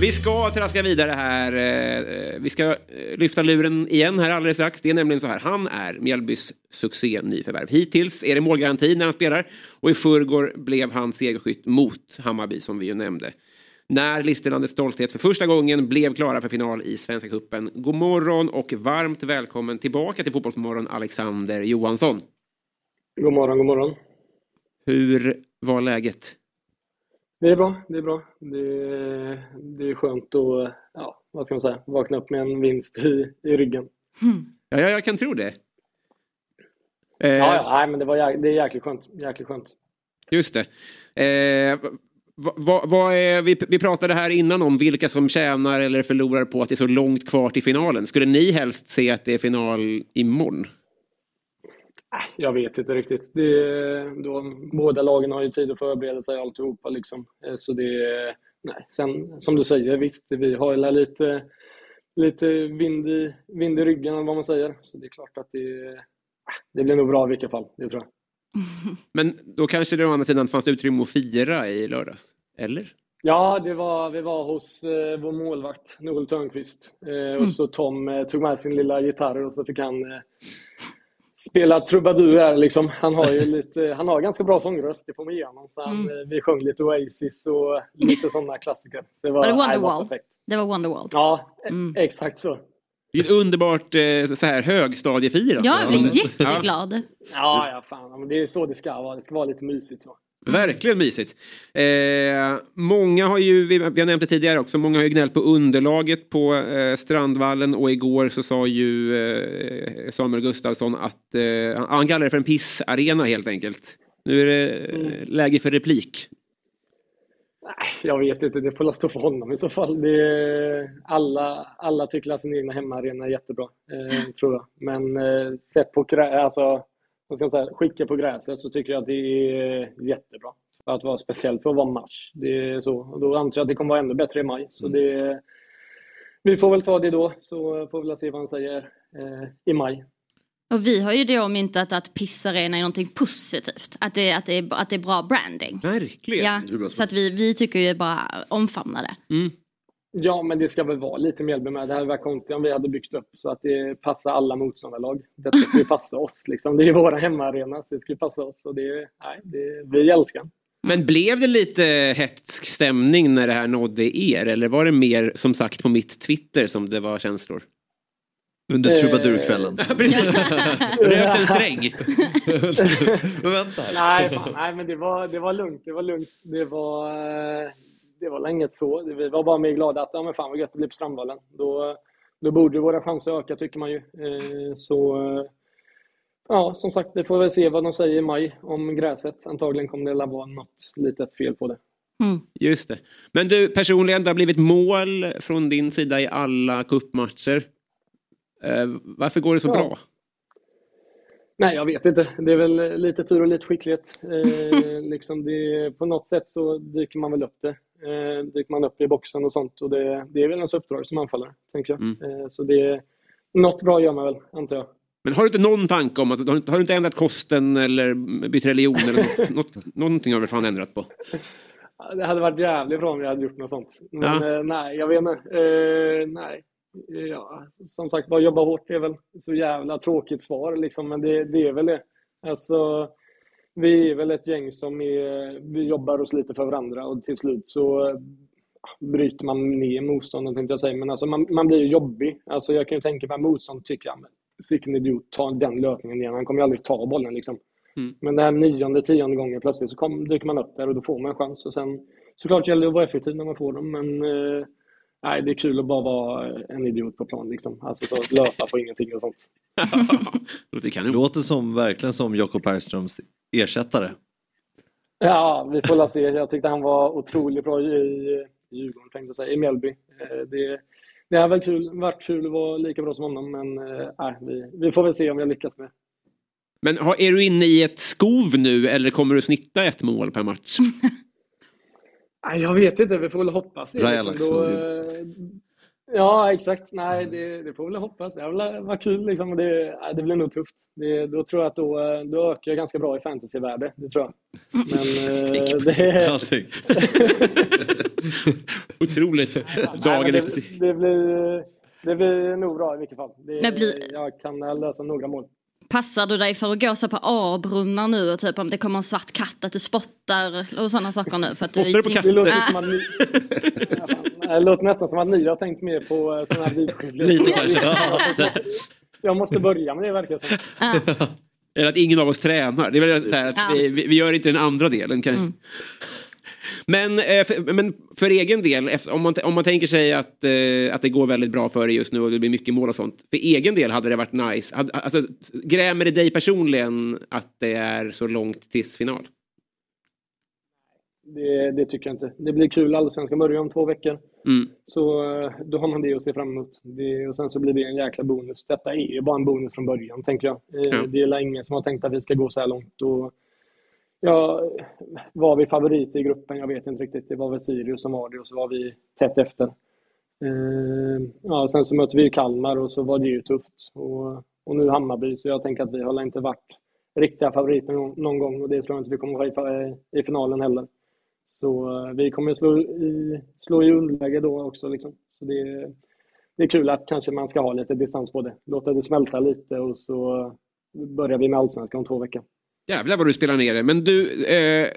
Vi ska traska vidare här. Eh, Vi ska eh, lyfta luren igen här alldeles strax. Det är nämligen så här. Han är Mjällbys succé nyförvärv. Hittills är det målgaranti när han spelar. Och i förrgår blev han segerskytt mot Hammarby som vi ju nämnde. När Listerlandets stolthet för första gången blev klara för final i Svenska Cupen. God morgon och varmt välkommen tillbaka till Fotbollsmorgon Alexander Johansson. God morgon, god morgon. Hur var läget? Det är bra, det är bra. Det är, det är skönt att, ja, vad ska man säga, vakna upp med en vinst i, i ryggen. Ja, ja, jag kan tro det. Eh, Ja, ja, nej, men det, var, det är jäkligt skönt. Jäkligt skönt. Just det. Eh, vad, vad, vad är, vi, vi pratade här innan om vilka som tjänar eller förlorar på att det är så långt kvar till finalen. Skulle ni helst se att det är final imorgon? Jag vet inte riktigt. Det, då, båda lagen har ju tid att förbereda sig alltihopa liksom. Eh, Så det, nej. Sen som du säger, visst, vi har lite, lite vind, i, vind i ryggen, eller vad man säger. Så det är klart att det, ah, det blir nog bra i vilket fall, det tror jag. [laughs] Men då kanske det å andra sidan fanns utrymme att fira i lördags? Eller? Ja, det var, vi var hos eh, vår målvakt Noel Törnqvist. Eh, och så Tom eh, tog med sin lilla gitarr och så fick han eh, spela trubadur här liksom. Han har ju [laughs] lite, han har ganska bra sångröst, det får man ge honom. Så han, eh, vi sjöng lite Oasis och lite sådana klassiker. Så det Var det Wonderwall? Det var Wonderwall. Ja, e- exakt så. Det är ett underbart eh, så här, högstadiefirande. Ja, jag blir jätteglad. Ja, ja, fan. Men det är så det ska vara. Det ska vara lite mysigt så. Verkligen mysigt. Eh, många har ju, vi, vi har nämnt det tidigare också, många har ju gnällt på underlaget på eh, Strandvallen och igår så sa ju eh, Samuel Gustafsson att eh, han- kallar det för en pissarena helt enkelt. Nu är det eh, läge för replik. Jag vet inte, det får stå för honom i så fall. Det alla, alla tycker att sin egna hemmaarena är jättebra, eh, tror jag. Men eh, sett på alltså, vad ska man säga, skicka på gräset så tycker jag att det är jättebra. För att vara speciellt för att vara mars. Det är så. Och då antar jag att det kommer vara ännu bättre i maj. Så det, vi får väl ta det då, så får vi se vad han säger eh, i maj. Och vi har ju då myntat att pissarena är någonting positivt. Att det, att det, är, att det är bra branding. Verkligen. Ja, så att vi, vi tycker ju bara omfamna det. Ja, men det ska väl vara lite Mjällby med. Det här var konstigt om vi hade byggt upp så att det passar alla motståndarlag. Detta ska ju passa oss. Liksom. Det är ju våra hemmaarena, så det ska ju passa oss. Och det, nej, det, vi älskar. Men blev det lite hetsk stämning när det här nådde er? Eller var det mer som sagt på mitt Twitter som det var känslor? Under Eh, trubadurkvällen. Rökt en sträng. Men [laughs] vänta. Nej, fan, nej, men det var, det var lugnt. Det var lugnt. Det var, eh, det var inget så. Vi var bara mer glada att ja, men fan vad gött det blir på Strandvallen. Då, då borde våra chanser öka, tycker man ju. Eh, Så eh, ja, som sagt, vi får väl se vad de säger i maj om gräset. Antagligen kommer det att vara något litet fel på det. Just det. Men du, personligen, det har blivit mål från din sida i alla cupmatcher. Eh, varför går det så Ja. bra? Nej, jag vet inte. Det är väl lite tur och lite skicklighet. Eh, [laughs] liksom det, på något sätt så dyker man väl upp det. Eh, dyker man upp i boxen och sånt. Och det, det är väl ens uppdrag som anfallare, tänker jag. Eh, så det, något bra gör man väl, antar jag. Men har du inte någon tanke om att, har du- har du inte ändrat kosten eller bytt religion eller något, [laughs] något, någonting har du fan ändrat på? Det hade varit jävligt bra om jag hade gjort något sånt. Men Ja. eh, nej, jag vet inte. Eh, nej. ja, som sagt, bara jobba hårt är väl så jävla tråkigt svar liksom, men det, det är väl det. Alltså, vi är väl ett gäng som är, vi jobbar och sliter för varandra och till slut så bryter man ner motståndaren tänkte jag säga. Men alltså man, man blir ju jobbig. Alltså jag kan ju tänka mig att motståndaren tycker, ja, men sicken idiot, ta den löpningen igen. Han kommer ju aldrig ta bollen liksom. Mm. Men den här nionde, tionde gången plötsligt så kom, dyker man upp där och då får man en chans. Och sen såklart gäller det att vara effektiv när man får dem, men eh, nej, det är kul att bara vara en idiot på plan liksom. Alltså så [laughs] löpa på ingenting och sånt. [laughs] Låter som, verkligen som Jakob Bergströms ersättare. Ja, vi får se. Jag tyckte han var otroligt bra i, Djurgården, tänkte jag säga, i Mjällby. Eh, Det, det har väl kul, varit kul att vara lika bra som honom, men eh, nej, vi, vi får väl se om jag lyckas med. Men är du inne i ett skov nu eller kommer du snitta ett mål per match? [laughs] Nej, jag vet inte, vi får väl hoppas det. Liksom. Då, eh, ja, exakt. Nej, det, det får vi väl hoppas. Det var, var kul liksom. Det, det blir nog tufft. Det, då tror jag att då, då ökar jag ganska bra i fantasyvärde. Det tror jag. Men [laughs] eh, det... Allting. [laughs] Otroligt. Dagen men det, efter. det, blir, det blir nog bra i vilket fall. Det, Det blir- Jag kan lösa några mål. Passar du dig för att gå så på A-brunnar nu och typ om det kommer en svart katt att du spottar och sådana saker nu? För att du Spottar du på katter? Det låter Ah. som att ni, fan. det låter nästan som att ni har tänkt mer på eh, sådana här vidskepligheter. Lite kanske. [laughs] Jag måste börja med det verkar som. Eller att ingen av oss tränar. Det är väl så här att Ja. vi, vi gör inte den andra delen. Kan... Men, eh, för, men för egen del, om man, om man tänker sig att, eh, att det går väldigt bra för dig just nu och det blir mycket mål och sånt. För egen del hade det varit nice. Hade, alltså, grämer det dig personligen att det är så långt tills final? Det, det tycker jag inte. Det blir kul. Allsvenskan börjar om två veckor. Mm. Så eh, då har man det att se fram emot. Det, och sen så blir det en jäkla bonus. Detta är ju bara en bonus från början, tänker jag. Ja. Det är ingen som har tänkt att vi ska gå så här långt. Och, ja, var vi favorit i gruppen? Jag vet inte riktigt. Det var väl Sirius som var det och så var vi tätt efter. Eh, ja, sen så mötte vi Kalmar och så var det ju tufft. Och, och nu Hammarby, så jag tänker att vi har inte varit riktiga favoriter någon, någon gång och det tror jag inte vi kommer vara i, eh, i finalen heller. Så eh, vi kommer slå i, slå i underläge då också. Liksom. Så det, det är kul att kanske man ska ha lite distans på det. Låta det smälta lite och så börjar vi med Allsvenskan om två veckor. Jävlar vad du spelar ner det. Men du, eh,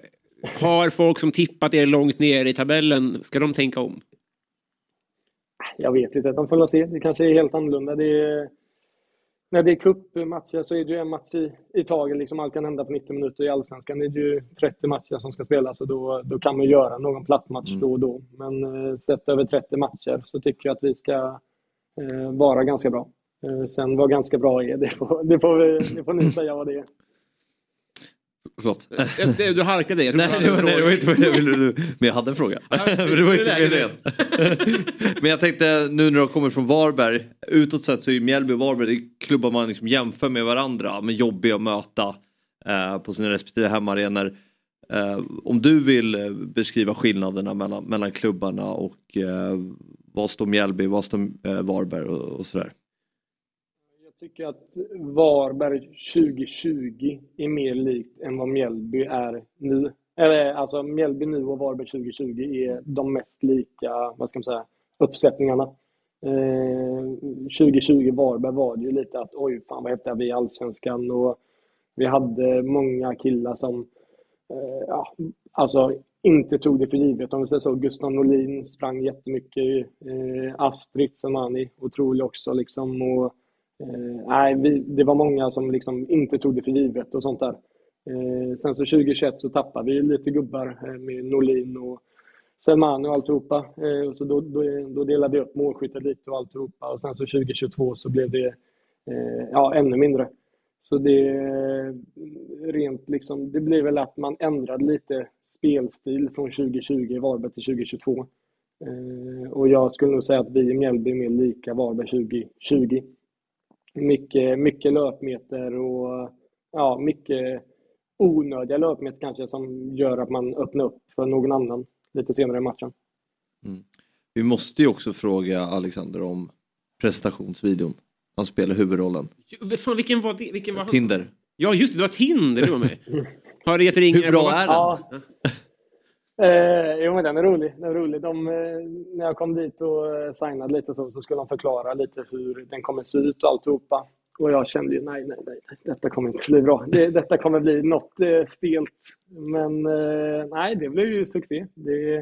har folk som tippat er långt ner i tabellen, ska de tänka om? Jag vet inte, de får väl se. Det kanske är helt annorlunda. Det är, när det är cupmatcher så är det ju en match i, i taget. Liksom allt kan hända på 90 minuter. I Allsvenskan är det ju 30 matcher som ska spelas och då, då kan man göra någon platt match då och då. Men eh, sett över 30 matcher så tycker jag att vi ska eh, vara ganska bra. Eh, sen vad ganska bra är, [laughs] det får, det får, vi, det får ni säga vad det är. Förlåt. Du harkade jag tror Nej, det var, nej, det var inte vad jag ville. Men jag hade en fråga. [laughs] Men det var inte det. [laughs] Men jag tänkte nu när du kommer från Varberg. Utåt sett så är ju Mjällby och Varberg klubbar man liksom jämför med varandra. Men jobbiga att möta eh, på sina respektive hemmaarenor. Eh, om du vill eh, beskriva skillnaderna mellan, mellan klubbarna och eh, vad står Mjällby, vad står eh, Varberg och, och sådär. Jag tycker att Varberg 2020 är mer likt än vad Mjällby är nu. Eller alltså Mjällby nu och Varberg 2020 är de mest lika, vad ska man säga, uppsättningarna. Eh, 2020 Varberg var det ju lite att oj, fan vad häftiga vi är i Allsvenskan och vi hade många killar som eh, ja, alltså inte tog det för givet. Om vi säger så, Gustav Norlin sprang jättemycket. Eh, Astrid Samani, otrolig också liksom. Och, Eh, nej, vi, det var många som liksom inte tog det för givet och sånt där. Eh, sen så 2021 så tappade vi lite gubbar eh, med Norlin och Selmani och alltihopa. Eh, och så då, då, då delade vi upp målskyttet lite och alltihopa. Och sen så 2022 så blev det eh, ja, ännu mindre. Så det rent liksom, det blir väl att man ändrade lite spelstil från 2020 i Varberg till 2022. Eh, och jag skulle nog säga att vi i Mjällby är mer lika Varberg 2020 mycket, mycket löpmeter och ja, mycket onödiga löpmeter kanske som gör att man öppnar upp för någon annan lite senare i matchen. Vi måste ju också fråga Alexander om presentationsvideon. Han spelar huvudrollen. Fan, vilken var det? Vilken var han? Tinder. Ja, just det, det var Tinder du var med. [laughs] Har det gett ringar Hur bra på- är den? Ja. Eh, jo, men den är rolig. Den är rolig. De, eh, när jag kom dit och eh, signade lite så, så skulle de förklara lite hur den kommer se ut och alltihopa. Och jag kände ju nej, nej, nej, detta kommer inte bli bra. Det, detta kommer bli något eh, stelt. Men eh, nej, det blev ju succé. Det är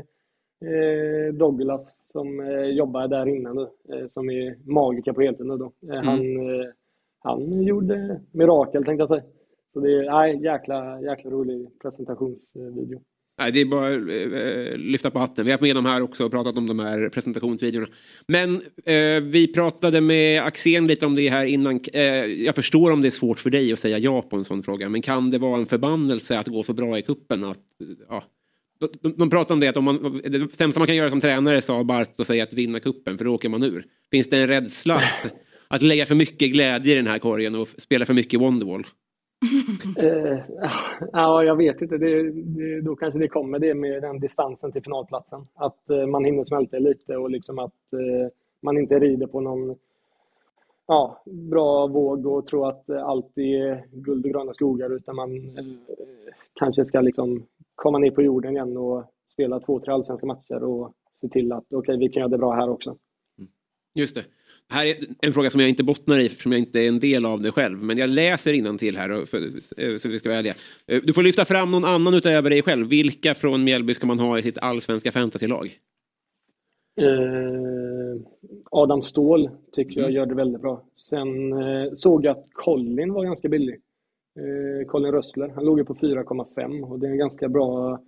eh, Douglas som eh, jobbar där inne nu, eh, som är magiker på heltid nu då. Eh, Han, han gjorde mirakel tänkte jag säga. Så det är nej, jäkla, jäkla rolig presentationsvideo. Nej, det är bara att eh, lyfta på hatten. Vi har haft med dem här också och pratat om de här presentationsvideorna. Men eh, vi pratade med Axén lite om det här innan. Eh, jag förstår om det är svårt för dig att säga ja på en sån fråga. Men kan det vara en förbannelse att gå så bra i kuppen att, ja, de, de, de pratar om det att om man, det sämsta man kan göra som tränare sa Bart och säga att vinna kuppen för då åker man ur. Finns det en rädsla att, att lägga för mycket glädje i den här korgen och spela för mycket Wonderwall? [laughs] Eh, ja, jag vet inte. Det, det, då kanske det kommer det med den distansen till finalplatsen. Att eh, man hinner smälta lite och liksom att eh, man inte rider på någon ja, bra våg och tror att eh, allt är guld och gröna skogar utan man eh, kanske ska liksom komma ner på jorden igen och spela två, tre allsvenska matcher och se till att okej, vi kan göra det bra här också. Mm. Just det. Här är en fråga som jag inte bottnar i eftersom jag inte är en del av det själv. Men jag läser till här för, eh, så vi ska vara ärliga. Eh, Du får lyfta fram någon annan utöver dig själv. Vilka från Mjällby ska man ha i sitt allsvenska fantasylag? Eh, Adam Ståhl tycker jag gör det väldigt bra. Sen eh, såg jag att Colin var ganska billig. Eh, Colin Rössler, han låg ju på 4,5 och det är en ganska bra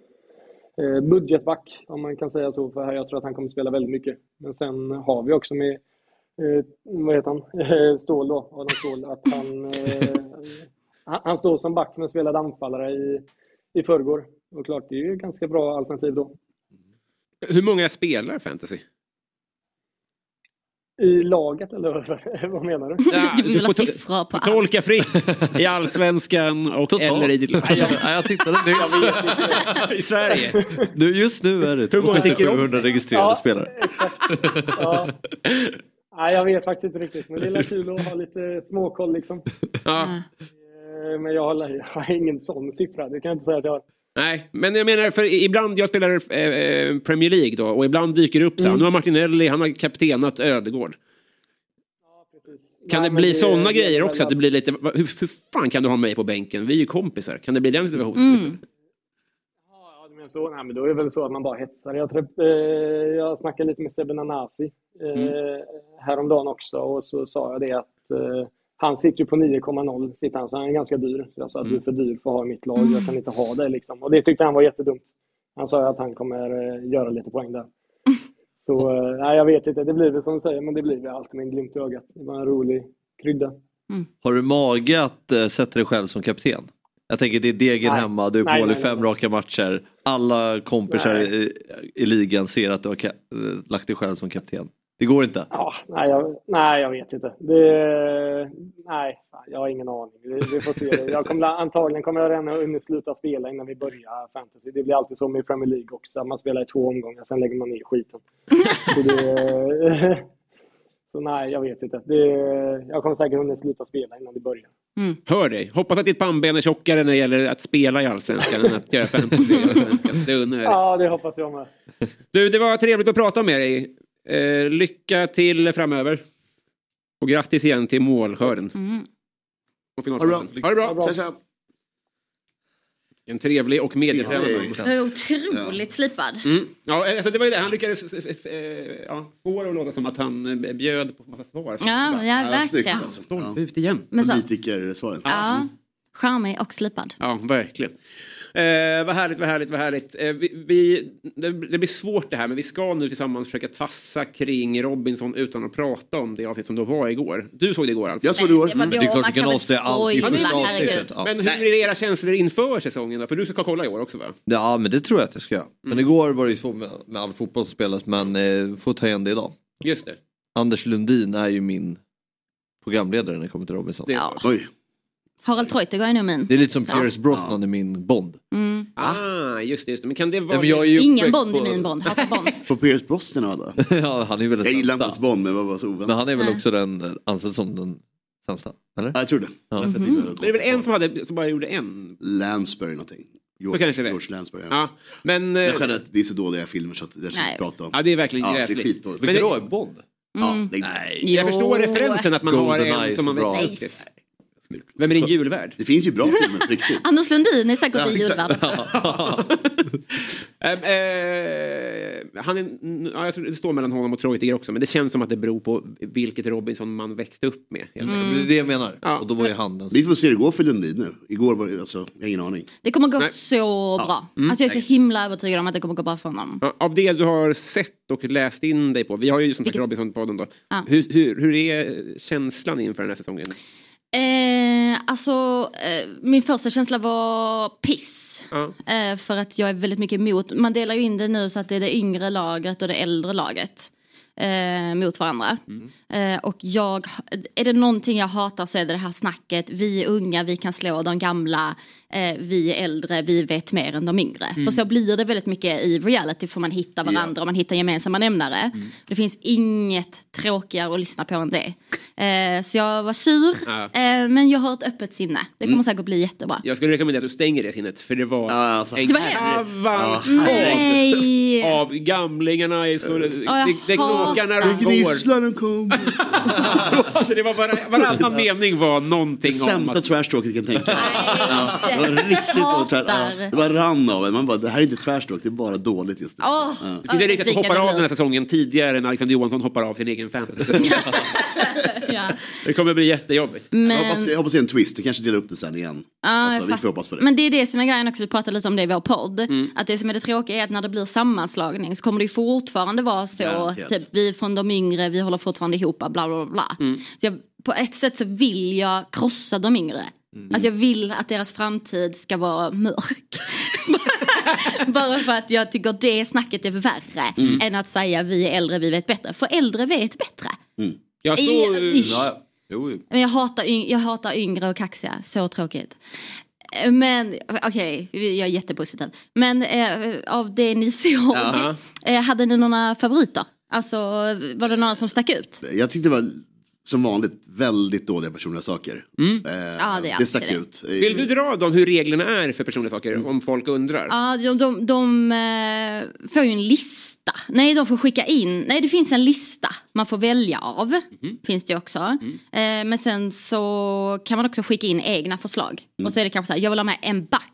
eh, budgetback om man kan säga så. För här, jag tror att han kommer spela väldigt mycket. Men sen har vi också med eh, vad heter han? Eh, Ståhl då, Adam Ståhl, att han, eh, han- står som back men spelade anfallare i, i förrgår. Och klart, det är ju ett ganska bra alternativ då. Hur många spelar fantasy? I laget eller vad- [laughs] menar du? Ja, Du vill ha siffror på får Tolka fritt [laughs] i allsvenskan och eller i ditt lag. Ja, jag tittade nyss. I Sverige. Nu, just nu är det Hur många tycker om 2700 registrerade Ja. spelare. Ja. [laughs] Nej, jag vet faktiskt inte riktigt. Men det är kul att ha lite småkoll liksom. [laughs] Ja. Eh, Men jag har, ingen sån siffra. Det kan jag inte säga att jag har. Nej, men jag menar för ibland jag spelar eh, Premier League då och ibland dyker det upp så här. Mm. Nu har Martinelli, han har kaptenat Ödegård. Kan Nej, det bli det- sådana grejer också? Att det blir lite, hur, hur fan kan du ha mig på bänken? Vi är ju kompisar. Kan det bli den situationen? Mm. Så? Nej, men då är det väl så att man bara hetsar. Jag, träff, eh, jag snackade lite med Sebbe Nanasi eh, häromdagen också och så sa jag det att eh, han sitter ju på 9,0 sitter han, så han är ganska dyr. Så jag sa att du är för dyr för att ha i mitt lag. Jag kan inte ha det liksom. Och det tyckte han var jättedumt. Han sa ju att han kommer eh, göra lite poäng där. [laughs] Så eh, nej, jag vet inte. Det blir väl som du säger, men det blir väl alltid med en glimt i ögat. Det var en rolig krydda. Har du mage att uh, sätta dig själv som kapten? Jag tänker det är degen Nej. hemma, du är på Nej, mål i fem nej. raka matcher. Alla kompisar i, i ligan ser att du har lagt dig själv som kapten. Det går inte. Ja, nej, jag, nej, jag vet inte. Det, nej, jag har ingen aning. Vi, vi får se. Det. Jag kommer, antagligen kommer jag redan ha hunnit sluta spela innan vi börjar fantasy. Det blir alltid så med Premier League också. Man spelar i två omgångar, sen lägger man ner skiten. Så, det, [laughs] så nej, jag vet inte. Det, jag kommer säkert hunnit sluta spela innan vi börjar. Hör dig. Hoppas att ditt pannben är tjockare när det gäller att spela i allsvenskan än att göra i allsvenskan. Det undrar jag. Ja, det hoppas jag med. Du, det var trevligt att prata med dig. Eh, lycka till framöver. Och grattis igen till målskörden. Mm. Och finalplatsen. Ha det bra. Tja, tja. En trevlig och medietränad man. Otroligt slipad. Mm. Ja, alltså det var ju det. Han lyckades eh, ja, få det att låta som att han eh, bjöd på massa svar. Ja, ja, verkligen. Stolpe ut igen. Politiker-svaren. Ja, charmig och slipad. Ja, verkligen. Eh, vad härligt, vad härligt, vad härligt. Eh, vi, vi, det, det blir svårt det här, men vi ska nu tillsammans försöka tassa kring Robinson utan att prata om det avsnitt som då var igår. Du såg det igår alltså? Jag såg det igår. Det var då, det är klart vi kan avslöja allt i spoila, första herregud. avsnittet. Ja. Men hur är era känslor inför säsongen då? För du ska kolla i år också va? ja men det tror jag att jag ska göra. Men igår var det ju så med, med all fotboll som spelas men eh, får ta igen det idag. Just det. Anders Lundin är ju min programledare när det kommer till Robinson. det är Ja. så. Oj. Harald Treutiger är nog min. Det är lite som Pierce Brosnan i min Bond. Mm. Ah, just det, just det. Men kan det vara... Nej, men jag är ju Ingen Bond i på- min Bond. Hatar Bond. [laughs] På Pierce Brosnan va? ja, han är väl den Jag gillar inte ens Bond, men vad var så oväntat. Men han är väl Nej. också den eh, ansedd som den sämsta? Eller? Ja, jag tror det. Ja. Att Mhm. var Men det är väl en som, hade, som bara gjorde en? Lansbury någonting. Kanske det. George Lansbury. Ja, men... Jag eh, känner att det är så dåliga filmer så att det ska inte prata om. Ja, det är verkligen ja, det är gräsligt. skitdåligt. Men det- Vilken då? Bond? Ja, Mm. lägg- Nej. Jag förstår referensen att man har en som man bra. Vem är din julvärd? Det finns ju bra filmer riktigt. [laughs] Anders Lundin är säkert Ja, julvärlden. [laughs] Ehm, eh, han är, ja, jag tror det står mellan honom och Treutiger också men det känns som att det beror på vilket Robinson man växte upp med. helt Det är det jag menar. Ja. Och då var ju han Vi får se hur det går för Lundin nu. Igår var det, alltså, jag har ingen aning. Det kommer gå Nej. så bra. Mm. Alltså jag är så himla övertygad om att det kommer gå bra för honom. Ja, Av det du har sett och läst in dig på, vi har ju som sagt Robinson-podden då. Hur, hur, hur är känslan inför den här säsongen? Eh, alltså, eh, min första känsla var piss. Ja. Eh, för att jag är väldigt mycket emot, man delar ju in det nu så att det är det yngre laget och det äldre laget. Eh, mot varandra. Eh, och jag, är det någonting jag hatar så är det det här snacket, vi är unga, vi kan slå de gamla, eh, vi är äldre, vi vet mer än de yngre. Mm. För så blir det väldigt mycket i reality, för man hittar varandra och man hittar gemensamma nämnare. Det finns inget tråkigare att lyssna på än det. Eh, så jag var sur, Ja. eh, men jag har ett öppet sinne. Det kommer Mm. säkert bli jättebra. Jag skulle rekommendera att du stänger det sinnet för det var en Det var hemskt. Nej. av gamlingarna. Är så, det, jag det, det knakar när de hatar- går. Gnisslaren kom. alltså, [laughs] det var bara, varannan mening var någonting Det om sämsta att... trash talket du kan tänka dig. Var riktigt dåligt. trash- Ja, det bara rann av en. Man bara, det här är inte talk, det är bara dåligt just nu. Åh, Ja. Det finns en risk att du hoppar av den här säsongen tidigare än Alexander Johansson hoppar av sin egen fantasy. [laughs] [laughs] ja. Det kommer bli jättejobbigt. Men- Jag, hoppas, jag hoppas det är en twist, du kanske delar upp det sen igen. Ja, alltså, vi får hoppas på det. Men det är det som är grejen också, vi pratade lite om det i vår podd. Mm. Att det som är det tråkiga är att när det blir sammanslagning så kommer det fortfarande vara så, Garanterat. typ vi från de yngre, vi håller fortfarande ihop, bla bla bla. bla. Mm. Så jag, på ett sätt så vill jag krossa de yngre. Mm. Alltså jag vill att deras framtid ska vara mörk. [laughs] Bara för att jag tycker det snacket är värre Mm. än att säga vi är äldre, vi vet bättre. För äldre vet bättre. Jag I- såg... Ish. Ja, jo, jo. Men jag hatar, jag hatar yngre och kaxiga, så tråkigt. Men okej, jag är jättepositiv. Men eh, av det ni såg, eh, hade ni några favoriter? Alltså var det några som stack ut? Jag tyckte det var som vanligt väldigt dåliga personliga saker. Mm. Eh, Ja, det är alltid stack det. ut. Vill du dra dem hur reglerna är för personliga saker om folk undrar? Ja, de, de, de eh, får ju en lista. Nej, de får skicka in. Nej, det finns en lista man får välja av. Mhm. Finns det också. Mm. Eh, men sen så kan man också skicka in egna förslag. Mm. Och så är det kanske så här, jag vill ha med en back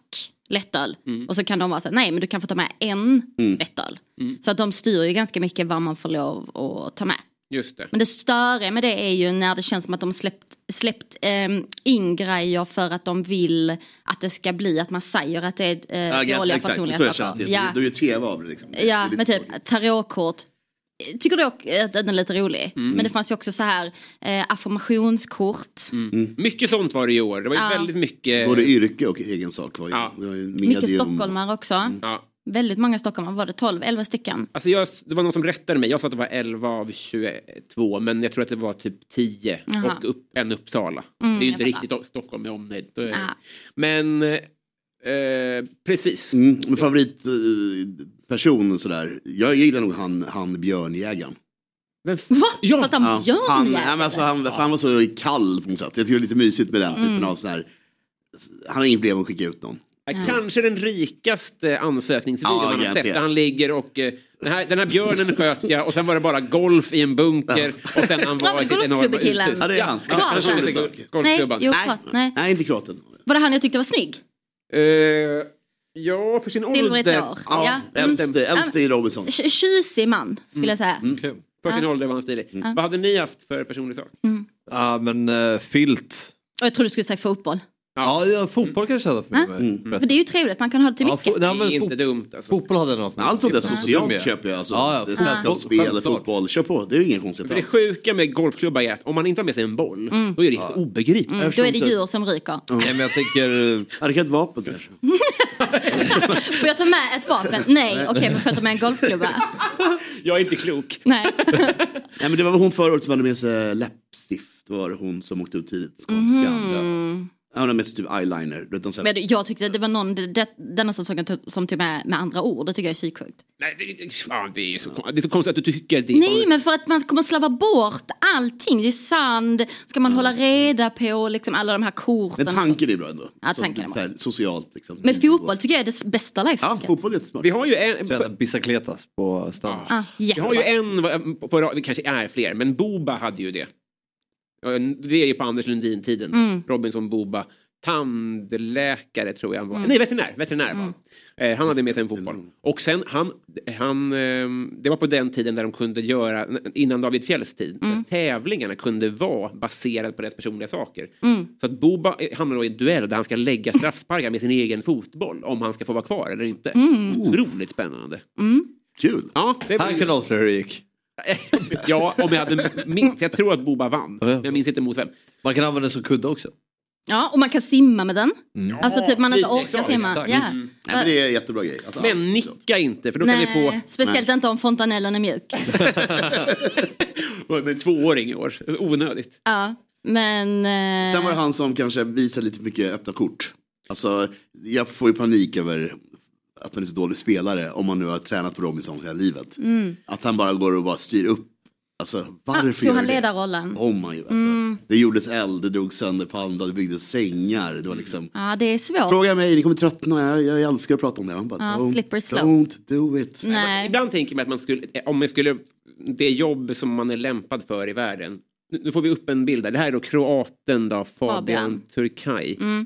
lättöl. Och så kan de vara så här, nej men du kan få ta med en Mm. lättöl. Så att de styr ju ganska mycket vad man får lov att ta med. Just det. Men det störiga med det är ju när det känns som att de släppt, släppt ehm, in grejer för att de vill att det ska bli att man säger att det är eh, Ja, dåliga exakt, personliga så saker. Ja. det- Du gör tv av det liksom. Det Ja, lite men typ tarotkort. Tycker dock att den är lite rolig. Mm. Men det fanns ju också så här eh, affirmationskort. Mycket sånt var det i år. Det var ju Ja. väldigt mycket... Både yrke och egen sak var ju, Ja. det var ju Mycket stockholmare också. Ja. Väldigt många stockholmare, var det 12, 11 stycken? Alltså jag, det var någon som rättade mig. Jag sa att det var 11 av 22, men jag tror att det var typ 10 Jaha. och upp, en Uppsala. Mm, det är ju inte riktigt Stockholm med omnejd. Ja. Men eh, precis. Mm, favoritperson sådär. Jag gillar nog han, han björnjägaren. Vem Va? Ja. Fast han han, björnjägare? ja, men alltså, han, han var så kall på något sätt. Jag tycker det är lite mysigt med den typen Mm. av sådär. Han har inget problem att skicka ut någon. Ja, Kanske den rikaste ansökningsvideon Ja, man har sett. Där han ligger och eh, den här, den här björnen sköt jag och sen var det bara golf i en bunker och sen han var i golfklubbekillen? uthus. Ja, det är han. Ja, Kroaten. Nej. jo, Nej. nej. Nej, inte kroaten. Var det han jag tyckte var snygg? Eh, ja, för sin Silvrigt ålder. hår. Ja, Ja. Mm. äldste, äldste i Robinson. Tj- Tjusig man, skulle jag säga. För sin Ja. ålder var han stilig. Ja. Vad hade ni haft för personlig sak? Ja men uh, filt. Och jag trodde du skulle säga fotboll. Ja, ja fotboll kanske jag hade haft med mig. För det är ju trevligt, man kan ha det till Ja, mycket. fo- nej, men Det är fo- inte dumt alltså. Fotboll hade jag nog haft med mig. Allt sånt där Ja. socialt köper jag. Alltså, Ja, ja. Sällskapsspel, Självklart. fotboll. Kör på, det är ju inga konstigheter För det alls. sjuka med golfklubba är att om man inte har med sig en boll, Mm. då är det helt obegripligt. Mm, då är det djur som ryker. Nej men jag tänker... Ja, det kan ett vapen kanske. [laughs] Får jag ta med ett vapen? Nej, okej men får jag ta med en golfklubba? [laughs] Jag är inte klok. Nej. [laughs] Nej, men det var hon förra året som hade med sig läppstift. Det var hon som åkte ut tidigt. Skånska. Mm. Ja, de mest typ eyeliner. de så här- Men jag tyckte att det var någon det, denna säsongen som tog med, med andra ord. Det tycker jag är psyksjukt. Nej, det, fan, det, är så, det är så konstigt att du tycker det. Nej, men för att man kommer slarva bort allting. Det är sand, ska man hålla reda på liksom alla de här korten. Men tanken är bra ändå. Ja, Så, tanken är så här, socialt liksom. Men fotboll tycker jag är det bästa lifehacket. Ja, fotboll är jättesmart. Vi har ju en... Bicicletas på stan. Ah, Vi har ju en, på, på, det kanske är fler, men Boba hade ju det. Det är ju på Anders Lundin-tiden. Mm. Robinson Boba. Tandläkare tror jag han var. Mm. Nej, veterinär. veterinär var. han. Eh, han hade med sig en fotboll. Och sen, han, han, ehm, det var på den tiden där de kunde göra, innan David Fjälls tid, Mm. tävlingarna kunde vara baserade på rätt personliga saker. Mm. Så att Boba eh, hamnar då i en duell där han ska lägga straffsparkar med sin egen fotboll om han ska få vara kvar eller inte. Mm. Otroligt spännande. Mm. Kul. Ja, det Han kunde avslöja hur det gick. Ja, om jag hade minst. Jag tror att Boba vann. Men jag minns inte mot vem. Man kan använda den som kudde också. Ja, och man kan simma med den. Mm. Alltså typ man inte orkar exakt, simma. exakt. Ja. Mm. Nej, men det är en jättebra grej. Alltså, Men nicka inte för då kan Nej, vi få... speciellt inte om fontanellen är mjuk. [laughs] Nej. En tvååring i år. Onödigt. Ja, men... eh, Sen var det han som kanske visar lite mycket öppna kort. Alltså, jag får ju panik över att man är så dålig spelare om man nu har tränat på Robinson hela livet. Mm. Att han bara går och bara styr upp. Alltså varför Tog gör han ledarrollen? Om man ju. Alltså. Mm. Det gjordes eld, det drogs sönder palmblad, det byggdes sängar. Det var liksom... Ja, det är svårt. Fråga mig, ni kommer tröttna. Jag, jag älskar att prata om det. Han bara, Ja, don't, don't do it. Nej. Ibland tänker man att man skulle, om man skulle, det jobb som man är lämpad för i världen. Nu får vi upp en bild där. Det här är då kroaten då, Fabian, Fabian. Turkaj. Mm.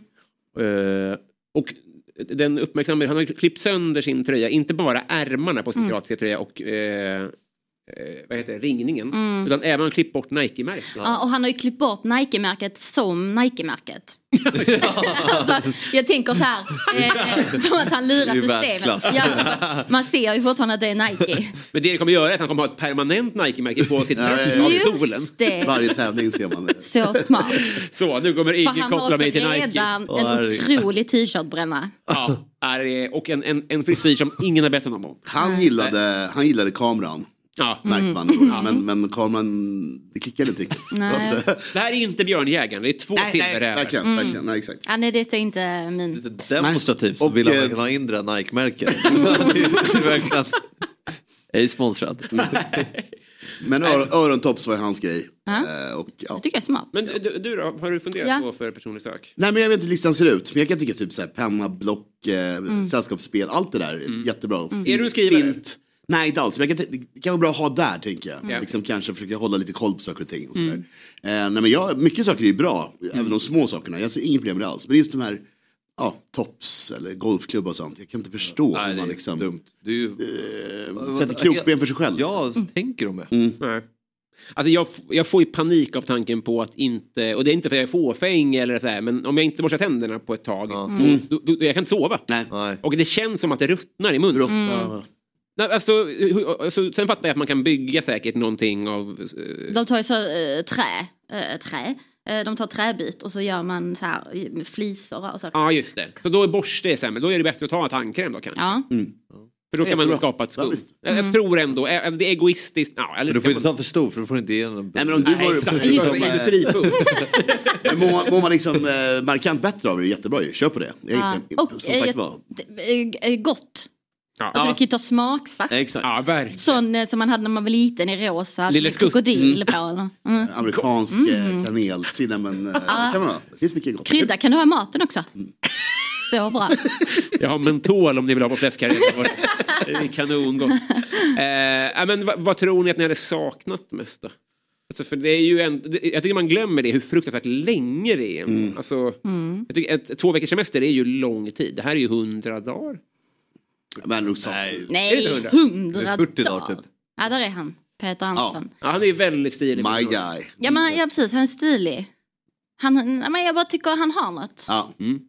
Eh, och den uppmärksammade, han har klippt sönder sin tröja, inte bara ärmarna på sin Mm. kroatiska tröja och eh, vad heter det, ringningen. Mm. Utan även klippt bort Nike-märket. Ja, och han har ju klippt bort Nike-märket som Nike-märket. alltså, [laughs] jag tänker så här, eh, som att han lurar systemet. Ja, man ser ju fortfarande att det är Nike. Men det det kommer göra är att han kommer ha ett permanent Nike-märke på sitt Ja, ja, bröst ja. av Just solen. det. Varje tävling ser man det. Så smart. Så, nu kommer ingen han har koppla mig till Nike. redan Åh, en herregud. otrolig t-shirt-bränna. Ja, och en, en, en frisyr som ingen har bett honom om. Han gillade, han gillade kameran. Ja. Märkte man. Mm. Men, men kameran, det klickade inte riktigt. Nej. Det här är inte Björnjägaren, det är två Nej, nej, silverrävar. verkligen, Mm. verkligen. Nej, exakt. Ja, nej, det är inte min... Demonstrativt så vill han eh, ha in det där Nike-märket. [laughs] Det är verkligen... Ej sponsrad. Men ör, örontops var hans grej. Eh, och, ja. Jag tycker jag är smart. Men du, du då, har du funderat Ja. på för personlig sök? Nej men jag vet inte hur listan ser ut. Men jag kan tycka typ så här, penna, block, eh, Mm. sällskapsspel, allt det där. är Jättebra. Är du en skrivare? Fint. Nej inte alls. Men kan, det kan vara bra att ha där tänker jag. Mm. Liksom kanske försöka hålla lite koll på saker och ting. Och sådär. Eh, nej men jag, mycket saker är ju bra. Även de små sakerna. Jag ser inget problem med det alls. Men det just de här ja, tops eller golfklubbar och sånt. Jag kan inte förstå hur man liksom dumt. Det ju... eh, sätter krokben för sig själv. Ja, tänker de med. Nej. Alltså jag, jag får ju panik av tanken på att inte, och det är inte för att jag är fåfäng eller så här, men om jag inte borstar tänderna på ett tag, Mm. då, då, då, jag kan inte sova. Nej. Och det känns som att det ruttnar i munnen. Mm. Nej, alltså, alltså, sen fattar jag att man kan bygga säkert någonting av... eh, De tar ju så eh, trä, eh, trä. Eh, de tar träbit och så gör man så här med flisor och så. Ja, just det. Så då är borste sämre. Då är det bättre att ta tandkräm då kanske. Ja. För då kan man skapa ett Ja, skum. visst. jag, jag tror ändå, eh, det är egoistiskt. Ja, eller Men du får kan inte man- ta för stor för du får inte igenom Nej men om du exakt. [laughs] liksom. [laughs] Men mår, man- mår man liksom eh, markant bättre av det, är jättebra ju. Kör på det. Ja. jag, Och som sagt eh, var. det- gott. Ja. Alltså du kan ju ta smaksaft. Exakt. Ja, verkligen. Sån eh, som man hade när man var liten i rosa. Lille med Skutt. krokodil Mm. på. Mm. Amerikansk mm. kanel, cinnamon. Eh, Ja. kan man ha. Det finns mycket gott. Krydda kan du ha i maten också. Mm. Så bra. Jag har mentol om ni vill ha på fläskkarré. Det är kanongott. Eh, men vad, vad tror ni att ni hade saknat mest då? Alltså, för det är ju en, jag tycker man glömmer det hur fruktansvärt länge det är. Mm. Alltså, Mm. jag tycker ett, två veckors semester är ju lång tid. Det här är ju hundra dagar. Men nog Nej, hundra? hundra Det är 40 dagar, typ. Ja, där är han. Peter Andersson. Ja, han är ju väldigt stilig. My guy. Ja, men, ja precis. Han är stilig. Han, ja, men jag bara tycker han har något. Ja. Men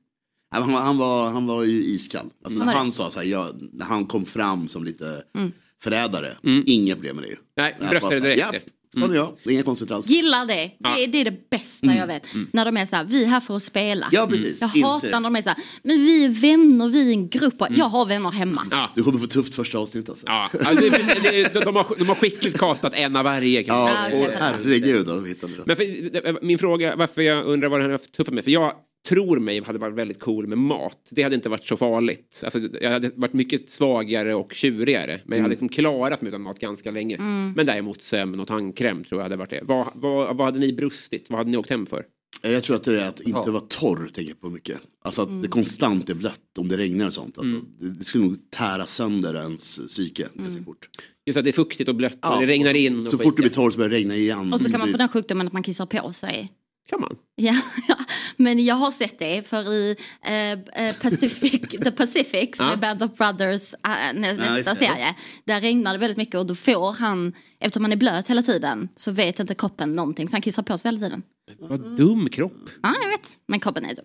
Han, var- han, var, han var ju iskall. Alltså, var han sa så här, jag, när han kom fram som lite Mm. förrädare, inga problem med det ju. Nej, bröstade direkt Ja. Sån är jag. Det är inga konstigheter alls. Gillar det. Ja. Det, det är det bästa jag vet. När de är så här, vi är här för att spela. Ja, precis. Jag Inser. hatar när de är så här, men vi är vänner, vi är en grupp. Och Jag har vänner hemma. Du kommer få tufft första avsnitt alltså. Ja, ja, det, det, de, de, har, de har skickligt kastat en av varje. Kan Ja, och herregud hittade rätt. Men för, min fråga, varför jag undrar vad han har haft tufft med. För jag tror mig, hade varit väldigt cool med mat. Det hade inte varit så farligt. Alltså, jag hade varit mycket svagare och tjurigare. Men jag hade liksom klarat mig utan mat ganska länge. Mm. Men däremot sömn och tandkräm tror jag hade varit det. Vad, vad, vad hade ni brustit? Vad hade ni åkt hem för? Jag tror att det är att inte vara torr, tänker jag på mycket. Alltså att det konstant är blött om det regnar och sånt. Alltså, Mm. det, det skulle nog tära sönder ens psyke ganska fort. Just att det är fuktigt och blött Ja, och det regnar och så, in. Och Så fort det blir torrt så börjar det regna igen. Och så kan man få den sjukdomen att man kissar på sig. Kan man? Ja, [laughs] ja, men jag har sett det för i eh, eh, Pacific, [laughs] The Pacific som Ja. är Band of Brothers äh, nä, nästa det. serie. Där regnar det väldigt mycket och då får han, eftersom han är blöt hela tiden, så vet inte kroppen någonting så han kissar på sig hela tiden. Vad dum kropp. Ja, jag vet. Men kroppen är dum.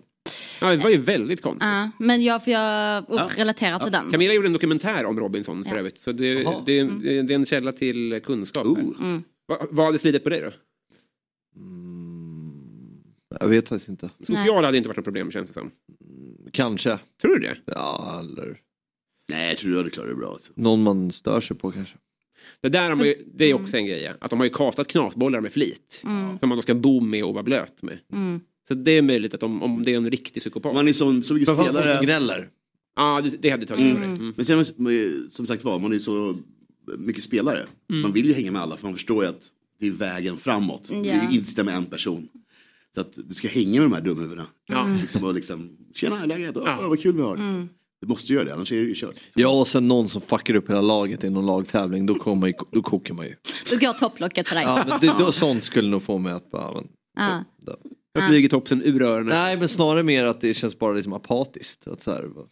Ja, det var ju väldigt konstigt. Ja, men jag, för jag uh, relaterar till den. Camilla gjorde en dokumentär om Robinson för Ja. övrigt. Så det, det, det, det är en källa till kunskap. här. Mm. Va, vad hade slidit på dig då? Jag vet faktiskt inte. Social hade inte varit något problem känns det som. Kanske. Tror du det? Ja, eller Nej, jag tror du hade klarat det bra. Alltså. någon man stör sig på kanske. Det, där har man ju, det är också en grej. Att de har ju kastat knasbollar med flit. Mm. Som man då ska bo med och vara blöt med. Mm. Så det är möjligt att om, om det är en riktig psykopat. Man är så, så mycket spelare. gnäller. Ja, det, det hade tagit Mm. det. Mm. Men sen, som sagt var, man är så mycket spelare. Mm. Man vill ju hänga med alla för man förstår ju att det är vägen framåt. Det Ja. är inte stämma med en person. Så att du ska hänga med de här dumhuvudena. Ja. Liksom, och liksom, Tjena, läget? Åh, vad kul vi har. Mm. Du måste göra det, annars är det ju kört. Ja och sen någon som fuckar upp hela laget i någon lagtävling, då, kommer, man ju- då kokar man ju. Då går topplocket på dig. Ja, men det, då, sånt skulle nog få mig att bara, men, Ja. Jag flyger topsen ur öronen. Nej men snarare mer att det känns bara liksom apatiskt. Att så här, bara-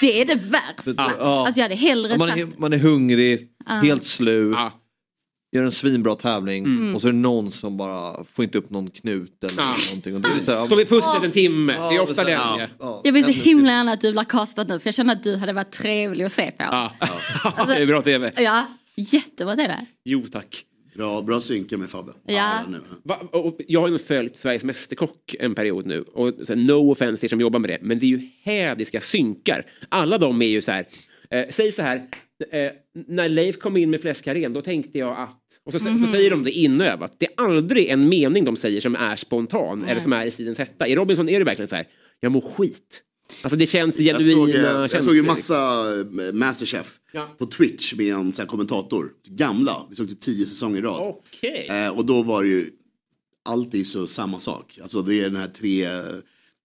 Det är det värsta. Ja. Alltså jag hade hellre man, är, man är hungrig, Ja. helt slut. Ja. Gör en svinbra tävling Mm. och så är det någon som bara får inte upp någon knut eller Ja. någonting. Och är det så här, Står vid pusslet en timme. Ja, det är ofta den. ja, Ja. ja. Jag vill så himla gärna att du blir castad nu för jag känner att du hade varit trevlig att se på. Ja. [laughs] det är bra tv. Ja, jättebra tv. Jo tack. Bra, bra synka med Fabbe. Ja. Va, jag har ju följt Sveriges Mästerkock en period nu. Och så, här, no offense till som jobbar med det. Men det är ju hädiska synkar. Alla de är ju så här. Eh, säg så här. Eh, när Leif kom in med fläskkarrén då tänkte jag att. Och så, Mhm. så säger de det inövat. Det är aldrig en mening de säger som är spontan. Eller som är i sidens hetta. I Robinson är det verkligen så här. Jag mår skit. Alltså det känns Jag genuina såg, eh, jag såg ju massa eh, Masterchef Ja. på Twitch med en sån här kommentator. Gamla, vi såg typ tio säsonger i rad. Okej. Eh, och då var det ju, allt är så samma sak. Alltså det är den här tre,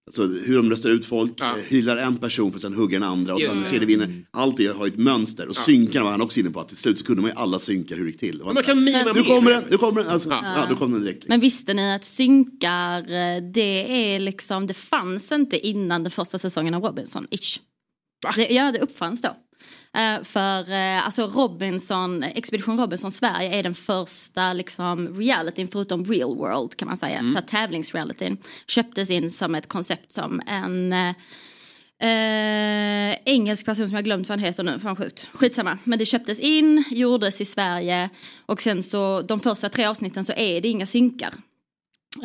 alltså hur de röstar ut folk, eh, hyllar en person för att sen hugga den andra och sen den det. tredje vinner. Allt det har ju ett mönster och Ja. synkarna var han också inne på att till slut så kunde man ju alla synkar hur det gick till. Man kan mima nu med. kommer den, nu kommer den, alltså, Ja. ja. då kom den direkt. Men visste ni att synkar, eh, det är liksom, det fanns inte innan den första säsongen av Robinson, ish. Det, ja, det uppfanns då. Eh, för eh, alltså Robinson, Expedition Robinson Sverige är den första liksom realityn förutom real world kan man säga. Mm. Tävlingsrealityn köptes in som ett koncept som en eh, Eh, engelsk person som jag glömt vad han heter nu, fan sjukt. Skitsamma. Men det köptes in, gjordes i Sverige och sen så de första tre avsnitten så är det inga synkar.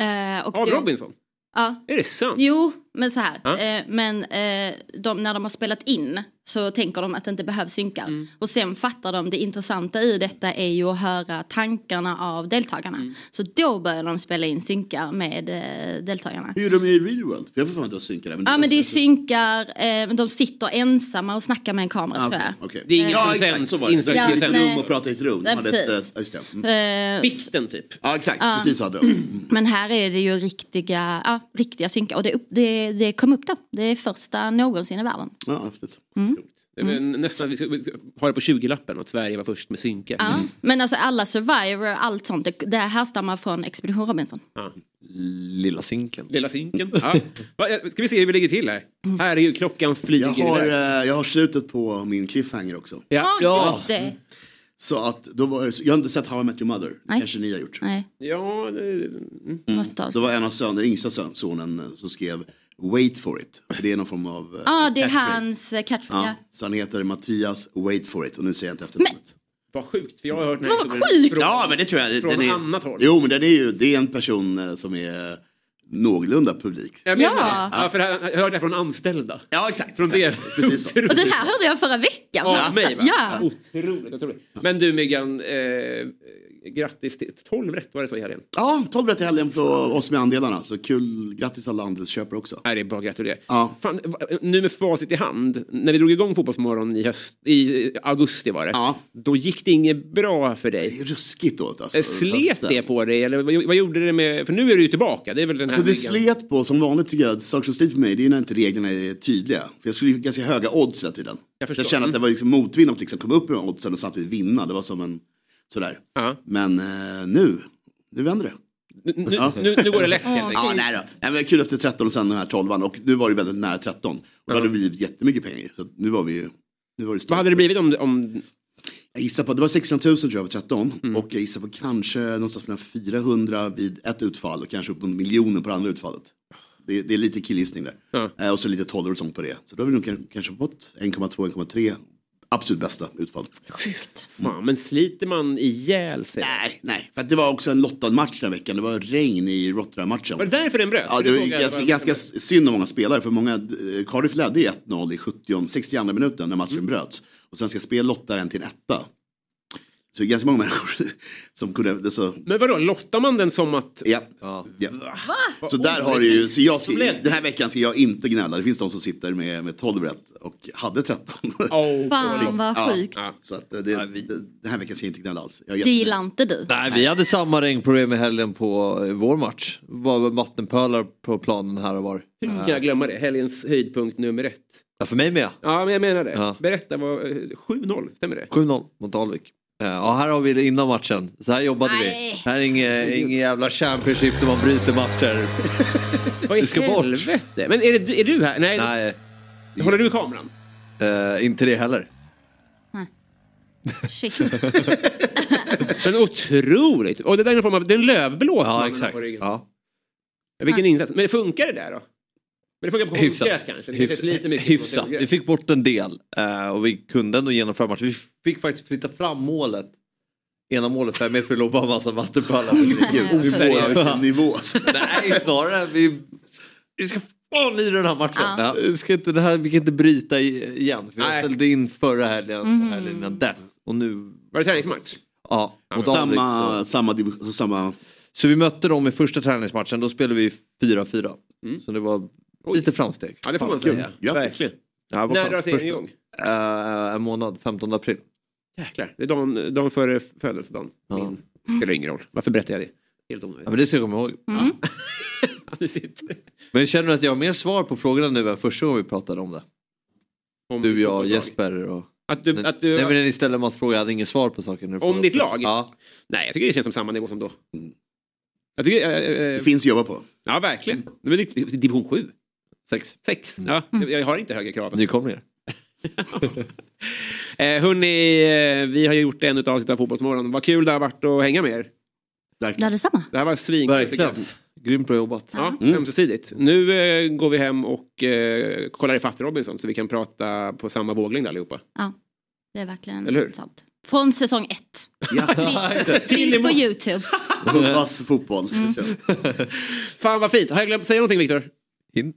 Eh, och Av då- Robinson? Ja. Är det sant? Jo, men så här. Ja. Eh, men eh, de, när de har spelat in så tänker de att det inte behövs synkar. Mm. Och sen fattar de det intressanta i detta är ju att höra tankarna av deltagarna. Mm. Så då börjar de spela in synkar med eh, deltagarna. Hur är de i real world? För jag får för mig att har synkar där. Ja men det är synkar, eh, men de sitter ensamma och snackar med en kamera Ah, tror jag. okej. Det är ingen ja, exakt, så var det. Ja, Ja, ett nej. rum och prata i ett rum. Ett, precis. eh, just det. Mm. Eh, Bitten typ. Ja exakt, Ja. precis så hade de. Men här är det ju riktiga, ja, riktiga synkar och det, upp, det, det kom upp då. Det är första någonsin i världen. Ja, häftigt. Mm. Väl Nästan, vi ska vi ska ha det på 20-lappen att Sverige var först med synkar. Ja. Men alltså alla Survivor, allt sånt, det, det härstammar från Expedition Robinson. Ja. Lilla sinken. Lilla synken. Ja. Va, Ska vi se hur vi ligger till här? Här är ju klockan flyger Jag har, iväg. eh, jag har slutet på min cliffhanger också. Ja. Ja, just det. Så att då var det, jag har inte sett How I Met Your Mother, Nej. kanske ni har gjort. Nej. Ja, det... Mm. Av Det var en av den yngsta son, sonen eh, som skrev Wait for it. Det är någon form av eh, Ja, det är catchphrase. hans eh, catchphrase. Ja, så han heter Mattias Wait for it och nu säger jag inte efternamnet. Vad sjukt, för jag har hört den här historien sjukt! från- Ja men det tror jag. Från den är, annat håll. Jo men den är ju, det är en person eh, som är någorlunda publik. Jag menar Ja. Ja, för jag jag hörde det från anställda. Ja exakt. Från det. Precis så. Och det här hörde jag förra veckan. Ja, mig va? Ja. Otroligt, otroligt. Men du Myggan, eh, grattis till 12 rätt var det så i helgen. Ja, 12 rätt i helgen på oss med andelarna. Så kul, grattis alla andelsköpare också. Nej, det är bara att gratulera. Ja. Fan, nu med facit i hand, när vi drog igång Fotbollsmorgon i, höst, i augusti var det. Då gick det inget bra för dig. Det är ruskigt dåligt alltså. Eh, Slet hösten. det på dig eller vad, vad gjorde det med, för nu är du ju tillbaka. Det är väl den här Så det slet på, som vanligt tycker jag, saker som sliter på mig det är när inte reglerna är tydliga. För jag skulle ju ganska höga odds hela tiden. Jag Jag, kände att det var liksom motvind att liksom komma upp med de oddsen och samtidigt vinna. Det var som en sådär. Men eh, nu, nu vänder det. Nu, nu, nu går det lätt helt enkelt. Ja, nej då. Nej, men kul efter 13 och sen den här 12 och nu var det väldigt nära 13. Och då hade det blivit jättemycket pengar. Så nu var vi ju... Nu var det Vad hade det blivit om... om... Jag gissar på, det var 600 000 tror jag på 13 Mm. och jag gissar på kanske någonstans mellan 400 vid ett utfall och kanske upp mot miljonen på det andra utfallet. Det, det är lite killgissning där. Eh, och så lite toller och sånt på det. Så då har vi nog kan- kanske fått 1,2-1,3 absolut bästa utfall. Sjukt. Fan, men sliter man ihjäl sig? Nej, nej. För att det var också en lottad match den här veckan. Det var regn i Rotterdam-matchen. Var det därför den bröts? Ja, det var ganska, att det var- ganska synd om många spelare. För många, eh, Cardiff ledde i 1-0 i 70, 62 minuten när matchen bröts. Och Svenska Spel lottade en till en etta. Så det är ganska många människor [laughs] som kunde... Det så, Men vadå, lottar man den som att... Ja. ja. Så där har du ju, så jag ska, den här veckan ska jag inte gnälla. Det finns de som sitter med, med 12 rätt och hade 13. [laughs] Fan, vad sjukt. Så att det, det, den här veckan ska jag inte gnälla alls. Jag Det gillar inte du. Nej, vi hade samma regnproblem i helgen på eh, vår match. Det var vattenpölar på planen här och var. Hur kan jag glömma det? Helgens höjdpunkt nummer ett. Ja, för mig med. Ja, men jag menar det. Ja. Berätta, vad, eh, 7-0, stämmer det? 7-0 mot Alvik. Eh, Ja, här har vi det innan matchen. Så här jobbade Nej. vi. Här är inget, inget jävla Championship där man bryter matcher. [laughs] Vad i Det ska bort. helvete? Men är, det, är du här? Nej. Nej. Håller du i kameran? Eh, inte det heller. [laughs] Shit. [laughs] Men otroligt! Och det där är en form av, det är en lövblås Ja, man har exakt. på ryggen. Ja. Vilken insats. Men funkar det där då? Men det funkar på konstgräs kanske? Det Hyfsat. finns lite mycket Hyfsat. Vi fick bort en del eh, och vi kunde ändå genomföra matchen. Vi fick faktiskt flytta fram målet. Ena målet fem meter för det låg bara en massa vattenpölar. [laughs] Nivå, vilken nivå. Nej, snarare vi, vi ska fan lira den här matchen. Ja. Vi, ska inte, det här, vi kan inte bryta i- igen. För jag Nej. ställde in förra helgen och Mhm. helgen innan dess. Och nu... Var det träningsmatch? Ja. Alvik, Samma, så. samma, samma... Så vi mötte dem i första träningsmatchen. Då spelade vi 4-4. Mm. Så det var lite framsteg. Ja, det får man säga. Grattis. Verkligen. Ja, När drar serien igång? Eh, en månad, 15 april. Jäklar, det är dagen, dagen före födelsedagen. Min. Spelar ingen roll. Varför berättar jag det? Helt onödigt. Ja, men det ska jag komma ihåg. Mm. Ja. [laughs] Men känner du att jag har mer svar på frågorna nu än första gången vi pratade om det? Om Du, jag. Jesper och... Att du, att du, Nej men när ni ställde en massa frågor, jag hade ingen svar på saker. Nu Om ditt lag? Ja. Nej, jag tycker det känns som samma nivå som då. Jag tycker, äh, äh, Det finns att jobba på. Ja, verkligen. Det är väl det är division 7. Sex. Sex. Ja, jag, jag har inte högre krav. Nykomlingar. [laughs] Eh, hörni, eh, vi har gjort en av avsnitt av Fotbollsmorgon. Vad kul det har varit att hänga med er. Ja, detsamma. Det här var svinkul. Verkligen. Grymt bra jobbat. Ja, ömsesidigt. Nu eh, går vi hem och eh, kollar ifatt Robinson så vi kan prata på samma våglängd allihopa. Ja, det är verkligen Eller hur? sant. Från säsong ett. Ja. Finns- [laughs] Finns på Youtube. [laughs] Hoppas fotboll. Mm. Fan vad fint. Har jag glömt säga någonting Viktor? In.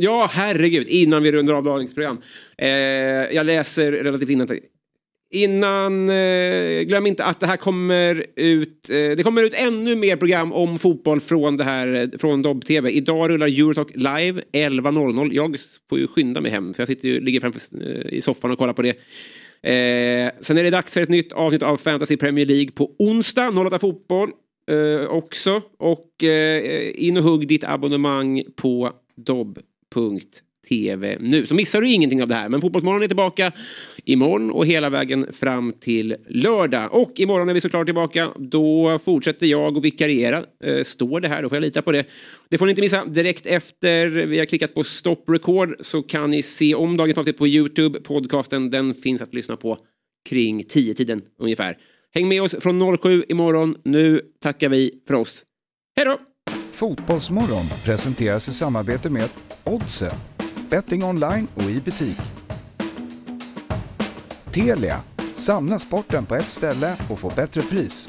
Ja, herregud. Innan vi rundar av dagens program. Eh, jag läser relativt innan. Innan, eh, glöm inte att det här kommer ut, eh, det kommer ut ännu mer program om fotboll från det här, eh, från Dobb-TV. Idag rullar Eurotalk live 11.00. Jag får ju skynda mig hem för jag sitter ju, ligger framför eh, i soffan och kollar på det. Eh, sen är det dags för ett nytt avsnitt av Fantasy Premier League på onsdag, 08 Fotboll eh, också. Och eh, in och hugg ditt abonnemang på Dobb. TV nu. Så missar du ingenting av det här. Men Fotbollsmorgon är tillbaka imorgon och hela vägen fram till lördag. Och imorgon är vi såklart tillbaka. Då fortsätter jag att vikariera. Eh, står det här, då får jag lita på det. Det får ni inte missa. Direkt efter vi har klickat på stop record så kan ni se om dagens avsnitt på Youtube. Podcasten den finns att lyssna på kring 10-tiden ungefär. Häng med oss från 07 imorgon. Nu tackar vi för oss. Hej då! Fotbollsmorgon presenteras i samarbete med Oddset, betting online och i butik. Telia, samla sporten på ett ställe och få bättre pris.